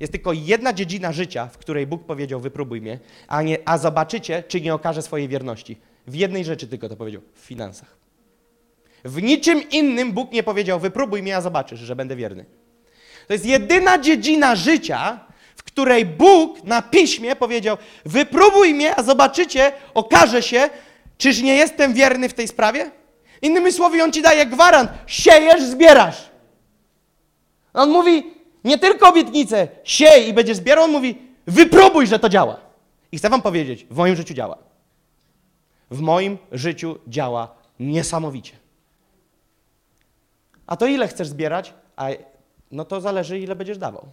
Jest tylko jedna dziedzina życia, w której Bóg powiedział, wypróbuj mnie, a, nie, a zobaczycie, czy nie okaże swojej wierności. W jednej rzeczy tylko to powiedział, w finansach. W niczym innym Bóg nie powiedział, wypróbuj mnie, a zobaczysz, że będę wierny. To jest jedyna dziedzina życia, w której Bóg na piśmie powiedział: Wypróbuj mnie, a zobaczycie, okaże się, czyż nie jestem wierny w tej sprawie? Innymi słowy, on ci daje gwarant: siejesz, zbierasz. On mówi nie tylko obietnicę, siej i będziesz zbierał, on mówi: wypróbuj, że to działa. I chcę wam powiedzieć, w moim życiu działa. W moim życiu działa niesamowicie. A to ile chcesz zbierać? A no to zależy, ile będziesz dawał.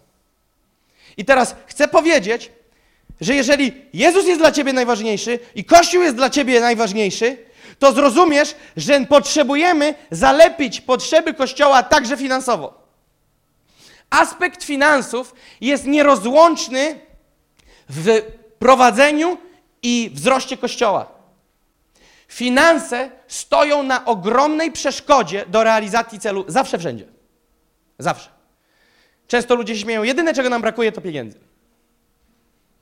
I teraz chcę powiedzieć, że jeżeli Jezus jest dla ciebie najważniejszy i Kościół jest dla ciebie najważniejszy, to zrozumiesz, że potrzebujemy zalepić potrzeby Kościoła także finansowo. Aspekt finansów jest nierozłączny w prowadzeniu i wzroście Kościoła. Finanse stoją na ogromnej przeszkodzie do realizacji celu zawsze wszędzie. Zawsze. Często ludzie się śmieją, jedyne czego nam brakuje to pieniędzy.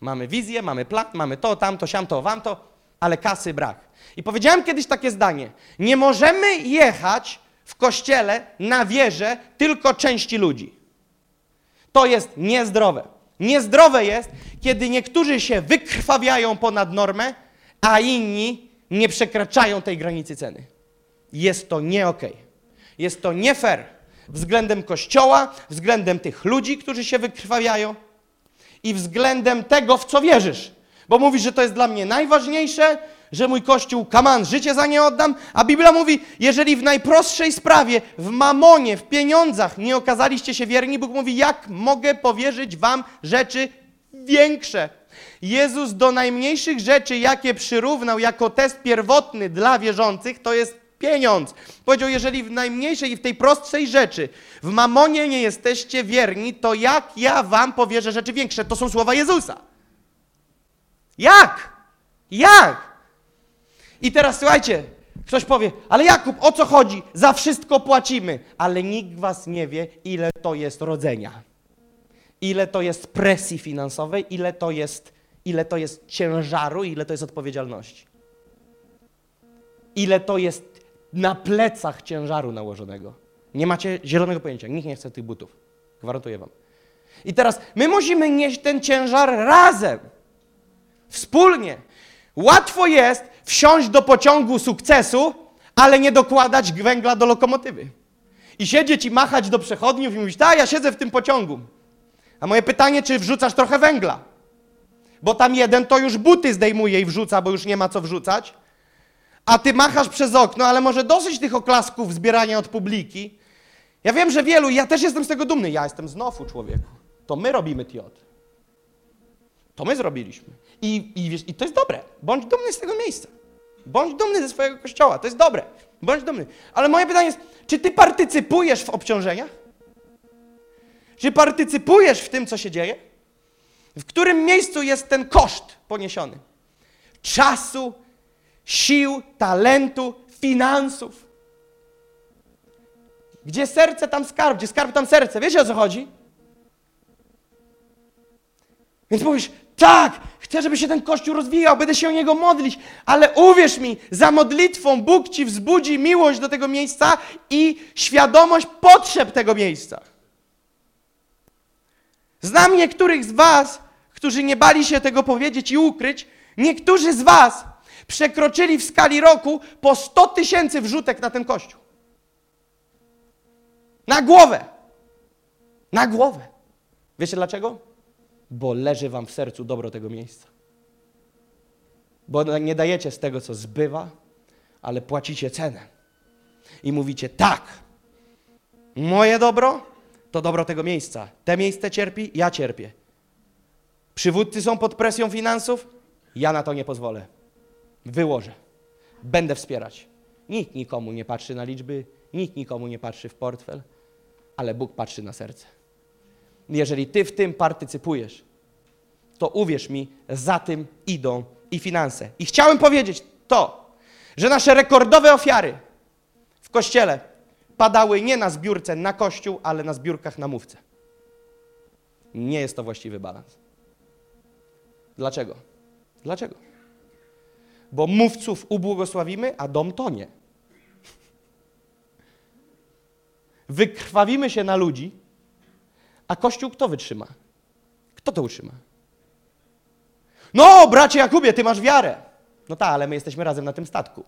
Mamy wizję, mamy plan, mamy to, tamto, siamto, wamto, ale kasy brak. I powiedziałem kiedyś takie zdanie. Nie możemy jechać w kościele na wieżę tylko części ludzi. To jest niezdrowe. Niezdrowe jest, kiedy niektórzy się wykrwawiają ponad normę, a inni nie przekraczają tej granicy ceny. Jest to nie. Okay. Jest to nie fair względem Kościoła, względem tych ludzi, którzy się wykrwawiają i względem tego, w co wierzysz. Bo mówisz, że to jest dla mnie najważniejsze, że mój Kościół, kaman, życie za nie oddam, a Biblia mówi, jeżeli w najprostszej sprawie, w mamonie, w pieniądzach nie okazaliście się wierni, Bóg mówi, jak mogę powierzyć wam rzeczy większe? Jezus do najmniejszych rzeczy, jakie przyrównał jako test pierwotny dla wierzących, to jest pieniądz. Powiedział, jeżeli w najmniejszej i w tej prostszej rzeczy, w mamonie nie jesteście wierni, to jak ja wam powierzę rzeczy większe? To są słowa Jezusa. Jak? Jak? I teraz słuchajcie, ktoś powie, ale Jakub, o co chodzi? Za wszystko płacimy, ale nikt was nie wie, ile to jest rodzenia. Ile to jest presji finansowej, ile to jest, ile to jest ciężaru, ile to jest odpowiedzialności. Ile to jest na plecach ciężaru nałożonego. Nie macie zielonego pojęcia. Nikt nie chce tych butów. Gwarantuję wam. I teraz my musimy nieść ten ciężar razem. Wspólnie. Łatwo jest wsiąść do pociągu sukcesu, ale nie dokładać węgla do lokomotywy. I siedzieć i machać do przechodniów i mówić, tak, ja siedzę w tym pociągu. A moje pytanie, czy wrzucasz trochę węgla? Bo tam jeden to już buty zdejmuje i wrzuca, bo już nie ma co wrzucać. a ty machasz przez okno, ale może dosyć tych oklasków zbierania od publiki. Ja wiem, że wielu, ja też jestem z tego dumny. Ja jestem znowu człowieku. To my robimy TIOT. To my zrobiliśmy. I, i, wiesz, I to jest dobre. Bądź dumny z tego miejsca. Bądź dumny ze swojego kościoła. To jest dobre. Bądź dumny. Ale moje pytanie jest, czy ty partycypujesz w obciążeniach? Czy partycypujesz w tym, co się dzieje? W którym miejscu jest ten koszt poniesiony? Czasu, sił, talentu, finansów. Gdzie serce, tam skarb, gdzie skarb, tam serce. Wiecie o co chodzi? Więc mówisz, tak, chcę, żeby się ten kościół rozwijał, będę się o niego modlić, ale uwierz mi, za modlitwą Bóg ci wzbudzi miłość do tego miejsca i świadomość potrzeb tego miejsca. Znam niektórych z Was, którzy nie bali się tego powiedzieć i ukryć. Niektórzy z Was przekroczyli w skali roku po 100 tysięcy wrzutek na ten kościół. Na głowę. Na głowę. Wiecie dlaczego? Bo leży Wam w sercu dobro tego miejsca. Bo nie dajecie z tego, co zbywa, ale płacicie cenę. I mówicie tak, moje dobro to dobro tego miejsca. Te miejsce cierpi, ja cierpię. Przywódcy są pod presją finansów, ja na to nie pozwolę. Wyłożę. Będę wspierać. Nikt nikomu nie patrzy na liczby, nikt nikomu nie patrzy w portfel, ale Bóg patrzy na serce. Jeżeli ty w tym partycypujesz, to uwierz mi, za tym idą i finanse. I chciałem powiedzieć to, że nasze rekordowe ofiary w kościele padały nie na zbiórce na kościół, ale na zbiórkach na mówce. Nie jest to właściwy balans. Dlaczego? Dlaczego? Bo mówców ubłogosławimy, a dom tonie. Wykrwawimy się na ludzi, a Kościół kto wytrzyma? Kto to utrzyma? No, bracie Jakubie, ty masz wiarę. No tak, ale my jesteśmy razem na tym statku.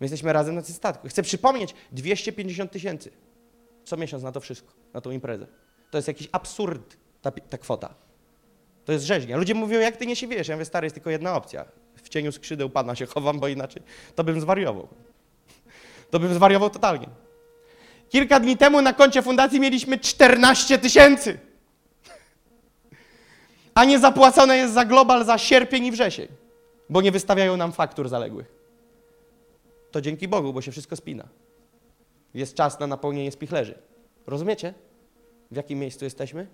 My jesteśmy razem na tym statku. Chcę przypomnieć, 250 tysięcy co miesiąc na to wszystko, na tą imprezę. To jest jakiś absurd, ta, ta kwota. To jest rzeźnia. Ludzie mówią, jak ty nie się wiesz? Ja mówię, stary, jest tylko jedna opcja. W cieniu skrzydeł Pana się chowam, bo inaczej to bym zwariował. To bym zwariował totalnie. Kilka dni temu na koncie fundacji mieliśmy 14 tysięcy. A nie zapłacone jest za global za sierpień i wrzesień, bo nie wystawiają nam faktur zaległych. To dzięki Bogu, bo się wszystko spina. Jest czas na napełnienie spichlerzy. Rozumiecie? W jakim miejscu jesteśmy?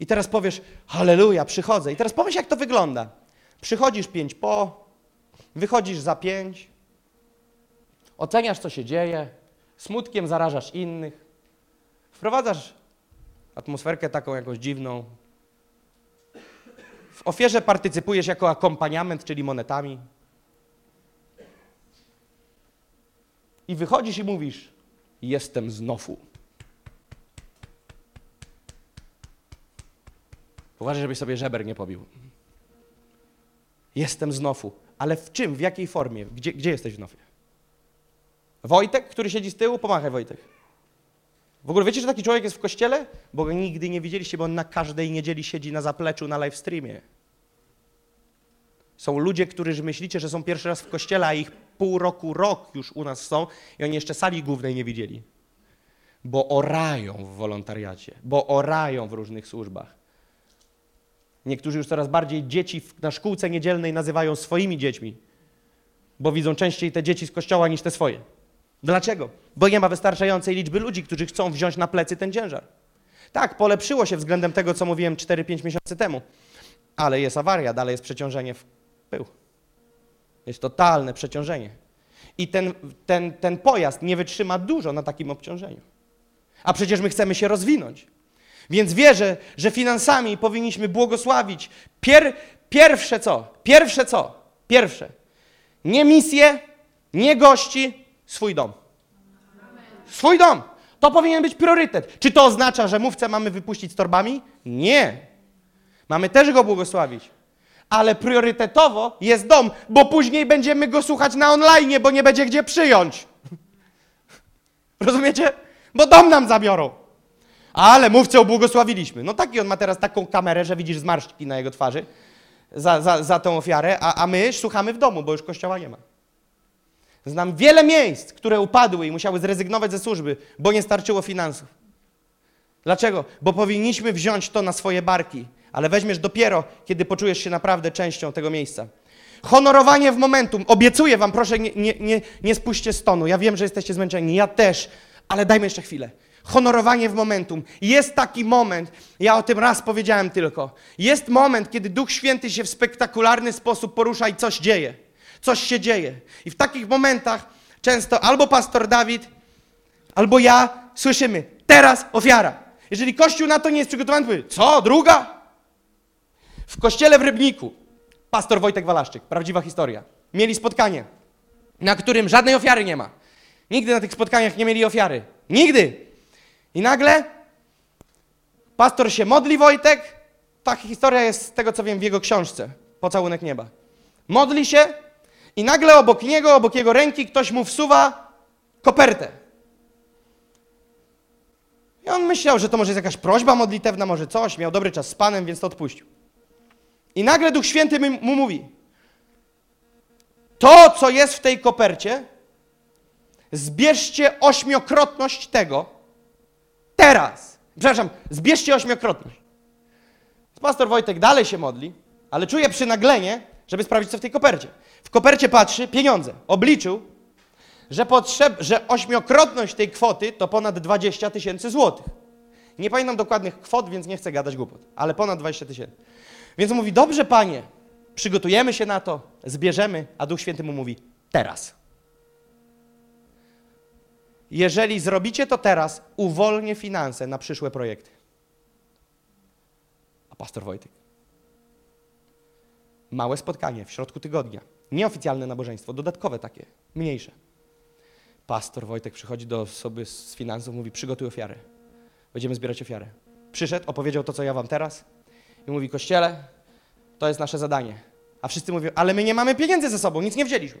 I teraz powiesz, halleluja, przychodzę. I teraz pomyśl, jak to wygląda. Przychodzisz pięć po, wychodzisz za pięć, oceniasz, co się dzieje, smutkiem zarażasz innych, wprowadzasz atmosferkę taką jakąś dziwną. W ofierze partycypujesz jako akompaniament, czyli monetami. I wychodzisz i mówisz, jestem znowu. Uważaj, żebyś sobie żeber nie pobił. Jestem znowu. Ale w czym, w jakiej formie? Gdzie, gdzie jesteś w Nofie? Wojtek, który siedzi z tyłu? Pomachaj, Wojtek. W ogóle wiecie, że taki człowiek jest w kościele? Bo nigdy nie widzieliście, bo on na każdej niedzieli siedzi na zapleczu na live streamie. Są ludzie, którzy myślicie, że są pierwszy raz w kościele, a ich pół roku, rok już u nas są i oni jeszcze sali głównej nie widzieli. Bo orają w wolontariacie, bo orają w różnych służbach. Niektórzy już coraz bardziej dzieci na szkółce niedzielnej nazywają swoimi dziećmi, bo widzą częściej te dzieci z kościoła niż te swoje. Dlaczego? Bo nie ma wystarczającej liczby ludzi, którzy chcą wziąć na plecy ten ciężar. Tak, polepszyło się względem tego, co mówiłem 4-5 miesięcy temu, ale jest awaria, dalej jest przeciążenie w pył. Jest totalne przeciążenie. I ten, ten, ten pojazd nie wytrzyma dużo na takim obciążeniu. A przecież my chcemy się rozwinąć. Więc wierzę, że finansami powinniśmy błogosławić. Pier, pierwsze co? Pierwsze co? Pierwsze. Nie misję, nie gości, swój dom. Swój dom. To powinien być priorytet. Czy to oznacza, że mówcę mamy wypuścić z torbami? Nie. Mamy też go błogosławić. Ale priorytetowo jest dom, bo później będziemy go słuchać na online, bo nie będzie gdzie przyjąć. Rozumiecie? Bo dom nam zabiorą. Ale mówcę ubłogosławiliśmy. No taki on ma teraz taką kamerę, że widzisz zmarszczki na jego twarzy. za, za, za tą ofiarę, a, a my słuchamy w domu, bo już kościoła nie ma. Znam wiele miejsc, które upadły i musiały zrezygnować ze służby, bo nie starczyło finansów. Dlaczego? Bo powinniśmy wziąć to na swoje barki, ale weźmiesz dopiero, kiedy poczujesz się naprawdę częścią tego miejsca. Honorowanie w momentum. Obiecuję wam, proszę, nie, nie, nie, nie spuśćcie stonu. Ja wiem, że jesteście zmęczeni, ja też, ale dajmy jeszcze chwilę. Honorowanie w momentum. Jest taki moment, ja o tym raz powiedziałem tylko. Jest moment, kiedy Duch Święty się w spektakularny sposób porusza i coś dzieje. Coś się dzieje. I w takich momentach często albo pastor Dawid, albo ja słyszymy, teraz ofiara. Jeżeli Kościół na to nie jest przygotowany, to powie, co, druga? W kościele w Rybniku, pastor Wojtek Walaszczyk, prawdziwa historia, mieli spotkanie, na którym żadnej ofiary nie ma. Nigdy na tych spotkaniach nie mieli ofiary. Nigdy. I nagle pastor się modli, Wojtek. Taka historia jest z tego, co wiem w jego książce, Pocałunek Nieba. Modli się i nagle obok niego, obok jego ręki ktoś mu wsuwa kopertę. I on myślał, że to może jest jakaś prośba modlitewna, może coś. Miał dobry czas z Panem, więc to odpuścił. I nagle Duch Święty mu mówi: To, co jest w tej kopercie, zbierzcie ośmiokrotność tego teraz. Przepraszam, zbierzcie ośmiokrotność. Pastor Wojtek dalej się modli, ale czuje przynaglenie, żeby sprawdzić, co w tej kopercie. W kopercie patrzy pieniądze. Obliczył, że, potrzeb, że ośmiokrotność tej kwoty to ponad 20 tysięcy złotych. Nie pamiętam dokładnych kwot, więc nie chcę gadać głupot, ale ponad 20 tysięcy. Więc mówi, dobrze panie, przygotujemy się na to, zbierzemy, a Duch Święty mu mówi, teraz. Jeżeli zrobicie to teraz, uwolnię finanse na przyszłe projekty. A pastor Wojtek? Małe spotkanie w środku tygodnia. Nieoficjalne nabożeństwo, dodatkowe takie, mniejsze. Pastor Wojtek przychodzi do osoby z finansów, mówi: Przygotuj ofiarę. Będziemy zbierać ofiarę. Przyszedł, opowiedział to, co ja wam teraz, i mówi: Kościele, to jest nasze zadanie. A wszyscy mówią: Ale my nie mamy pieniędzy ze sobą, nic nie wzięliśmy.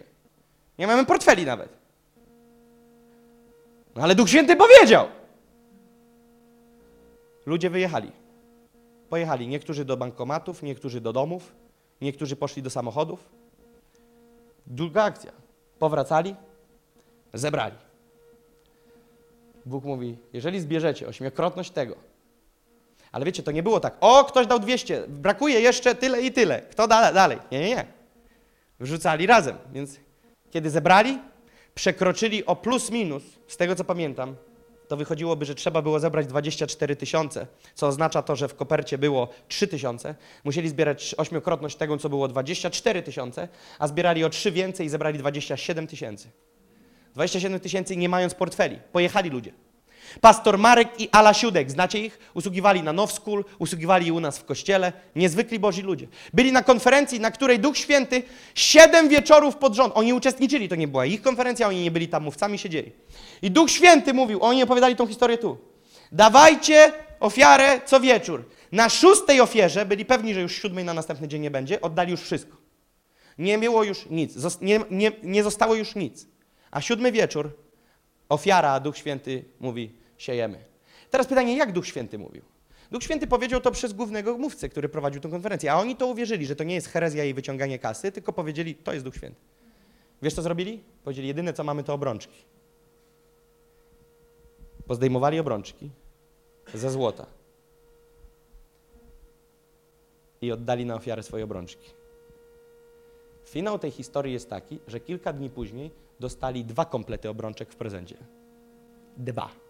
Nie mamy portfeli nawet. No ale Duch Święty powiedział. Ludzie wyjechali. Pojechali niektórzy do bankomatów, niektórzy do domów, niektórzy poszli do samochodów. Druga akcja. Powracali, zebrali. Bóg mówi, jeżeli zbierzecie ośmiokrotność tego, ale wiecie, to nie było tak, o, ktoś dał 200, brakuje jeszcze tyle i tyle, kto da dalej? Nie, nie, nie. Wrzucali razem, więc kiedy zebrali, przekroczyli o plus minus, z tego co pamiętam, to wychodziłoby, że trzeba było zebrać 24 tysiące, co oznacza to, że w kopercie było 3 tysiące. Musieli zbierać ośmiokrotność tego, co było 24 tysiące, a zbierali o 3 więcej i zebrali 27 tysięcy. 27 tysięcy nie mając portfeli. Pojechali ludzie. Pastor Marek i Ala Siódek, znacie ich? Usługiwali na Now School, usługiwali u nas w kościele. Niezwykli Boży ludzie. Byli na konferencji, na której Duch Święty siedem wieczorów pod rząd, oni uczestniczyli, to nie była ich konferencja, oni nie byli tam mówcami, siedzieli. I Duch Święty mówił, oni opowiadali tą historię tu. Dawajcie ofiarę co wieczór. Na szóstej ofierze, byli pewni, że już siódmej na następny dzień nie będzie, oddali już wszystko. Nie było już nic, nie, nie, nie zostało już nic. A siódmy wieczór, ofiara, Duch Święty mówi, siejemy. Teraz pytanie, jak Duch Święty mówił? Duch Święty powiedział to przez głównego mówcę, który prowadził tę konferencję, a oni to uwierzyli, że to nie jest herezja i wyciąganie kasy, tylko powiedzieli, to jest Duch Święty. Wiesz, co zrobili? Powiedzieli, jedyne, co mamy, to obrączki. Pozdejmowali obrączki ze złota i oddali na ofiarę swoje obrączki. Finał tej historii jest taki, że kilka dni później dostali dwa komplety obrączek w prezencie. Dwa.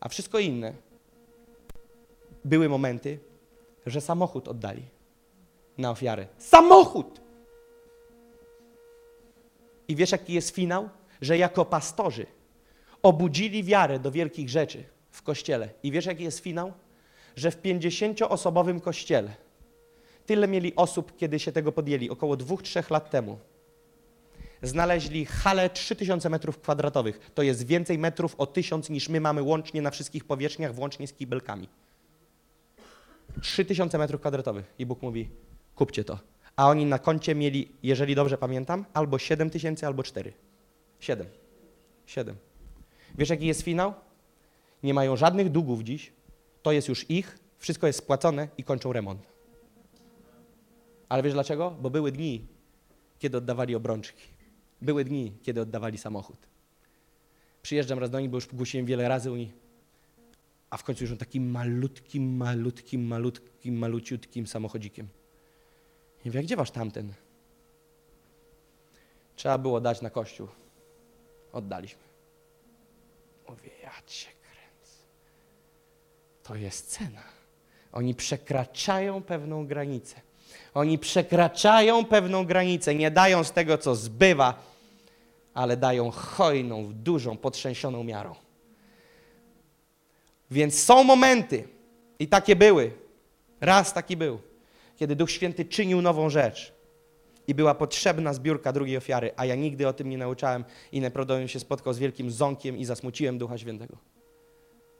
A wszystko inne były momenty, że samochód oddali na ofiarę. Samochód! I wiesz, jaki jest finał? Że jako pastorzy obudzili wiarę do wielkich rzeczy w kościele. I wiesz, jaki jest finał? Że w 50-osobowym kościele tyle mieli osób, kiedy się tego podjęli, około dwóch, trzech lat temu. Znaleźli halę 3000 metrów kwadratowych. To jest więcej metrów o 1000 niż my mamy łącznie na wszystkich powierzchniach, włącznie z kibelkami. 3000 metrów kwadratowych. I Bóg mówi, kupcie to. A oni na koncie mieli, jeżeli dobrze pamiętam, albo 7 tysięcy, albo 4. 7. 7. Wiesz, jaki jest finał? Nie mają żadnych długów dziś. To jest już ich, wszystko jest spłacone i kończą remont. Ale wiesz dlaczego? Bo były dni, kiedy oddawali obrączki. Były dni, kiedy oddawali samochód. Przyjeżdżam raz do nich, bo już głosiłem wiele razy u nich. A w końcu już on takim malutkim, malutkim, malutkim, maluciutkim samochodzikiem. I mówię, gdzie wasz tamten? Trzeba było dać na kościół. Oddaliśmy. Mówię, ja cię kręcę. To jest cena. Oni przekraczają pewną granicę. Oni przekraczają pewną granicę. Nie dają z tego, co zbywa, ale dają hojną, dużą, potrzęsioną miarą. Więc są momenty, i takie były, raz taki był, kiedy Duch Święty czynił nową rzecz i była potrzebna zbiórka drugiej ofiary, a ja nigdy o tym nie nauczałem i naprawdę się spotkał z wielkim ząkiem i zasmuciłem Ducha Świętego.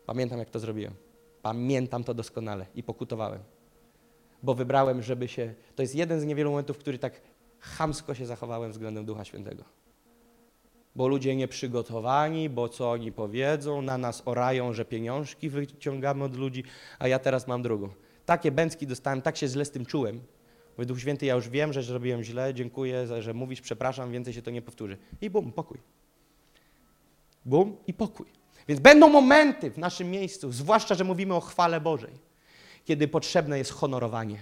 Pamiętam, jak to zrobiłem. Pamiętam to doskonale i pokutowałem. Bo wybrałem, żeby się. To jest jeden z niewielu momentów, który tak chamsko się zachowałem względem Ducha Świętego. Bo ludzie nieprzygotowani, bo co oni powiedzą, na nas orają, że pieniążki wyciągamy od ludzi, a ja teraz mam drugą. Takie bęcki dostałem, tak się źle z tym czułem. Mówię, Duch Święty, ja już wiem, że zrobiłem źle, dziękuję, że mówisz, przepraszam, więcej się to nie powtórzy. I bum, pokój. Bum i pokój. Więc będą momenty w naszym miejscu, zwłaszcza, że mówimy o chwale Bożej, kiedy potrzebne jest honorowanie,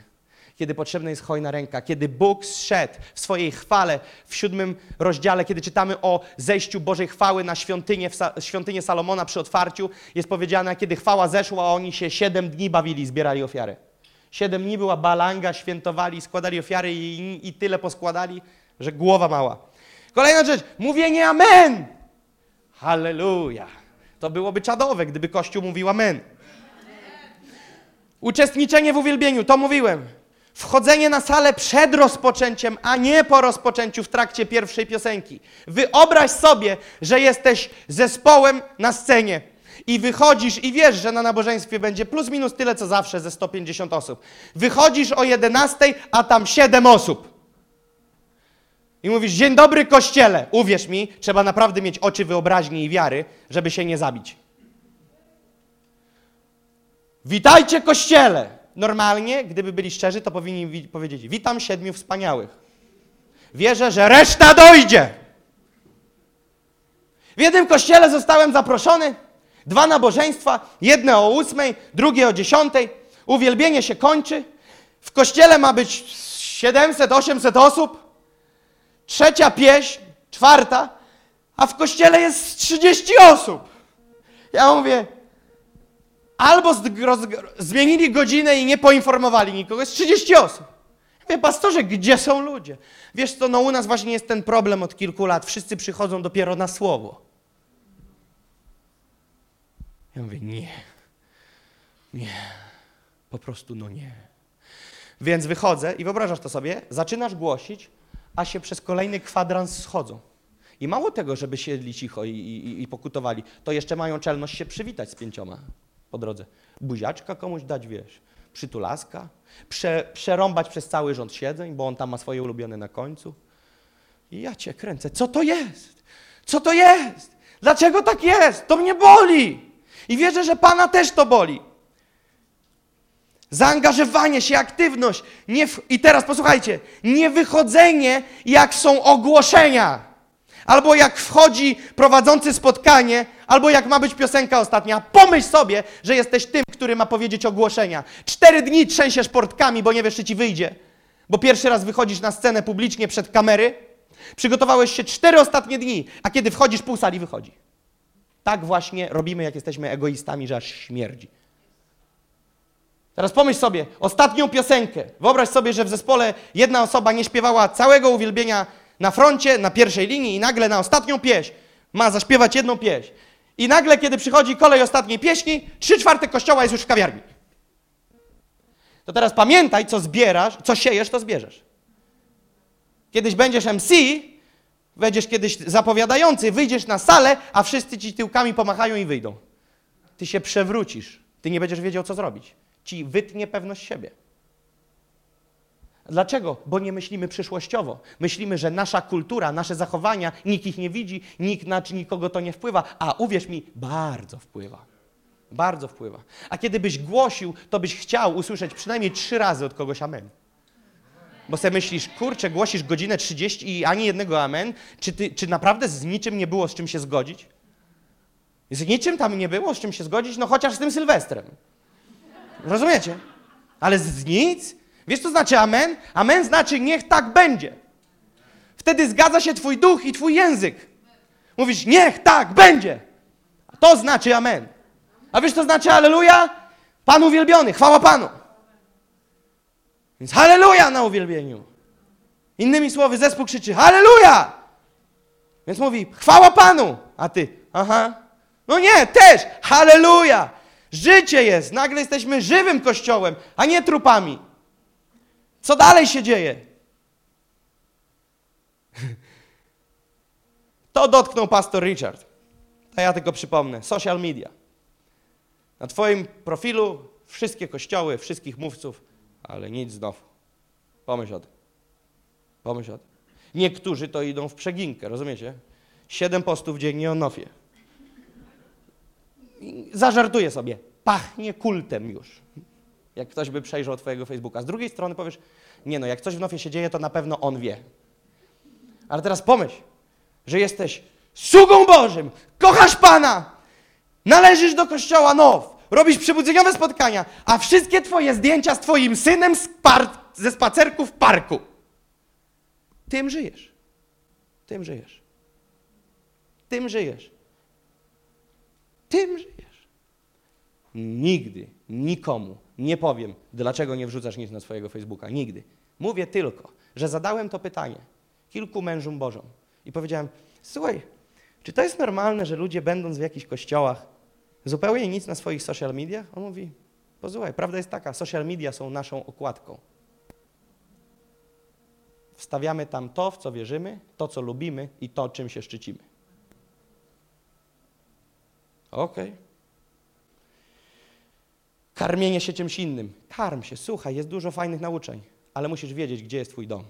kiedy potrzebna jest hojna ręka, kiedy Bóg zszedł w swojej chwale w siódmym rozdziale, kiedy czytamy o zejściu Bożej chwały na świątynię, świątynię Salomona przy otwarciu, jest powiedziane, kiedy chwała zeszła, oni się siedem dni bawili, zbierali ofiary. Siedem dni była balanga, świętowali, składali ofiary i, i tyle poskładali, że głowa mała. Kolejna rzecz, mówienie amen. Halleluja. To byłoby czadowe, gdyby Kościół mówił amen. Uczestniczenie w uwielbieniu, to mówiłem. Wchodzenie na salę przed rozpoczęciem, a nie po rozpoczęciu w trakcie pierwszej piosenki. Wyobraź sobie, że jesteś zespołem na scenie i wychodzisz i wiesz, że na nabożeństwie będzie plus minus tyle co zawsze ze 150 osób. Wychodzisz o 11, a tam 7 osób. I mówisz, dzień dobry kościele. Uwierz mi, trzeba naprawdę mieć oczy wyobraźni i wiary, żeby się nie zabić. Witajcie kościele. Normalnie, gdyby byli szczerzy, to powinni powiedzieć, witam siedmiu wspaniałych. Wierzę, że reszta dojdzie. W jednym kościele zostałem zaproszony, dwa nabożeństwa, jedne o ósmej, drugie o dziesiątej. Uwielbienie się kończy. W kościele ma być 700-800 osób. Trzecia pieśń, czwarta, a w kościele jest 30 osób. Ja mówię, albo zmienili godzinę i nie poinformowali nikogo, jest 30 osób. Wie, pastorze, gdzie są ludzie? Wiesz co, no u nas właśnie jest ten problem od kilku lat. Wszyscy przychodzą dopiero na słowo. Ja mówię, nie, nie, po prostu no nie. Więc wychodzę i wyobrażasz to sobie, zaczynasz głosić, a się przez kolejny kwadrans schodzą. I mało tego, żeby siedli cicho i, i, i pokutowali, to jeszcze mają czelność się przywitać z pięcioma po drodze. Buziaczka komuś dać, wiesz, przytulaska, prze, przerąbać przez cały rząd siedzeń, bo on tam ma swoje ulubione na końcu. I ja cię kręcę. Co to jest? Co to jest? Dlaczego tak jest? To mnie boli. I wierzę, że Pana też to boli. Zaangażowanie się, aktywność. Nie w... I teraz posłuchajcie, nie wychodzenie, jak są ogłoszenia. Albo jak wchodzi prowadzący spotkanie, albo jak ma być piosenka ostatnia. Pomyśl sobie, że jesteś tym, który ma powiedzieć ogłoszenia. Cztery dni trzęsiesz portkami, bo nie wiesz, czy ci wyjdzie. Bo pierwszy raz wychodzisz na scenę publicznie przed kamery. Przygotowałeś się cztery ostatnie dni, a kiedy wchodzisz, pół sali wychodzi. Tak właśnie robimy, jak jesteśmy egoistami, że aż śmierdzi. Teraz pomyśl sobie, ostatnią piosenkę. Wyobraź sobie, że w zespole jedna osoba nie śpiewała całego uwielbienia na froncie, na pierwszej linii i nagle na ostatnią pieśń ma zaśpiewać jedną pieśń. I nagle, kiedy przychodzi kolej ostatniej pieśni, trzy czwarte kościoła jest już w kawiarni. To teraz pamiętaj, co zbierasz, co siejesz, to zbierzesz. Kiedyś będziesz MC, będziesz kiedyś zapowiadający, wyjdziesz na salę, a wszyscy ci tyłkami pomachają i wyjdą. Ty się przewrócisz. Ty nie będziesz wiedział, co zrobić ci wytnie pewność siebie. Dlaczego? Bo nie myślimy przyszłościowo. Myślimy, że nasza kultura, nasze zachowania, nikt ich nie widzi, nikt na nikogo to nie wpływa, a uwierz mi, bardzo wpływa. Bardzo wpływa. A kiedy byś głosił, to byś chciał usłyszeć przynajmniej trzy razy od kogoś amen. Bo sobie myślisz, kurczę, głosisz godzinę 30 i ani jednego amen. Czy, ty, czy naprawdę z niczym nie było z czym się zgodzić? Z niczym tam nie było z czym się zgodzić, no chociaż z tym Sylwestrem. Rozumiecie? Ale z, nic? Wiesz, co znaczy amen? Amen znaczy niech tak będzie. Wtedy zgadza się twój duch i twój język. Mówisz, niech tak będzie. To znaczy amen. A wiesz, co znaczy aleluja? Pan uwielbiony, chwała Panu. Więc halleluja na uwielbieniu. Innymi słowy, zespół krzyczy halleluja! Więc mówi chwała Panu, a ty, aha. No nie, też halleluja! Życie jest, nagle jesteśmy żywym kościołem, a nie trupami. Co dalej się dzieje? To dotknął pastor Richard. A ja tylko przypomnę. Social media. Na Twoim profilu wszystkie kościoły, wszystkich mówców, ale nic znowu. Pomyśl o tym. Pomyśl o tym. Niektórzy to idą w przeginkę, rozumiecie? Siedem postów dziennie o nofie. Zażartuję sobie. Pachnie kultem już. Jak ktoś by przejrzał Twojego Facebooka. Z drugiej strony powiesz, nie no, jak coś w nofie się dzieje, to na pewno on wie. Ale teraz pomyśl, że jesteś sługą Bożym, kochasz Pana, należysz do kościoła now, robisz przebudzeniowe spotkania, a wszystkie twoje zdjęcia z twoim synem z ze spacerku w parku. Tym żyjesz. Tym żyjesz. Tym żyjesz. Tym żyjesz. Nigdy nikomu nie powiem, dlaczego nie wrzucasz nic na swojego Facebooka. Nigdy. Mówię tylko, że zadałem to pytanie kilku mężom Bożom i powiedziałem, słuchaj, czy to jest normalne, że ludzie będąc w jakichś kościołach zupełnie nic na swoich social mediach? On mówi, posłuchaj, prawda jest taka, social media są naszą okładką. Wstawiamy tam to, w co wierzymy, to, co lubimy i to, czym się szczycimy. Okej. Karmienie się czymś innym. Karm się, słuchaj, jest dużo fajnych nauczeń, ale musisz wiedzieć, gdzie jest twój dom.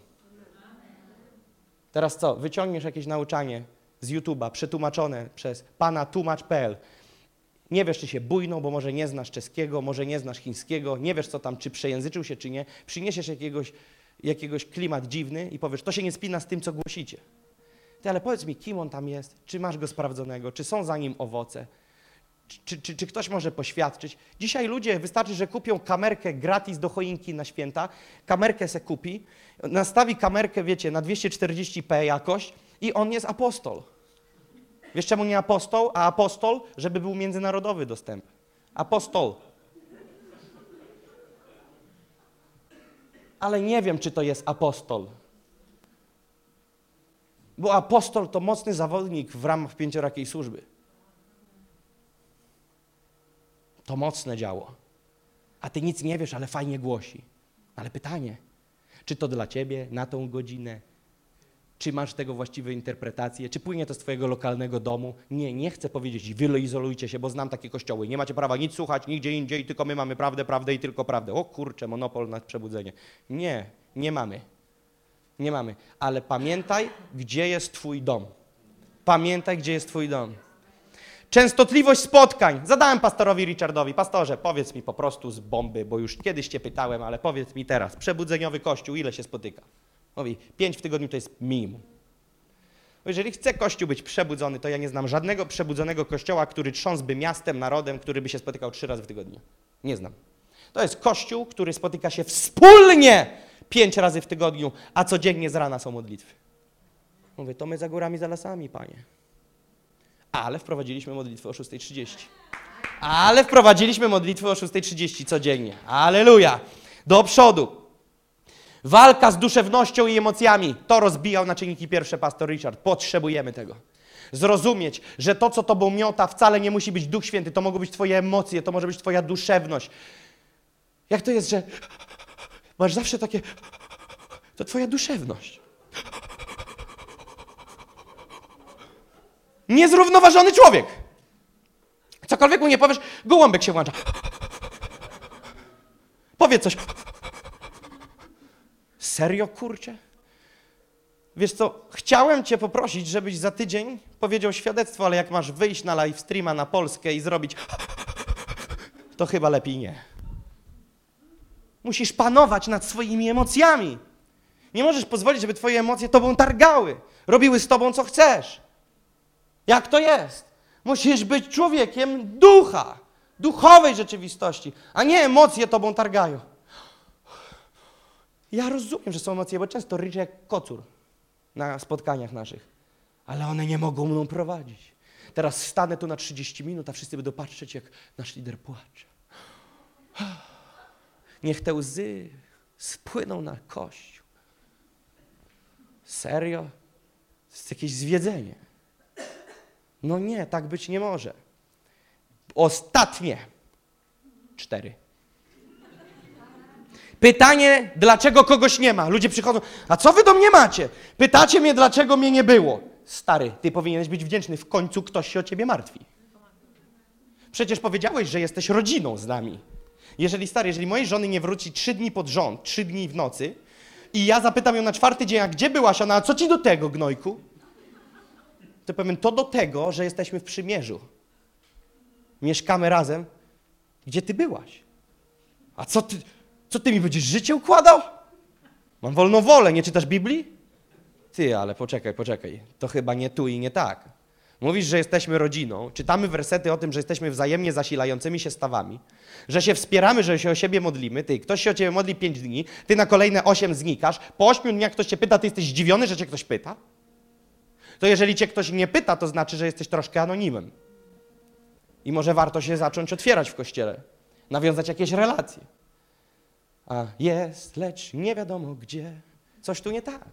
Teraz co? Wyciągniesz jakieś nauczanie z YouTube'a, przetłumaczone przez pana tłumacz.pl. Nie wiesz, czy się bujną, bo może nie znasz czeskiego, może nie znasz chińskiego, nie wiesz, co tam, czy przejęzyczył się, czy nie. Przyniesiesz jakiegoś, jakiegoś klimat dziwny i powiesz, to się nie spina z tym, co głosicie. Ty, ale powiedz mi, kim on tam jest? Czy masz go sprawdzonego? Czy są za nim owoce? Czy, czy, czy, ktoś może poświadczyć? Dzisiaj ludzie, wystarczy, że kupią kamerkę gratis do choinki na święta, kamerkę se kupi, nastawi kamerkę, wiecie, na 240p jakość i on jest apostol. Wiesz czemu nie apostoł, a apostol? Żeby był międzynarodowy dostęp. Apostol. Ale nie wiem, czy to jest apostol. Bo apostol to mocny zawodnik w ramach pięciorakiej służby. To mocne działo. A ty nic nie wiesz, ale fajnie głosi. Ale pytanie, czy to dla ciebie na tą godzinę? Czy masz tego właściwe interpretacje? Czy płynie to z twojego lokalnego domu? Nie, nie chcę powiedzieć, wyizolujcie się, bo znam takie kościoły. Nie macie prawa nic słuchać nigdzie indziej, tylko my mamy prawdę, prawdę i tylko prawdę. O kurczę, monopol na przebudzenie. Nie, nie mamy. Nie mamy. Ale pamiętaj, gdzie jest twój dom. Pamiętaj, gdzie jest twój dom. Częstotliwość spotkań. Zadałem pastorowi Richardowi, pastorze, powiedz mi po prostu z bomby, bo już kiedyś cię pytałem, ale powiedz mi teraz, przebudzeniowy kościół, ile się spotyka? Mówi, pięć w tygodniu to jest minimum. Jeżeli chce kościół być przebudzony, to ja nie znam żadnego przebudzonego kościoła, który trząsłby miastem, narodem, który by się spotykał trzy razy w tygodniu. Nie znam. To jest kościół, który spotyka się wspólnie pięć razy w tygodniu, a codziennie z rana są modlitwy. Mówię, to my za górami, za lasami, panie. Ale wprowadziliśmy modlitwę o 6.30. Ale wprowadziliśmy modlitwę o 6.30 codziennie. Aleluja. Do przodu. Walka z duszewnością i emocjami. To rozbijał na czynniki pierwsze pastor Richard. Potrzebujemy tego. Zrozumieć, że to, co tobą miota, wcale nie musi być Duch Święty. To mogą być twoje emocje, to może być twoja duszewność. Jak to jest, że masz zawsze takie... To twoja duszewność. Niezrównoważony człowiek. Cokolwiek mu nie powiesz, gołąbek się włącza. Powiedz coś. Serio, kurczę? Wiesz co, chciałem cię poprosić, żebyś za tydzień powiedział świadectwo, ale jak masz wyjść na live streama na Polskę i zrobić to chyba lepiej nie. Musisz panować nad swoimi emocjami. Nie możesz pozwolić, żeby twoje emocje tobą targały, robiły z tobą, co chcesz. Jak to jest? Musisz być człowiekiem ducha, duchowej rzeczywistości, a nie emocje tobą targają. Ja rozumiem, że są emocje, bo często ryczę jak kocur na spotkaniach naszych, ale one nie mogą mną prowadzić. Teraz stanę tu na 30 minut, a wszyscy będą patrzeć, jak nasz lider płacze. Niech te łzy spłyną na kościół. Serio? To jest jakieś zwiedzenie. No nie, tak być nie może. Ostatnie cztery. Pytanie, dlaczego kogoś nie ma? Ludzie przychodzą, a co wy do mnie macie? Pytacie mnie, dlaczego mnie nie było. Stary, ty powinieneś być wdzięczny, w końcu ktoś się o ciebie martwi. Przecież powiedziałeś, że jesteś rodziną z nami. Jeżeli stary, jeżeli mojej żony nie wróci trzy dni pod rząd, trzy dni w nocy i ja zapytam ją na czwarty dzień, a gdzie byłaś ona, a co ci do tego, gnojku? To powiem, to do tego, że jesteśmy w przymierzu. Mieszkamy razem. Gdzie ty byłaś? A co ty, co ty mi będziesz życie układał? Mam wolną wolę, nie czytasz Biblii? Ty, ale poczekaj, poczekaj. To chyba nie tu i nie tak. Mówisz, że jesteśmy rodziną, czytamy wersety o tym, że jesteśmy wzajemnie zasilającymi się stawami, że się wspieramy, że się o siebie modlimy. Ty, ktoś się o ciebie modli pięć dni, ty na kolejne osiem znikasz, po ośmiu dniach ktoś cię pyta, ty jesteś zdziwiony, że cię ktoś pyta? To jeżeli cię ktoś nie pyta, to znaczy, że jesteś troszkę anonimem. I może warto się zacząć otwierać w kościele, nawiązać jakieś relacje. A jest, lecz nie wiadomo gdzie. Coś tu nie tak.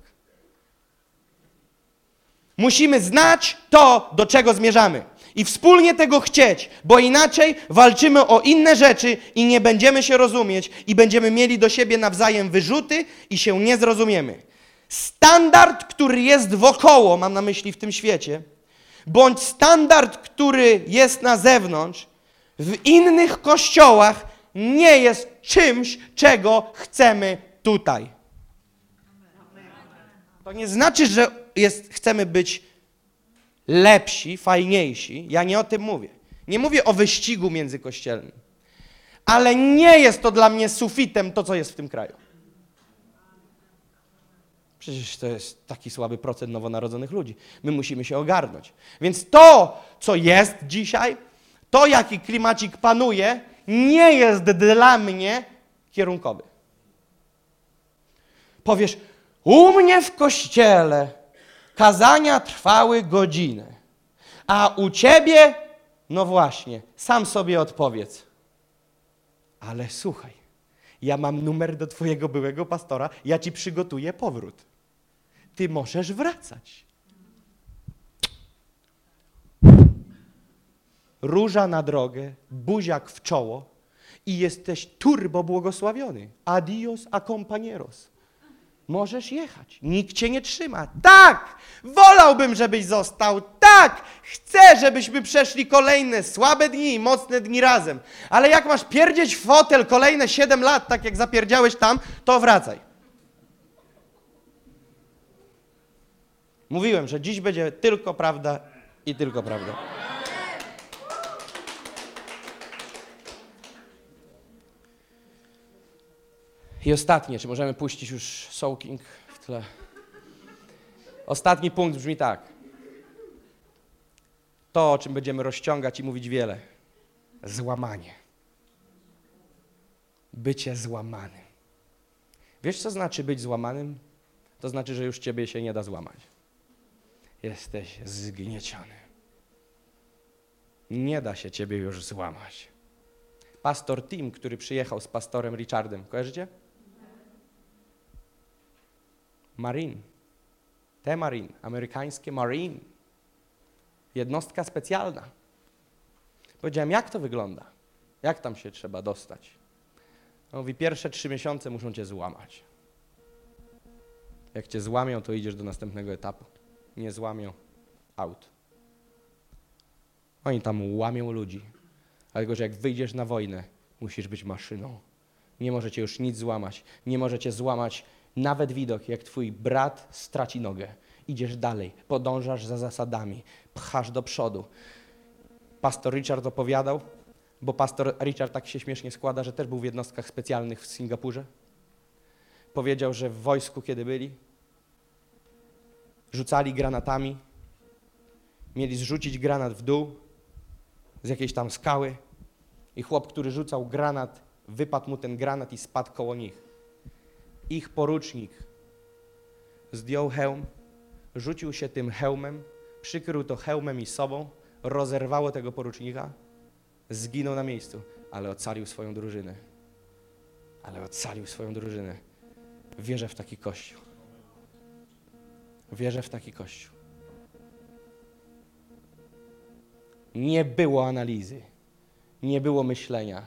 Musimy znać to, do czego zmierzamy. I wspólnie tego chcieć, bo inaczej walczymy o inne rzeczy i nie będziemy się rozumieć i będziemy mieli do siebie nawzajem wyrzuty i się nie zrozumiemy. Standard, który jest wokoło, mam na myśli w tym świecie, bądź standard, który jest na zewnątrz, w innych kościołach nie jest czymś, czego chcemy tutaj. To nie znaczy, że jest, chcemy być lepsi, fajniejsi. Ja nie o tym mówię. Nie mówię o wyścigu międzykościelnym. Ale nie jest to dla mnie sufitem to, co jest w tym kraju. Przecież to jest taki słaby procent nowonarodzonych ludzi. My musimy się ogarnąć. Więc to, co jest dzisiaj, to, jaki klimacik panuje, nie jest dla mnie kierunkowy. Powiesz, u mnie w kościele kazania trwały godzinę, a u ciebie, no właśnie, sam sobie odpowiedz. Ale słuchaj, ja mam numer do twojego byłego pastora, ja ci przygotuję powrót. Ty możesz wracać. Róża na drogę, buziak w czoło i jesteś turbo błogosławiony. Adios acompañeros. Możesz jechać. Nikt cię nie trzyma. Tak! Wolałbym, żebyś został. Tak! Chcę, żebyśmy przeszli kolejne słabe dni i mocne dni razem. Ale jak masz pierdzieć w fotel kolejne 7 lat, tak jak zapierdziałeś tam, to wracaj. Mówiłem, że dziś będzie tylko prawda i tylko prawda. I ostatnie, czy możemy puścić już soaking w tle? Ostatni punkt brzmi tak. To, o czym będziemy rozciągać i mówić wiele. Złamanie. Bycie złamanym. Wiesz, co znaczy być złamanym? To znaczy, że już ciebie się nie da złamać. Jesteś zgnieciony. Nie da się ciebie już złamać. Pastor Tim, który przyjechał z pastorem Richardem, kojarzycie? Marine. Te Marine, amerykańskie Marine. Jednostka specjalna. Powiedziałem, jak to wygląda? Jak tam się trzeba dostać? On mówi, pierwsze trzy miesiące muszą cię złamać. Jak cię złamią, to idziesz do następnego etapu. Nie złamią, out. Oni tam łamią ludzi. Dlatego, że jak wyjdziesz na wojnę, musisz być maszyną. Nie możecie już nic złamać. Nie możecie złamać nawet widok, jak twój brat straci nogę. Idziesz dalej, podążasz za zasadami, pchasz do przodu. Pastor Richard opowiadał, bo pastor Richard tak się śmiesznie składa, że też był w jednostkach specjalnych w Singapurze. powiedział, że w wojsku, kiedy byli, rzucali granatami, mieli zrzucić granat w dół z jakiejś tam skały i chłop, który rzucał granat, wypadł mu ten granat i spadł koło nich. Ich porucznik zdjął hełm, rzucił się tym hełmem, przykrył to hełmem i sobą, rozerwało tego porucznika, zginął na miejscu, ale ocalił swoją drużynę. Ale ocalił swoją drużynę. Wierzę w taki kościół. Wierzę w taki kościół. Nie było analizy, nie było myślenia.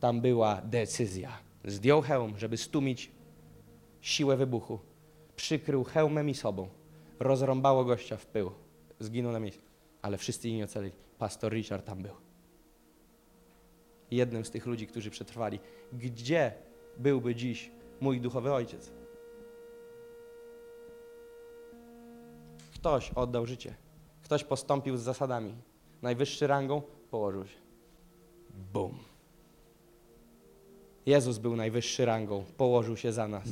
Tam była decyzja. Zdjął hełm, żeby stumić siłę wybuchu. Przykrył hełmem i sobą. Rozrąbało gościa w pył. Zginął na miejscu. Ale wszyscy inni ocalili. Pastor Richard tam był. Jednym z tych ludzi, którzy przetrwali. Gdzie byłby dziś mój duchowy ojciec? Ktoś oddał życie. Ktoś postąpił z zasadami. Najwyższy rangą położył się. Bum. Jezus był najwyższy rangą, położył się za nas.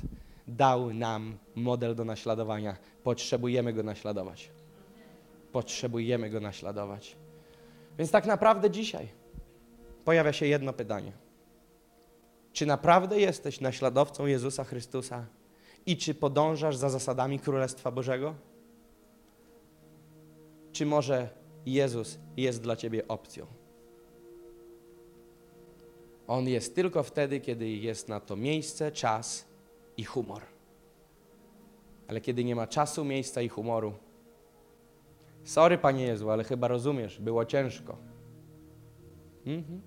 Dał nam model do naśladowania. Potrzebujemy go naśladować. Potrzebujemy go naśladować. Więc tak naprawdę dzisiaj pojawia się jedno pytanie. Czy naprawdę jesteś naśladowcą Jezusa Chrystusa i czy podążasz za zasadami Królestwa Bożego? Czy może Jezus jest dla ciebie opcją? On jest tylko wtedy, kiedy jest na to miejsce, czas i humor. Ale kiedy nie ma czasu, miejsca i humoru, sorry Panie Jezu, ale chyba rozumiesz, było ciężko. Mhm.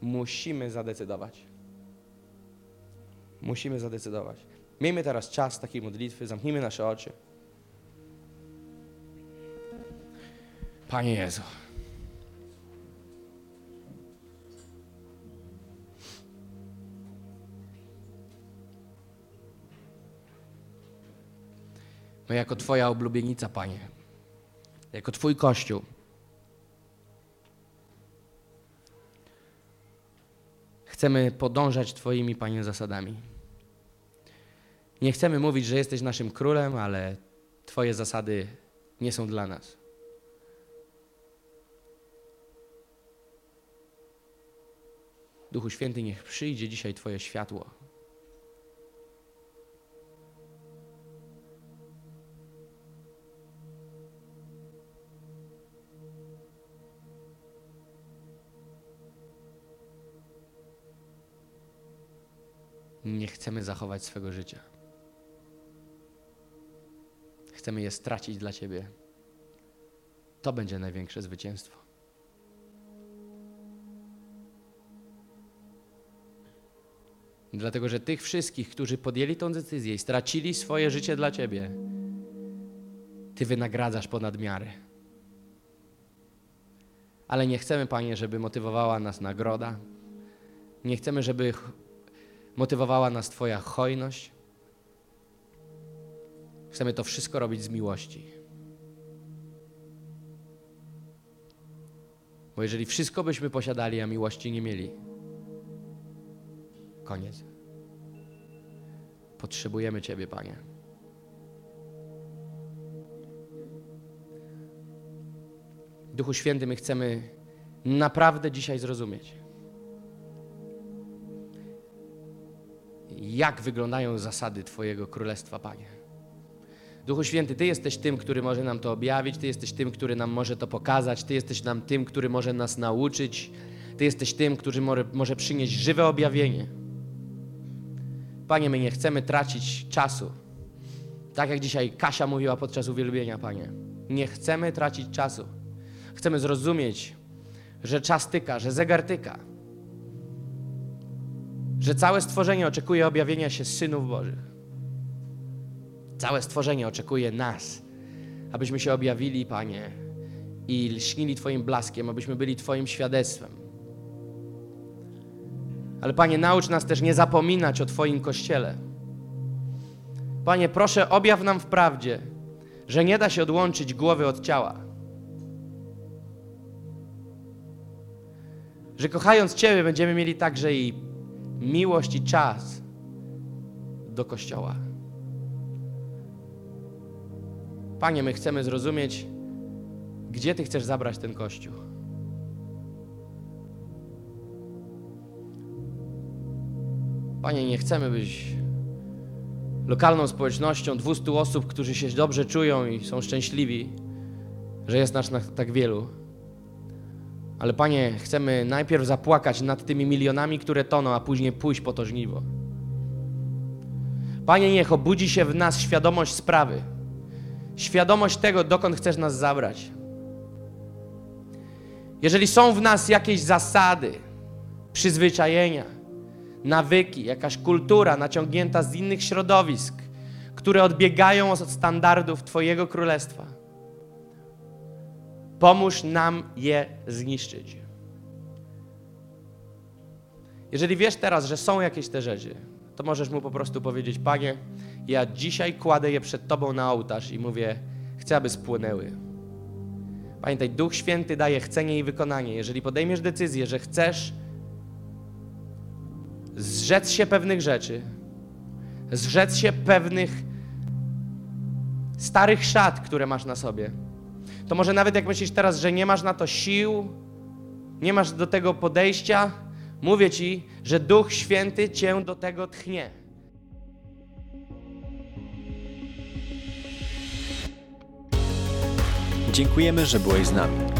Musimy zadecydować. Musimy zadecydować. Miejmy teraz czas takiej modlitwy, zamknijmy nasze oczy. Panie Jezu. My jako Twoja oblubienica, Panie, jako Twój Kościół, chcemy podążać Twoimi, Panie, zasadami. Nie chcemy mówić, że jesteś naszym królem, ale Twoje zasady nie są dla nas. Duchu Święty, niech przyjdzie dzisiaj Twoje światło. Nie chcemy zachować swego życia. Chcemy je stracić dla Ciebie. To będzie największe zwycięstwo. Dlatego, że tych wszystkich, którzy podjęli tą decyzję i stracili swoje życie dla Ciebie, Ty wynagradzasz ponad miarę. Ale nie chcemy, Panie, żeby motywowała nas nagroda. Nie chcemy, żeby motywowała nas Twoja hojność. Chcemy to wszystko robić z miłości. Bo jeżeli wszystko byśmy posiadali, a miłości nie mieli, koniec. Potrzebujemy Ciebie, Panie. Duchu Święty, my chcemy naprawdę dzisiaj zrozumieć, jak wyglądają zasady Twojego Królestwa, Panie. Duchu Święty, Ty jesteś tym, który może nam to objawić, Ty jesteś tym, który nam może to pokazać, Ty jesteś nam tym, który może nas nauczyć, Ty jesteś tym, który może, może przynieść żywe objawienie. Panie, my nie chcemy tracić czasu. Tak jak dzisiaj Kasia mówiła podczas uwielbienia, Panie. Nie chcemy tracić czasu. Chcemy zrozumieć, że czas tyka, że zegar tyka. Że całe stworzenie oczekuje objawienia się synów Bożych. Całe stworzenie oczekuje nas, abyśmy się objawili, Panie, i lśnili Twoim blaskiem, abyśmy byli Twoim świadectwem. Ale Panie, naucz nas też nie zapominać o Twoim Kościele. Panie, proszę, objaw nam w prawdzie, że nie da się odłączyć głowy od ciała. Że kochając Ciebie będziemy mieli także i miłość i czas do Kościoła. Panie, my chcemy zrozumieć, gdzie Ty chcesz zabrać ten Kościół. Panie, nie chcemy być lokalną społecznością 200 osób, którzy się dobrze czują i są szczęśliwi, że jest nas na- tak wielu. Ale Panie, chcemy najpierw zapłakać nad tymi milionami, które toną, a później pójść po to żniwo. Panie, niech obudzi się w nas świadomość sprawy, świadomość tego, dokąd chcesz nas zabrać. Jeżeli są w nas jakieś zasady, przyzwyczajenia, nawyki, jakaś kultura naciągnięta z innych środowisk, które odbiegają od standardów Twojego królestwa, pomóż nam je zniszczyć. Jeżeli wiesz teraz, że są jakieś te rzeczy, to możesz mu po prostu powiedzieć: Panie, ja dzisiaj kładę je przed Tobą na ołtarz i mówię: Chcę, aby spłynęły. Pamiętaj, Duch Święty daje chcenie i wykonanie. Jeżeli podejmiesz decyzję, że chcesz zrzec się pewnych rzeczy, zrzec się pewnych starych szat, które masz na sobie, to może nawet jak myślisz teraz, że nie masz na to sił, nie masz do tego podejścia, mówię ci, że Duch Święty cię do tego tchnie. Dziękujemy, że byłeś z nami.